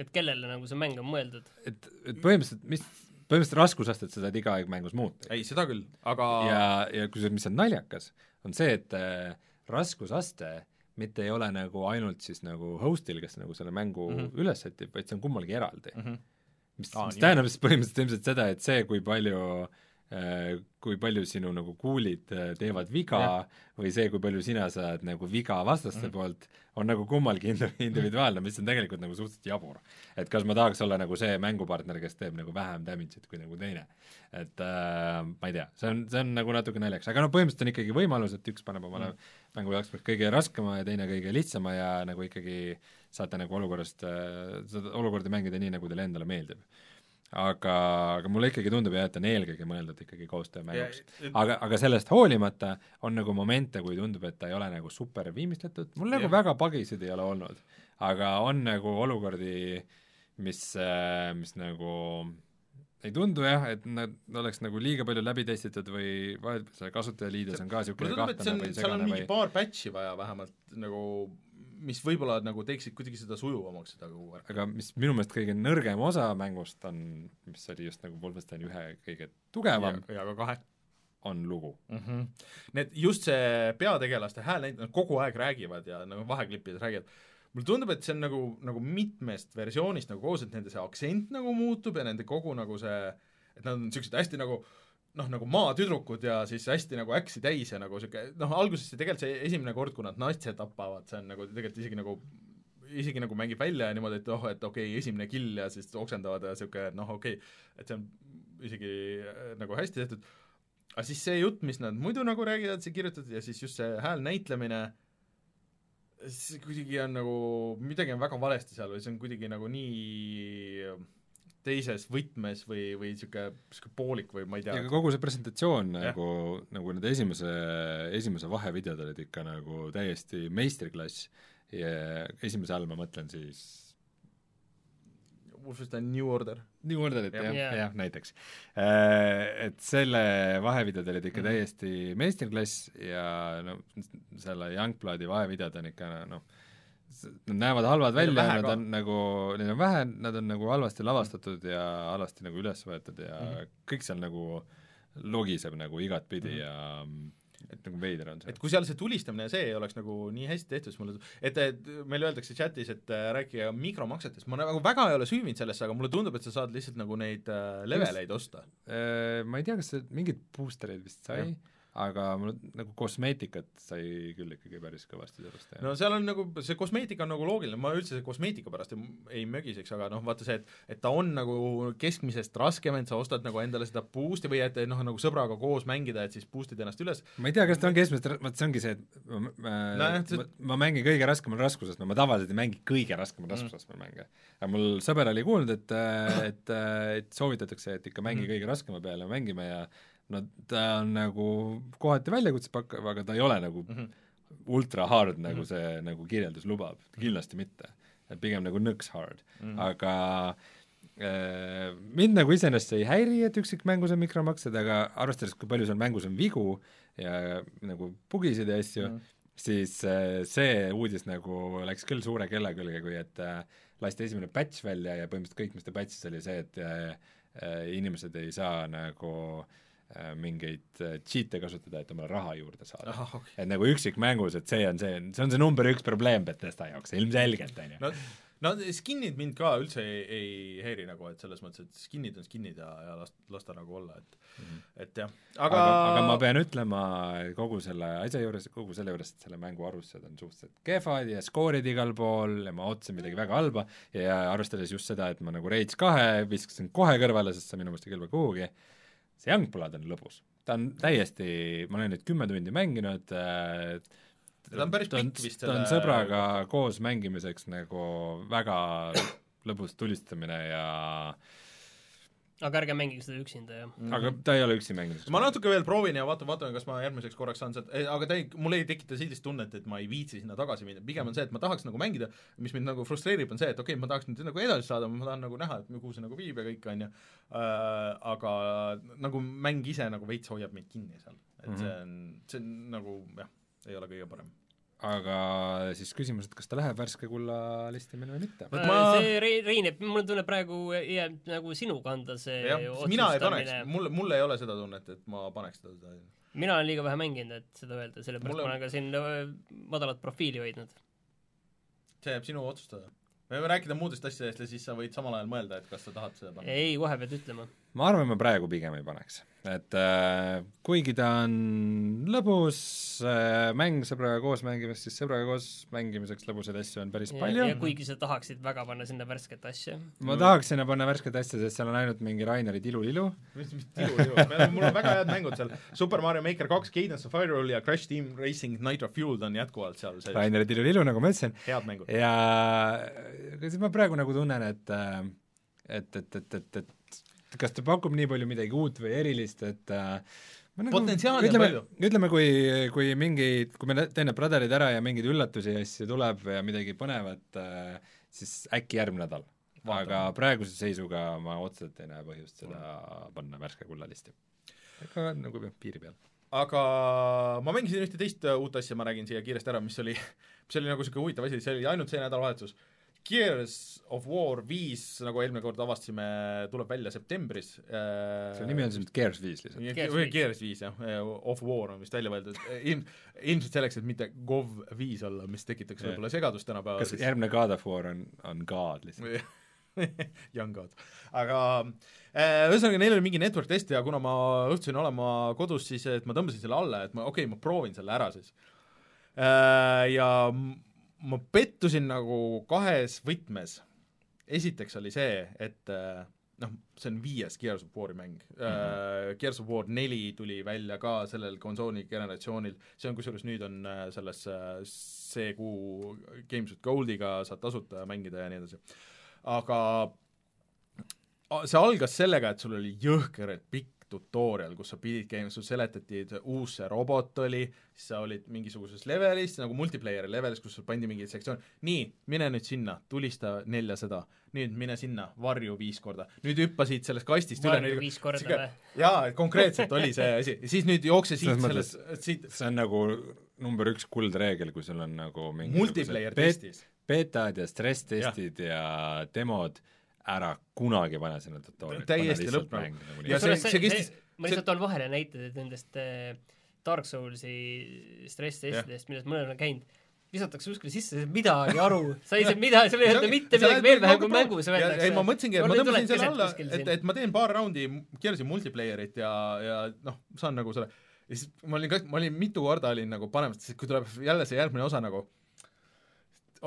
et kellele nagu see mäng on mõeldud. et, et põhimõtteliselt mis, põhimõtteliselt raskusastet sa saad iga aeg mängus muuta. ei, seda küll, aga ja, ja kusjuures, mis on naljakas, on see, et äh, raskusaste mitte ei ole nagu ainult siis nagu host'il, kes nagu selle mängu mm. -hmm. üles sätib, vaid see on kummalgi eraldi mm. -hmm. mis mis tähendab siis põhimõtteliselt ilmselt seda, et see, kui palju äh, kui palju sinu nagu kuulid äh, teevad viga Jah. või see, kui palju sina saad nagu viga vastaste mm -hmm. poolt, on nagu kummalgi indi- individuaalne, mis on tegelikult nagu suhteliselt jabur. et kas ma tahaks olla nagu see mängupartner, kes teeb nagu vähem damage'it kui nagu teine. et äh, ma ei tea, see on, see on nagu natuke naljakas, aga noh, põhimõtteliselt on ikkagi võimalus, et üks paneb omale mm. mängu jaoks kõige raskema ja teine kõige lihtsama ja nagu ikkagi saate nagu olukorrast, seda olukorda mängida nii, nagu teile endale meeldib. aga, aga mulle ikkagi tundub jah, et on eelkõige mõeldud ikkagi koostöömänguks. aga, aga sellest hoolimata on nagu momente, kui tundub, et ta ei ole nagu super viimistletud, mul nagu Jah. väga pagisid ei ole olnud, aga on nagu olukordi, mis, mis nagu ei tundu jah, et nad oleks nagu liiga palju läbi testitud või vahet- seal kasutajaliides on ka niisugune see kahtlane on, või seal on segane mingi või paar patch'i vaja vähemalt nagu, mis võib-olla nagu teeksid kuidagi seda sujuvamaks, seda kogu värki. aga mis minu meelest kõige nõrgem osa mängust on, mis oli just nagu Wolfenstein ühe kõige tugevam, ja ka kahe on lugu. mm. -hmm. Need, just see peategelaste hääl nad kogu aeg räägivad ja nagu vaheklippides räägivad, mulle tundub, et see on nagu, nagu mitmest versioonist nagu koos, et nende see aktsent nagu muutub ja nende kogu nagu see, et nad on niisugused hästi nagu noh, nagu maatüdrukud ja siis hästi nagu äksi täis ja nagu niisugune noh, alguses see tegelikult see esimene kord, kui nad naiste tapavad, see on nagu tegelikult isegi nagu isegi nagu mängib välja ja niimoodi, et oh, et okei okay,, esimene kill ja siis oksendavad ja niisugune noh, okei. Okay,, et see on isegi äh, nagu hästi tehtud, aga siis see jutt, mis nad muidu nagu räägivad, see kirjutatud ja siis just see hääl näitlemine, see kuidagi on nagu, midagi on väga valesti seal või see on kuidagi nagu nii teises võtmes või, või niisugune, niisugune poolik või ma ei ja tea kogu see presentatsioon Jah. nagu, nagu need esimese, esimese vahevideod olid ikka nagu täiesti meistriklass ja esimese all ma mõtlen siis Wolfenstein New Order. New Orderit Jah. jah, Jaa. jah, näiteks. Et selle vahevideod olid ikka Mhm. täiesti meistriklass ja no selle Youngbloodi vahevideod on ikka noh, nad näevad halvad välja, nad on nagu, neid on vähe, nad on nagu halvasti lavastatud ja halvasti nagu üles võetud ja mm. -hmm. kõik seal nagu logiseb nagu igatpidi mm -hmm. ja et nagu veider on see et. kui seal see tulistamine ja see ei oleks nagu nii hästi tehtud, siis mulle et, et meile öeldakse chatis, et äh, rääkige mikromaksetest, ma nagu väga ei ole süüvinud sellesse, aga mulle tundub, et sa saad lihtsalt nagu neid äh, leveleid osta. Äh, ma ei tea, kas see mingeid boostereid vist sai Jah., aga mul nagu kosmeetikat sai küll ikkagi päris kõvasti sellest teha no seal on nagu, see kosmeetika on nagu loogiline, ma üldse kosmeetika pärast ei, ei mögiseks, aga noh, vaata see, et et ta on nagu keskmisest raskem, et sa ostad nagu endale seda boost'i või et noh, nagu sõbraga koos mängida, et siis boost'id ennast üles, ma ei tea, kas ta on keskmist, vot see ongi see, et ma, ma, Nojah, see- ma, ma mängin kõige raskemal raskuses, no ma tavaliselt ei mängi kõige raskemal raskusastmel mänge. aga mul sõber oli kuulnud, et, et, et soovitatakse, et ikka mängi Mhm. kõige raskema peale. Mängime ja no ta on nagu kohati väljakutse pakkav, aga ta ei ole nagu Mhm. ultra hard, nagu Mhm. see nagu kirjeldus lubab, kindlasti mitte. et pigem nagu nõks hard Mhm. aga äh, mind nagu iseenesest see ei häiri, et üksikmängus on mikromaksed, aga arvestades, kui palju seal mängus on vigu ja nagu bugisid ja asju mm, -hmm. siis äh, see uudis nagu läks küll suure kella külge, kui et äh, lasti esimene patch välja ja põhimõtteliselt kõik, mis ta patch'is, oli see, et äh, äh, inimesed ei saa nagu äh, mingeid äh, cheat'e kasutada, et omale raha juurde saada. ahah, okei. et nagu üksikmängus, et see on see, see on see number üks probleem Betesta jaoks, ilmselgelt, on ju. no no skin'id mind ka üldse ei, ei häiri nagu, et selles mõttes, et skin'id on skin'id ja, ja las, las ta nagu olla, et et jah, aga aga aga ma pean ütlema kogu selle asja juures, kogu selle juures, et selle mängu arvustused on suhteliselt kehvad ja skoorid igal pool ja ma ootasin midagi väga halba ja arvestades just seda, et ma nagu Rage kahe viskasin kohe kõrvale, sest see minu meelest ei kõlba kuhugi, see Youngblood on lõbus. ta on täiesti, ma olen nüüd kümme tundi mänginud äh, Ta on päris pikk vist ta on sõbraga koos mängimiseks nagu väga lõbus tulistamine ja aga ärge mängige seda üksinda, jah. aga ta ei ole üksi mängimiseks. ma natuke veel proovin ja vaatan, vaatan, kas ma järgmiseks korraks saan sealt, aga ta ei, mul ei tekita sellist tunnet, et ma ei viitsi sinna tagasi minna, pigem on see, et ma tahaks nagu mängida, mis mind nagu frustreerib, on see, et okei okay,, ma tahaks nüüd nagu edasi saada, ma tahan nagu näha, et kuhu see nagu viib ja kõik, on ju, aga nagu mäng ise nagu veits hoiab mind kinni seal, et Mhm. see on, see on nagu jah, ei ole kõige parem. Aga siis küsimus, et kas ta läheb värske kulla listimine või mitte. Ma... ma- see Re- Rein, et mulle tuleb praegu jääb nagu sinu kanda see jah, mina ei paneks mul, mul ei ole seda tunnet, et ma paneks teda mina olen liiga vähe mänginud, et seda öelda, sellepärast Mulle- ma olen ka siin öö, madalat profiili hoidnud. see jääb sinu otsustada. me võime rääkida muudest asjadest ja siis sa võid samal ajal mõelda, et kas sa tahad seda panna. ei, kohe pead ütlema. Ma arvan, ma praegu pigem ei paneks, et äh, kuigi ta on lõbus äh, mäng sõbraga koos mängimist, siis sõbraga koos mängimiseks lõbusaid asju on päris ja, palju ja. kuigi sa tahaksid väga panna sinna värsket asja. ma tahaks sinna panna värsket asja, sest seal on ainult mingi Raineri tilulilu. mis, mis tilu, tilu, mul on väga head mängud seal, Super Mario Maker kaks, Cadence of Hyrule ja Crash Team Racing Nitro Fueled on jätkuvalt seal sellised Raineri tilulilu, nagu ma ütlesin, head mängud. ja aga siis ma praegu nagu tunnen, et äh, et, et, et, et, et kas ta pakub nii palju midagi uut või erilist, et äh, ma Potentsiaali on palju., ütleme, kui, kui mingi, kui me teen need Brotherid ära ja mingeid üllatusi ja asju tuleb ja midagi põnevat äh,, siis äkki järgmine nädal. aga praeguse seisuga ma otseselt ei näe põhjust seda panna värske kulla listi. aga nagu piiri peal. aga ma mängisin ühte teist uut asja, ma räägin siia kiiresti ära, mis oli, mis oli nagu niisugune huvitav asi, see oli ainult see nädalavahetus. Gears of War viis, nagu eelmine kord avastasime, tuleb välja septembris. selle nimi on siis nüüd Gears viis lihtsalt. Või viis. Gears viis jah, Of War on vist välja mõeldud, ilm-, ilmselt selleks, et mitte Gov viis olla, mis tekitaks Jah. võib-olla segadust tänapäeval. kas järgmine God of War on, on God lihtsalt? Young God. aga äh, ühesõnaga, neil oli mingi network test ja kuna ma õhtusin olema kodus, siis et ma tõmbasin selle alla, et ma okei okay,, ma proovin selle ära siis äh,. ja ma pettusin nagu kahes võtmes. esiteks oli see, et äh, noh, see on viies Gears of War'i mäng mm. -hmm. Gears of War neli tuli välja ka sellel konsooli generatsioonil, see on kusjuures nüüd on äh, selles see kuu Games with Goldiga saad tasuta mängida ja nii edasi. aga see algas sellega, et sul oli jõhkralt pikk tutorial, kus sa pidid käima, sul seletati, et uus see robot oli, siis sa olid mingisuguses levelis, nagu multiplayer'i levelis, kus sul pandi mingi sektsioon, nii, mine nüüd sinna, tulista nelja seda, nüüd mine sinna, varju viis korda, nüüd hüppa siit sellest kastist üle varju viis korda või? jaa, konkreetselt oli see asi, ja siis nüüd jookse siit Selles siit see on nagu number üks kuldreegel, kui sul on nagu mingi multiplayer testis. betad ja stress-testid ja. ja demod, ära kunagi pane sinna tutorial'i. Täiesti lõpp nagu. Ja see- see, kestis- ma lihtsalt toon vahele näited, et nendest äh, Dark Soulsi stress-testidest, millest mõned on käinud, visatakse kuskile sisse, sa ei saa midagi aru, sa ei saa midagi, sa ei öelda mitte midagi veel vähem kui mängus öeldakse. ei, ma mõtlesingi, et ma tõmbasin selle alla, et, et ma teen paar raundi Gears'i multiplayer'it ja, ja noh, saan nagu selle ja siis ma olin ka, ma olin mitu korda olin nagu panemas, sest kui tuleb jälle see järgmine osa nagu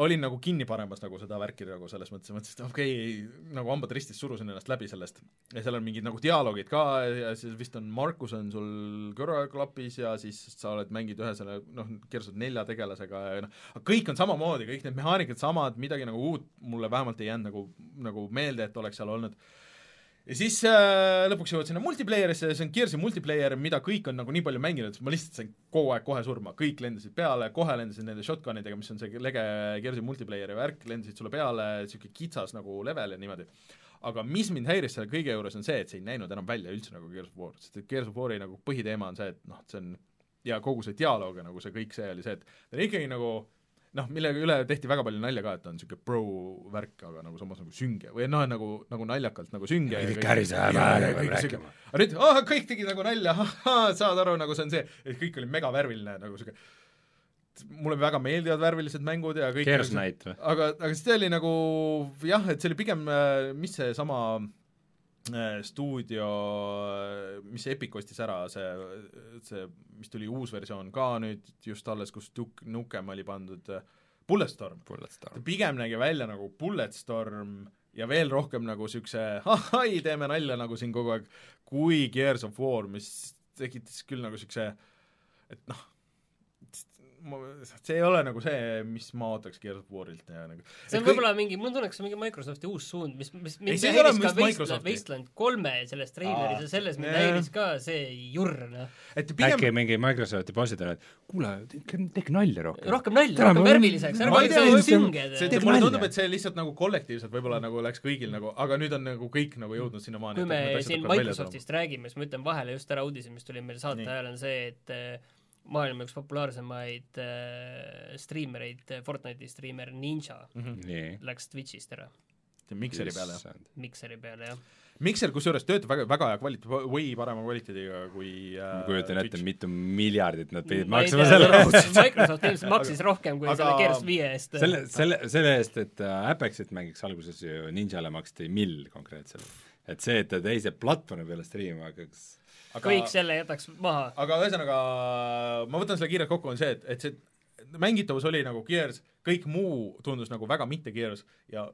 olin nagu kinni panemas nagu seda värki nagu selles mõttes, mõtlesin, et okei okay,, nagu hambad ristis surusin ennast läbi sellest. ja seal on mingid nagu dialoogid ka ja siis vist on Markus on sul kõrvaklapis ja siis sa oled, mängid ühe selle noh, of nelja tegelasega ja noh, kõik on samamoodi, kõik need mehaanikad samad, midagi nagu uut mulle vähemalt ei jäänud nagu, nagu meelde, et oleks seal olnud ja siis äh, lõpuks jõuad sinna multiplayer'isse ja see on Gears'i multiplayer, mida kõik on nagu nii palju mänginud, et ma lihtsalt sain kogu aeg kohe surma, kõik lendasid peale, kohe lendasid nende shotgunidega, mis on see lege Gears'i multiplayer'i värk, lendasid sulle peale, niisugune kitsas nagu level ja niimoodi. aga mis mind häiris selle kõige juures, on see, et see ei näinud enam välja üldse nagu Gears of War, sest et Gears of War'i nagu põhiteema on see, et noh, see on ja kogu see dialoog ja nagu see kõik see oli see, et ta on ikkagi nagu noh, millega üle tehti väga palju nalja ka, et ta on niisugune pro värk, aga nagu samas nagu sünge või noh, nagu, nagu naljakalt nagu sünge. Kärise häälega peab rääkima. aga nüüd oh, kõik tegid nagu nalja, saad aru, nagu see on see, et kõik oli megavärviline nagu sihuke mulle väga meeldivad värvilised mängud ja kõik Gears Night või? aga, aga see oli nagu jah, et see oli pigem, mis seesama äh, stuudio, mis Epic ostis ära, see, see, mis tuli uus versioon ka nüüd just alles, kus Duke Nukem oli pandud, Bulletstorm. ta pigem nägi välja nagu Bulletstorm ja veel rohkem nagu siukse ahai, teeme nalja nagu siin kogu aeg, kui Gears of War, mis tekitas küll nagu siukse, et noh, see ei ole nagu see, mis ma ootaks Gears of War'ilt ja nagu see on võib-olla mingi, mul on tunne, kas see on mingi Microsofti uus suund, mis, mis Ei, mind see ei ole häiris ka Wasteland. Wasteland kolme selles treileris ja selles mind häiris ka see jurr, noh. et äkki pigem mingi Microsofti bossid on, et kuule, tehke, tehke nalja rohkem. rohkem nalja, rohkem ma- värviliseks, ma ärme olge sellised see- sünged. mulle tundub, et see lihtsalt nagu kollektiivselt võib-olla nagu läks kõigil nagu, aga nüüd on nagu kõik nagu jõudnud sinnamaani. kui me siin Microsoftist räägime, siis ma ütlen vahele just ära uudise, mis tuli meil saate ajal, on see, et äh, maailma üks populaarsemaid äh, striimereid, Fortnite'i striimer Ninja nii. läks Twitch'ist ära, mikseri peale, jah. Mikseri peale jah. mikser kusjuures töötab väga, väga hea kvaliteet, way parema kvaliteediga kui äh, ma kujutan ette, mitu miljardit nad pidid maksma selle eest. Microsoft ilmselt maksis rohkem kui aga- selle Gears viie eest. selle, selle, selle eest, et äh, Apexit mängiks alguses ju Ninjale maksti mill konkreetselt. et see, et ta teise platvormi peale striimima hakkaks, aga kõik selle jätaks maha. aga ühesõnaga, ma võtan selle kiirelt kokku, on see, et, et see mängitavus oli nagu Gears, kõik muu tundus nagu väga mitte Gears ja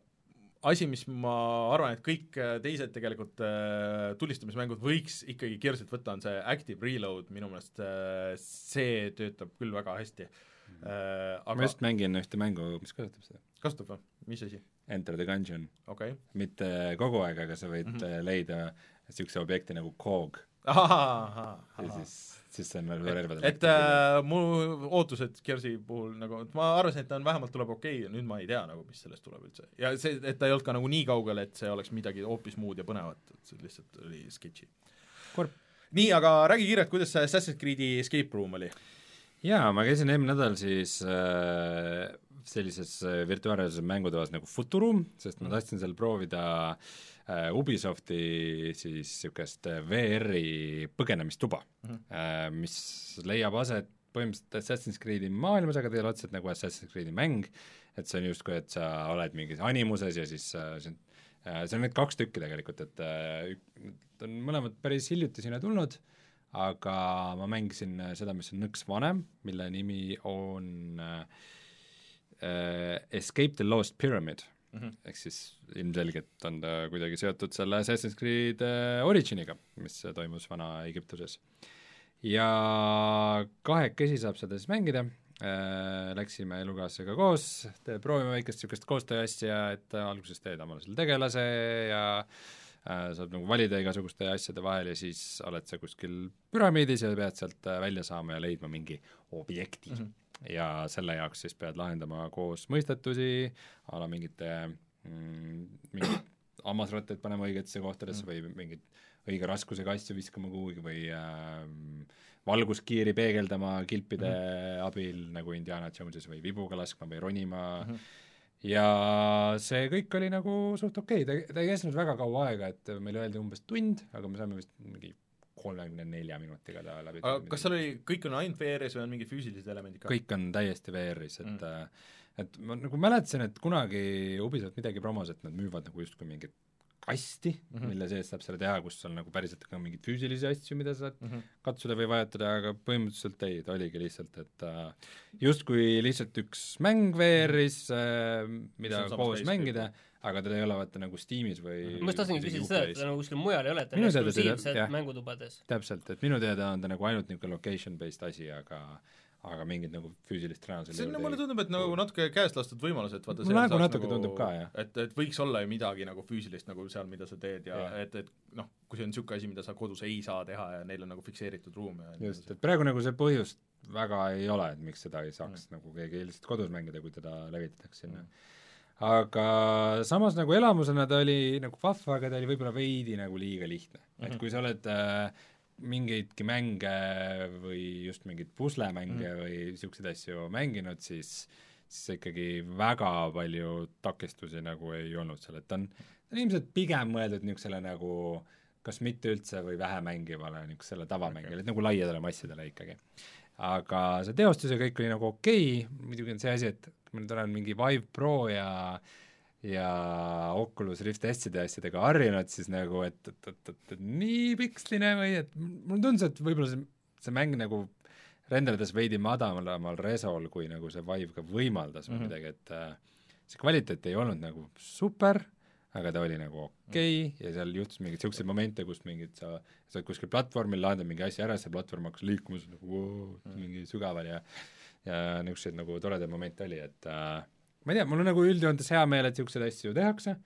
asi, mis ma arvan, et kõik äh, teised tegelikult äh, tulistamismängud võiks ikkagi Gearsilt võtta, on see Active Reload, minu meelest äh, see töötab küll väga hästi äh,. ma aga just mängin ühte mängu, mis kasutab seda, kasutab või, mis asi? Enter the Gungeon, okei mitte kogu aeg, aga sa võid mm. -hmm. leida niisuguse objekti nagu okay.. Ja siis, siis see on nagu relvade et äh, mu ootused Gearsi puhul nagu, ma arvasin, et ta on vähemalt tuleb okei okay, ja nüüd ma ei tea nagu, mis sellest tuleb üldse. ja see, et ta ei olnud ka nagu nii kaugel, et see oleks midagi hoopis muud ja põnevat, et see lihtsalt oli sketši Kurb.. nii, aga räägi kiirelt, kuidas see Assassin's Creed'i escape room oli? jaa, ma käisin eelmine nädal siis äh, sellises äh, virtuaalreaalsuse mängutoas nagu Futurum, sest ma tahtsin seal proovida äh, Ubisofti siis niisugust äh, VR-i põgenemistuba mm. -hmm. äh, mis leiab aset põhimõtteliselt Assassin's Creed'i maailmas, aga ta ei ole otseselt nagu Assassin's Creed'i mäng, et see on justkui, et sa oled mingis animuses ja siis äh, see on äh, see on need kaks tükki tegelikult, et äh, need on mõlemad päris hiljuti sinna tulnud, aga ma mängisin äh, seda, mis on nõks vanem, mille nimi on äh, äh, Escape the Lost Pyramid mm. -hmm. ehk siis ilmselgelt on ta kuidagi seotud selle Assassin's Creed äh, Originiga, mis toimus Vana-Egiptuses. ja kahekesi saab seda siis mängida äh,, läksime elukaaslasega koos, proovime väikest niisugust koostöö asja, et alguses teed omale selle tegelase ja äh, saab nagu valida igasuguste asjade vahel ja siis oled sa kuskil püramiidis ja pead sealt välja saama ja leidma mingi objekti mm. -hmm. Ja selle jaoks siis pead lahendama koos mõistetusi a la mingite mm, mingid hammasrattaid panema õigetesse kohtadesse mm või mingeid õige raskusega asju viskama kuhugi või äh, valguskiiri peegeldama kilpide mm -hmm. abil nagu Indiana Jonesis või vibuga laskma või ronima mm. -hmm ja see kõik oli nagu suht okei okay., ta, ta ei kestnud väga kaua aega, et meile öeldi umbes tund, aga me saime vist mingi kolmekümne nelja minutiga ta läbi aga kas seal oli, kõik on ainult VR-is või on mingid füüsilised elemendid ka? kõik on täiesti VR-is, et Mm. mm. et ma nagu mäletasin, et kunagi Ubisoft midagi promos, et nad müüvad nagu justkui mingit kasti mm. -hmm. mille sees saab selle teha, kus on nagu päriselt ka mingeid füüsilisi asju, mida saad mm. -hmm. katsuda või vajutada, aga põhimõtteliselt ei, ta oligi lihtsalt, et äh, justkui lihtsalt üks mäng VR-is äh,, mida koos mängida, aga teda ei ole vaata nagu Steamis või ma just tahtsingi küsida seda, et ta nagu kuskil mujal ei ole, et ta on teda- eksklusiivselt jah. mängutubades. täpselt, et minu teada on ta nagu ainult niisugune location based asi, aga aga mingit nagu füüsilist reaalsust see on, mulle tundub, et nagu natuke käest lastud võimalused, vaata Mulle nagu natuke tundub ka, jah. et, et võiks olla ju midagi nagu füüsilist nagu seal, mida sa teed ja Jah. et, et noh, kui see on niisugune asi, mida sa kodus ei saa teha ja neil on nagu fikseeritud ruum ja just, et praegu nagu see põhjust väga ei ole, et miks seda ei saaks mm. nagu keegi lihtsalt kodus mängida, kui teda levitatakse sinna mm.. Aga samas nagu elamusena ta oli nagu vahva, aga ta oli võib-olla veidi nagu liiga lihtne mm. -hmm. et kui sa oled äh, mingeidki mänge või just mingeid puslemänge mm. või niisuguseid asju mänginud, siis siis ikkagi väga palju takistusi nagu ei olnud seal, et ta on, ta on ilmselt pigem mõeldud niisugusele nagu kas mitte üldse või vähe mängivale niisugusele tavamängijale okay., et nagu laiadele massidele ikkagi. aga see teostus ja kõik oli nagu okei okay., muidugi on see asi, et ma nüüd olen mingi Vive Pro ja ja Oculus Rift S-ide asjadega harjunud, siis nagu et, et, et, et, et nii piksline või et mulle tundus, et võib-olla see, see mäng nagu renderdas veidi madalamal resol, kui nagu see Vive ka võimaldas või mm Mhm. -hmm. midagi, et äh, see kvaliteet ei olnud nagu super, aga ta oli nagu okei okay, ja seal juhtus mingeid niisuguseid momente, kus mingid sa, sa oled kuskil platvormil, lahendad mingi asja ära, see platvorm hakkas liikuma, siis nagu voo, mingi sügaval ja ja niisuguseid nagu toredaid momente oli, et äh, ma ei tea, mul on nagu üldjoontes hea meel, et niisuguseid asju tehakse,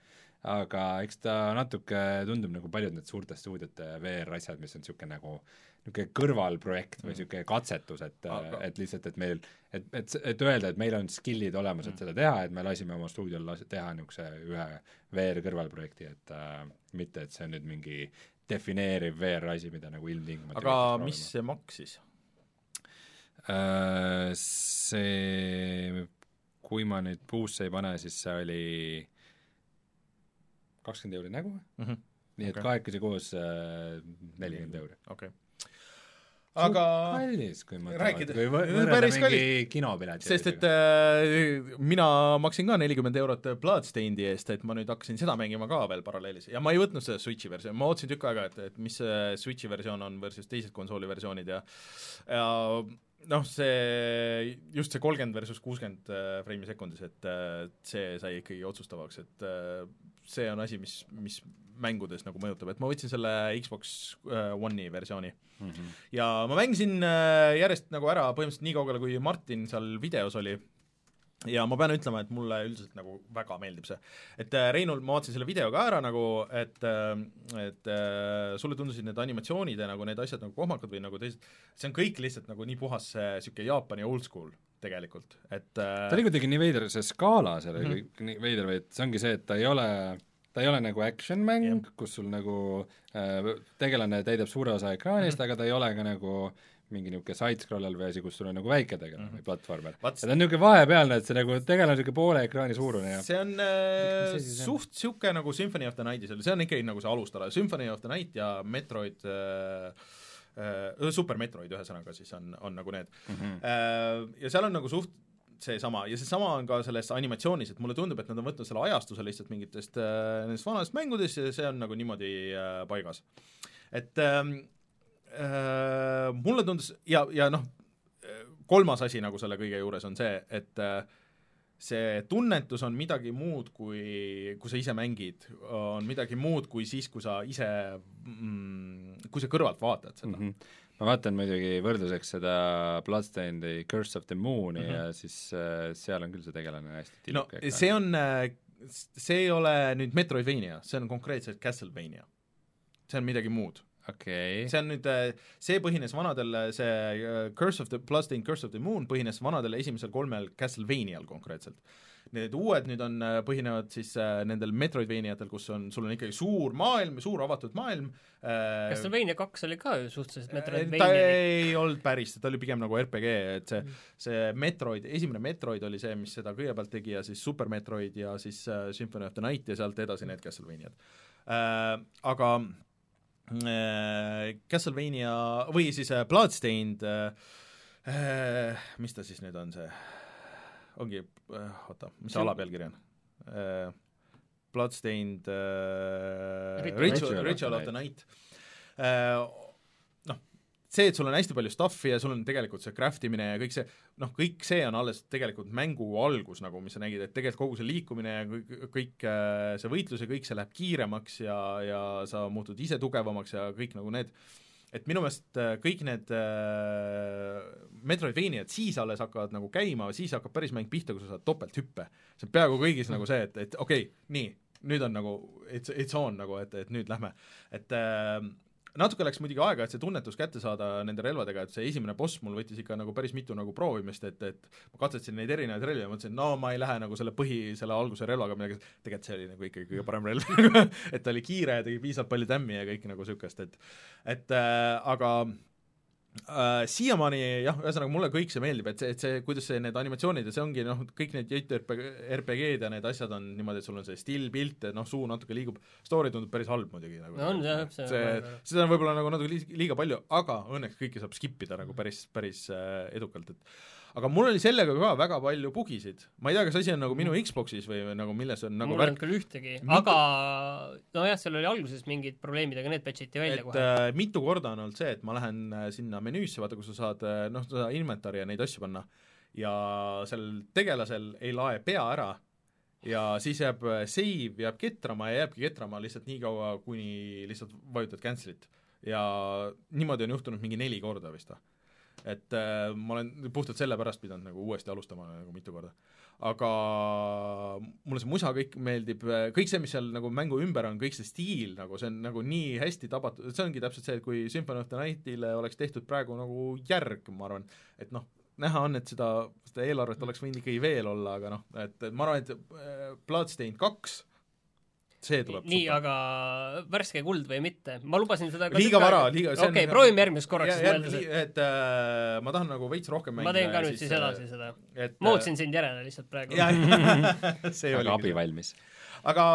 aga eks ta natuke tundub nagu paljud need suurte stuudiote VR-asjad, mis on niisugune nagu niisugune kõrvalprojekt või niisugune katsetus, et Aga- et lihtsalt, et meil et, et, et öelda, et meil on skill'id olemas, et seda teha, et me lasime oma stuudiol las- teha niisuguse ühe VR kõrvalprojekti, et äh, mitte, et see on nüüd mingi defineeriv VR asi, mida nagu ilmtingimata aga mis see maksis? Äh, see, kui ma nüüd puusse ei pane, siis see oli kakskümmend euri nägu mm. -hmm. nii et Okei. kahekesi koos äh, nelikümmend euri. okei okay. aga kallis, kui ma rääkida- võ- päris mingi kinopileti sest et äh, mina maksin ka nelikümmend eurot Bloodstainedi eest, et ma nüüd hakkasin seda mängima ka veel paralleelis ja ma ei võtnud seda Switchi versiooni, ma ootasin tükk aega, et, et mis see Switchi versioon on versus teised konsooli versioonid ja ja noh, see, just see kolmkümmend versus kuuskümmend äh, freimi sekundis, et äh, see sai ikkagi otsustavaks, et äh, see on asi, mis, mis mängudes nagu mõjutab, et ma võtsin selle Xbox One'i versiooni. Mm -hmm. ja ma mängisin järjest nagu ära põhimõtteliselt nii kaugele, kui Martin seal videos oli, ja ma pean ütlema, et mulle üldiselt nagu väga meeldib see. et äh, Reinul, ma vaatasin selle video ka ära nagu, et äh, et äh, sulle tundusid need animatsioonid ja nagu need asjad nagu kohmakad või nagu teised, see on kõik lihtsalt nagu nii puhas niisugune Jaapani old school tegelikult, et ta oli kuidagi nii veider, see skaala seal oli Mhm. kõik nii veider, vaid see ongi see, et ta ei ole ta ei ole nagu action mäng Jah. yeah., kus sul nagu äh, tegelane täidab suure osa ekraanist mm. -hmm. aga ta ei ole ka nagu mingi niisugune side-scroller või asi, kus sul on nagu väike tegelane mm. -hmm. või platvormer. Ja ta on niisugune vahepealne, et see nagu tegelane on niisugune poole ekraani suurune ja see on äh, see on? suht niisugune nagu Symphony of the Night'is oli, see on ikkagi nagu see alustala, Symphony of the Night ja Metroid äh, äh, Super Metroid ühesõnaga siis on, on nagu need mm -hmm. Äh, ja seal on nagu suht seesama ja seesama on ka selles animatsioonis, et mulle tundub, et nad on võtnud selle ajastuse lihtsalt mingitest äh, nendest vanadest mängudest ja see on nagu niimoodi äh, paigas. et ähm, äh, mulle tundus ja, ja noh, kolmas asi nagu selle kõige juures on see, et äh, see tunnetus on midagi muud, kui, kui sa ise mängid, on midagi muud kui siis, kui sa ise mm,, kui sa kõrvalt vaatad seda mm. -hmm. ma vaatan muidugi võrdluseks seda Bloodstainedi Curse of the Moon'i mm Mhm. -hmm. ja siis äh, seal on küll see tegelane hästi no tilluke see on, see ei ole nüüd Metroidvania, see on konkreetselt Castlevania. see on midagi muud. Okay. see on nüüd, see põhines vanadel, see äh, Curse of the, Bloodstained Curse of the Moon põhines vanadel esimesel kolmel Castlevanial konkreetselt. Need uued nüüd on, põhinevad siis äh, nendel Metroidvaniatel, kus on, sul on ikkagi suur maailm, suur avatud maailm äh, Castlevania kaks oli ka ju suhteliselt ta Metroidvania ei olnud päris, ta oli pigem nagu RPG, et see, see Metroid, esimene Metroid oli see, mis seda kõigepealt tegi ja siis Super Metroid ja siis äh, Symphony of the Night ja sealt edasi need Castlevaniad äh,. Aga äh, Castlevania või siis äh, Bloodstained äh, äh, mis ta siis nüüd on see, ongi äh,, oota, mis see alapealkiri on? Äh,? Bloodstained äh, Ritual- Ritual, of the Night. Äh, see, et sul on hästi palju stuff'i ja sul on tegelikult see craft imine ja kõik see, noh, kõik see on alles tegelikult mängu algus, nagu mis sa nägid, et tegelikult kogu see liikumine ja kõik, kõik äh, see võitlus ja kõik see läheb kiiremaks ja, ja sa muutud ise tugevamaks ja kõik nagu need, et minu meelest äh, kõik need äh, Metroidvaniad siis alles hakkavad nagu käima, siis hakkab päris mäng pihta, kui sa saad topelthüppe. see on peaaegu kõigis nagu see, et, et okei okay,, nii, nüüd on nagu it's, it's on nagu, et, et nüüd lähme. et äh, natuke läks muidugi aega, et see tunnetus kätte saada nende relvadega, et see esimene boss mul võttis ikka nagu päris mitu nagu proovimist, et, et ma katsetasin neid erinevaid relvi ja mõtlesin, no ma ei lähe nagu selle põhi, selle alguse relvaga midagi, tegelikult see oli nagu ikkagi kõige parem relv et ta oli kiire ja tegi piisavalt palju tämmi ja kõike nagu niisugust, et et äh, aga äh, siiamaani jah, ühesõnaga mulle kõik see meeldib, et see, et see, kuidas see, need animatsioonid ja see ongi noh, kõik need JRPG-d ja need asjad on niimoodi, et sul on see still pilt ja noh, suu natuke liigub, story tundub päris halb muidugi nagu. No on jah, see- see, seda on võib-olla nagu natuke liiga palju, aga õnneks kõike saab skip ida nagu päris, päris äh, edukalt, et aga mul oli sellega ka väga palju bugisid, ma ei tea, kas asi on nagu minu Xbox'is või või nagu milles on nagu mul ei värk. olnud küll ühtegi. Mitu-, aga nojah, seal oli alguses mingid probleemid, aga need patchiti välja et kohe. äh, mitu korda on olnud see, et ma lähen äh, sinna menüüsse, vaata kus sa saad äh, noh, seda inventari ja neid asju panna. Ja sellel tegelasel ei lae pea ära. Ja siis jääb äh, save jääb ketrama ja jääbki ketrama lihtsalt nii kaua, kuni lihtsalt vajutad cancel'it. ja niimoodi on juhtunud mingi neli korda vist. või et äh, ma olen puhtalt sellepärast pidanud nagu uuesti alustama nagu mitu korda. aga mulle see musa kõik meeldib, kõik see, mis seal nagu mängu ümber on, kõik see stiil nagu, see on nagu nii hästi tabatud, see ongi täpselt see, et kui Symphony of the Nightile oleks tehtud praegu nagu järg, ma arvan, et noh, näha on, et seda, seda eelarvet oleks võinud ikkagi veel olla, aga noh, et, ma arvan, et äh, Bloodstained kaks see tuleb nii, aga värske kuld või mitte, ma lubasin seda liiga vara, liiga okei okay,, proovime järgmist korraks Ja- mõelda et äh, ma tahan nagu veits rohkem mängida ma teen ka nüüd siis äh, edasi seda. et ma ootasin sind järele lihtsalt praegu. see aga abi oli valmis. aga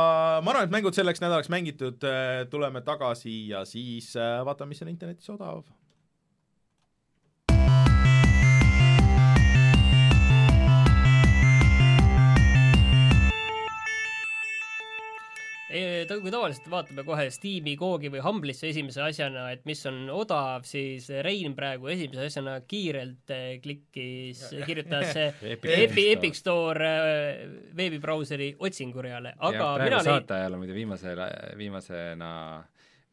ma arvan, et mängud selleks nädalaks mängitud, tuleme tagasi ja siis äh, vaatame, mis on internetis odav. ta, kui tavaliselt vaatame kohe Steam'i, Googi või Humble'isse esimese asjana, et mis on odav, siis Rein praegu esimese asjana kiirelt eh, klikkis, kirjutas eh, Epic Epi, Store. Epic Store eh, veebibrauseri otsingureale, aga ja mina saate ajal on muidu viimasel, viimasena,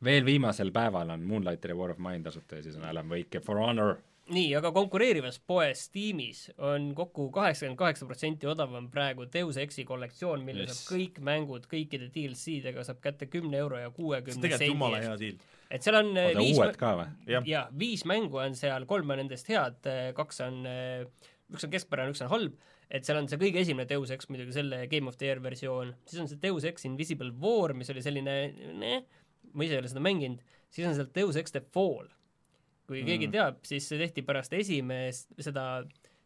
veel viimasel päeval on Moonlighter ja War of Mine tasuta ja siis on Alan Wake ja For Honor. nii, aga konkureerivas poes Steamis on kokku kaheksakümmend kaheksa protsenti odavam praegu Deus Exi kollektsioon, mille Yes. saab kõik mängud kõikide DLC-dega saab kätte kümne euro ja kuuekümne sendi eest. et seal on eh, oota, viis uued ka või? jah, ja viis mängu on seal, kolm on nendest head, kaks on, üks on keskpärane, üks on halb, et seal on see kõige esimene Deus Ex muidugi selle Game of the Year versioon, siis on see Deus Ex Invisible War, mis oli selline ne, ma ise ei ole seda mänginud, siis on seal Deus Ex The Fall. Kui keegi Mm. teab, siis see tehti pärast esimest, seda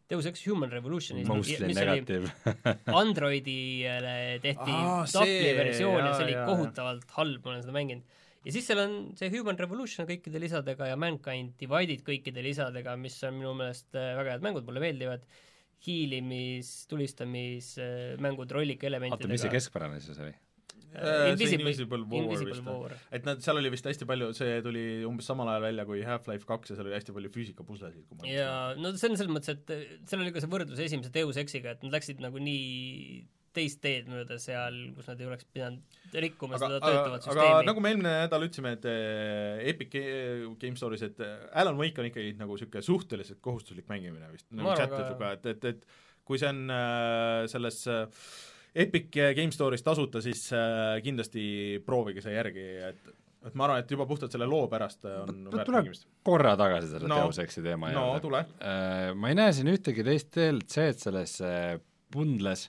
Deus Ex Human Revolutionis, Mostly mis oli negative. Androidile tehti Aa, tapli versioon ja jaa, see oli jaa, kohutavalt halb, ma olen seda mänginud. ja siis seal on see Human Revolution kõikide lisadega ja Mankind Divided kõikide lisadega, mis on minu meelest äh, väga head mängud, mulle meeldivad, hiilimis, tulistamismängud rollika oota, elementidega. mis see keskpärane siis oli? Äh, Invisible, Invisible War Invisible vist War. et nad, seal oli vist hästi palju, see tuli umbes samal ajal välja kui Half-Life kaks ja seal oli hästi palju füüsikapuslesid, kui ma ja no see on selles mõttes, et äh, seal oli ka see võrdlus esimese Deus Exiga, et nad läksid nagu nii teist teed mööda seal, kus nad ei oleks pidanud rikkuma aga seda, aga, töötavat aga süsteemi. nagu me eelmine nädal ütlesime, et eh, Epic Ga- Game Store'is, et Alan Wake on ikkagi nagu niisugune suhteliselt kohustuslik mängimine vist, nagu chat ütleb ka, et, et, et kui see on äh, selles äh, Epic Game Store'is tasuta, siis äh, kindlasti proovige see järgi, et et ma arvan, et juba puhtalt selle loo pärast on No väärt mängimist. korra tagasi selle No. Deus Exi teema no juurde. tule. ma ei näe siin ühtegi teist DLC-d selles äh, bundles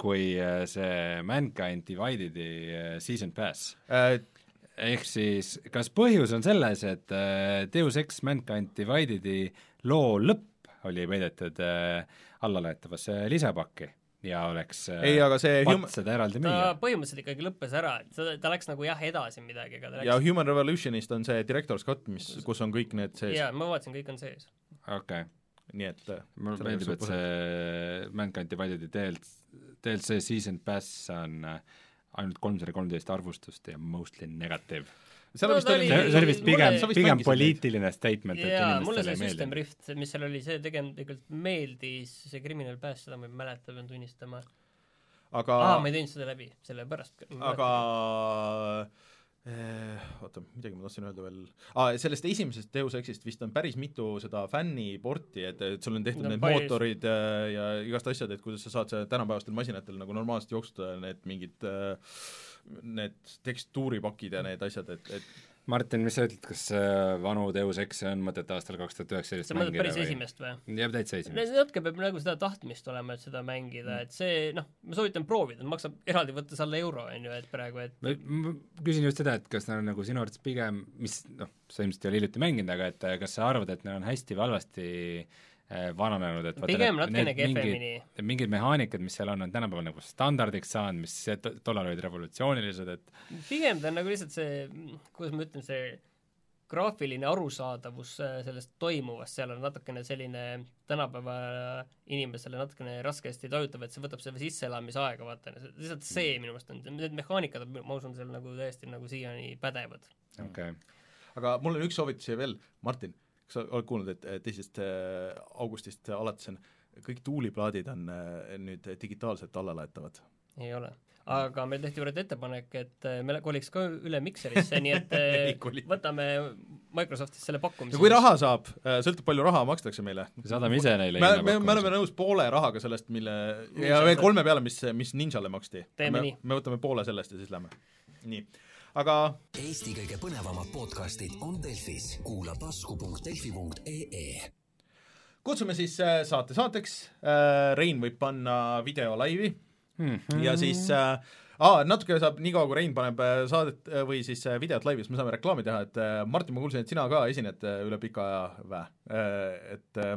kui äh, see Mankind Divided'i äh, Season Pass. ehk siis kas põhjus on selles, et äh, Deus Ex Mankind Divided'i loo lõpp oli peidetud äh, allalaetavasse lisapakki ja oleks äh, ei, aga see Hum- seda eraldi ta müüa? põhimõtteliselt ikkagi lõppes ära, et ta, ta läks nagu jah edasi midagi, aga ta ja läks Human Revolutionist on see Director's Cut, mis, kus on kõik need sees, jaa, ma vaatasin, kõik on sees. okei okay., nii et eh, mulle meeldib, et see Mankind Divided'i DLC, DLC Season Pass on äh, ainult kolmsada kolmteist arvustust ja mostly negative. Seal No vist oli oli- see, oli vist pigem pigem poliitiline statement, et jaa, mulle see System. Rift, mis seal oli, see tegelikult meeldis, see Criminal Pass, seda ma ei mäleta, pean tunnistama. aga aa, ma ei teinud seda läbi, sellepärast. aga eh, oota, midagi ma tahtsin öelda veel ah,, sellest esimesest Deus Exist vist on päris mitu seda fänniporti, et, et sul on tehtud No need päris- mootorid äh, ja igast asjad, et kuidas sa saad seda tänapäevastel masinatel nagu normaalselt jooksutada, need mingid äh, need tekstuuripakid ja need asjad, et, et Martin, mis sa ütled, kas äh, vanu Deus Exi on mõtet aastal kaks tuhat üheksateist mängida päris või? esimest või? jah, täitsa esimest. natuke peab nagu seda tahtmist olema, et seda mängida, et see noh, ma soovitan proovida, maksab eraldi võttes alla euro, on ju, et praegu, et ma ma küsin just seda, et kas neil on nagu sinu arvates pigem, mis noh, sa ilmselt ei ole hiljuti mänginud, aga et kas sa arvad, et neil on hästi või halvasti äh, vananenud, et pigem natukene kehvemini. Mingid mehaanikad, mis seal on, on tänapäeval nagu standardiks saanud, mis tollal olid revolutsioonilised, et pigem ta on nagu lihtsalt see, kuidas ma ütlen, see graafiline arusaadavus äh, sellest toimuvast, seal on natukene selline tänapäeva inimesele natukene raskesti tajutav, et see võtab selle sisseelamisaega, vaata, lihtsalt see minu meelest on, need mehaanikad, ma usun, seal nagu täiesti nagu siiani pädevad. okei okay.. aga mul on üks soovitus siia veel, Martin, kas sa oled kuulnud, et teisest äh, augustist alates on kõik tuuliplaadid on äh, nüüd digitaalselt allalaetavad? ei ole. aga meil tehti juurde ettepanek, et äh, me koliks ka üle Mikserisse, nii et võtame Microsoftist selle pakkumise. kui raha saab, sõltub palju raha makstakse meile. saadame ise neile me, me, me oleme nõus poole rahaga sellest, mille ja veel kolme peale, mis, mis Ninjale maksti. Me, me võtame poole sellest ja siis lähme. nii, aga Eesti kõige põnevamad podcastid on Delfis, kuula tasku.delfi.ee. kutsume siis äh, saate saateks, Rein võib panna video laivi. Mhm. ja siis äh, aa, natuke saab, niikaua kui Rein paneb äh, saadet äh, või siis äh, videot laivis, me saame reklaami teha, et äh, Martin, ma kuulsin, et sina ka esined äh, üle pika aja vä, et äh,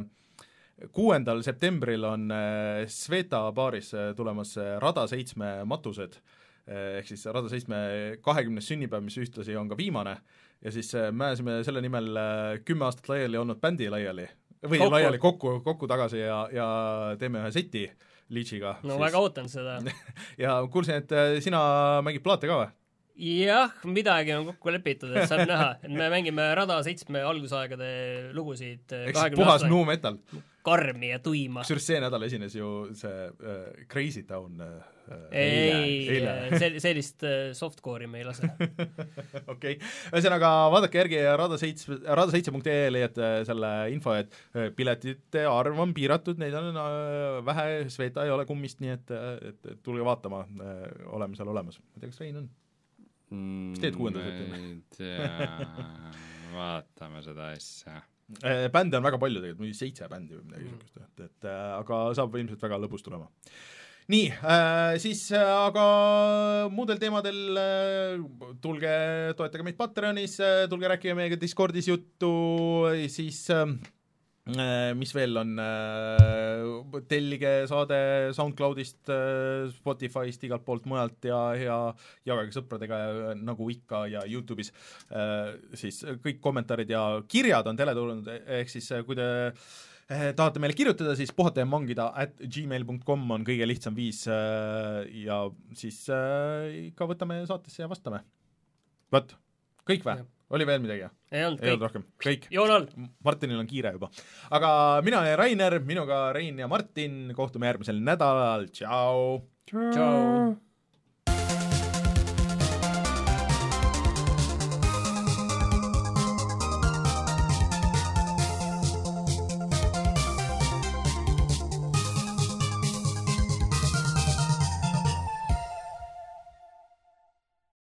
kuuendal septembril on äh, Sveta baaris äh, tulemas äh, Rada seitsme matused, ehk siis Rada seitsme kahekümnes sünnipäev, mis ühtlasi on ka viimane, ja siis äh, me ajasime selle nimel äh, kümme aastat laiali olnud bändi laiali, või Kokku. kokku. laiali kokku, kokku tagasi ja, ja teeme ühe seti Leachiga. no väga ootan seda. ja kuulsin, et sina mängid plaate ka või? jah, midagi on kokku lepitud, et saab näha, et me mängime Rada seitsme algusaegade lugusid ehk siis puhas nu metal. karmi ja tuima. kusjuures see nädal esines ju see äh, Crazy Town äh, ei, sel-, sellist äh, softcore'i me ei lase. okei, ühesõnaga vaadake järgi Rada seitsme, rada seitse.ee leiate selle info, et äh, piletite arv on piiratud, neid on äh, vähe, Sveta ei ole kummist, nii et, et, et tulge vaatama, oleme seal olemas. ma ei tea, kas Rein on? mis teed kuuendal septembril? ei tea, vaatame seda asja. Äh, bände on väga palju tegelikult, mingi seitse bändi või midagi niisugust, et, et äh, aga saab ilmselt väga lõbus tulema. Nii äh,, siis äh, aga muudel teemadel äh, tulge toetage meid Patreonis äh,, tulge rääkige meiega Discordis juttu, siis äh, äh, mis veel on äh,, tellige saade SoundCloudist äh,, Spotify'st, igalt poolt mujalt ja, ja jagage sõpradega äh, nagu ikka ja Youtube'is. Äh, siis kõik kommentaarid ja kirjad on teletulnud, ehk siis äh, kui te tahate meile kirjutada, siis puhata ja mangida at gmail.com on kõige lihtsam viis äh, ja siis äh, ikka võtame saatesse ja vastame. vot, kõik või oli veel midagi? ei olnud ei olnud rohkem, kõik. joon all. Martinil on kiire juba. aga mina olen Rainer, minuga Rein ja Martin, kohtume järgmisel nädalal, tšau! tšau.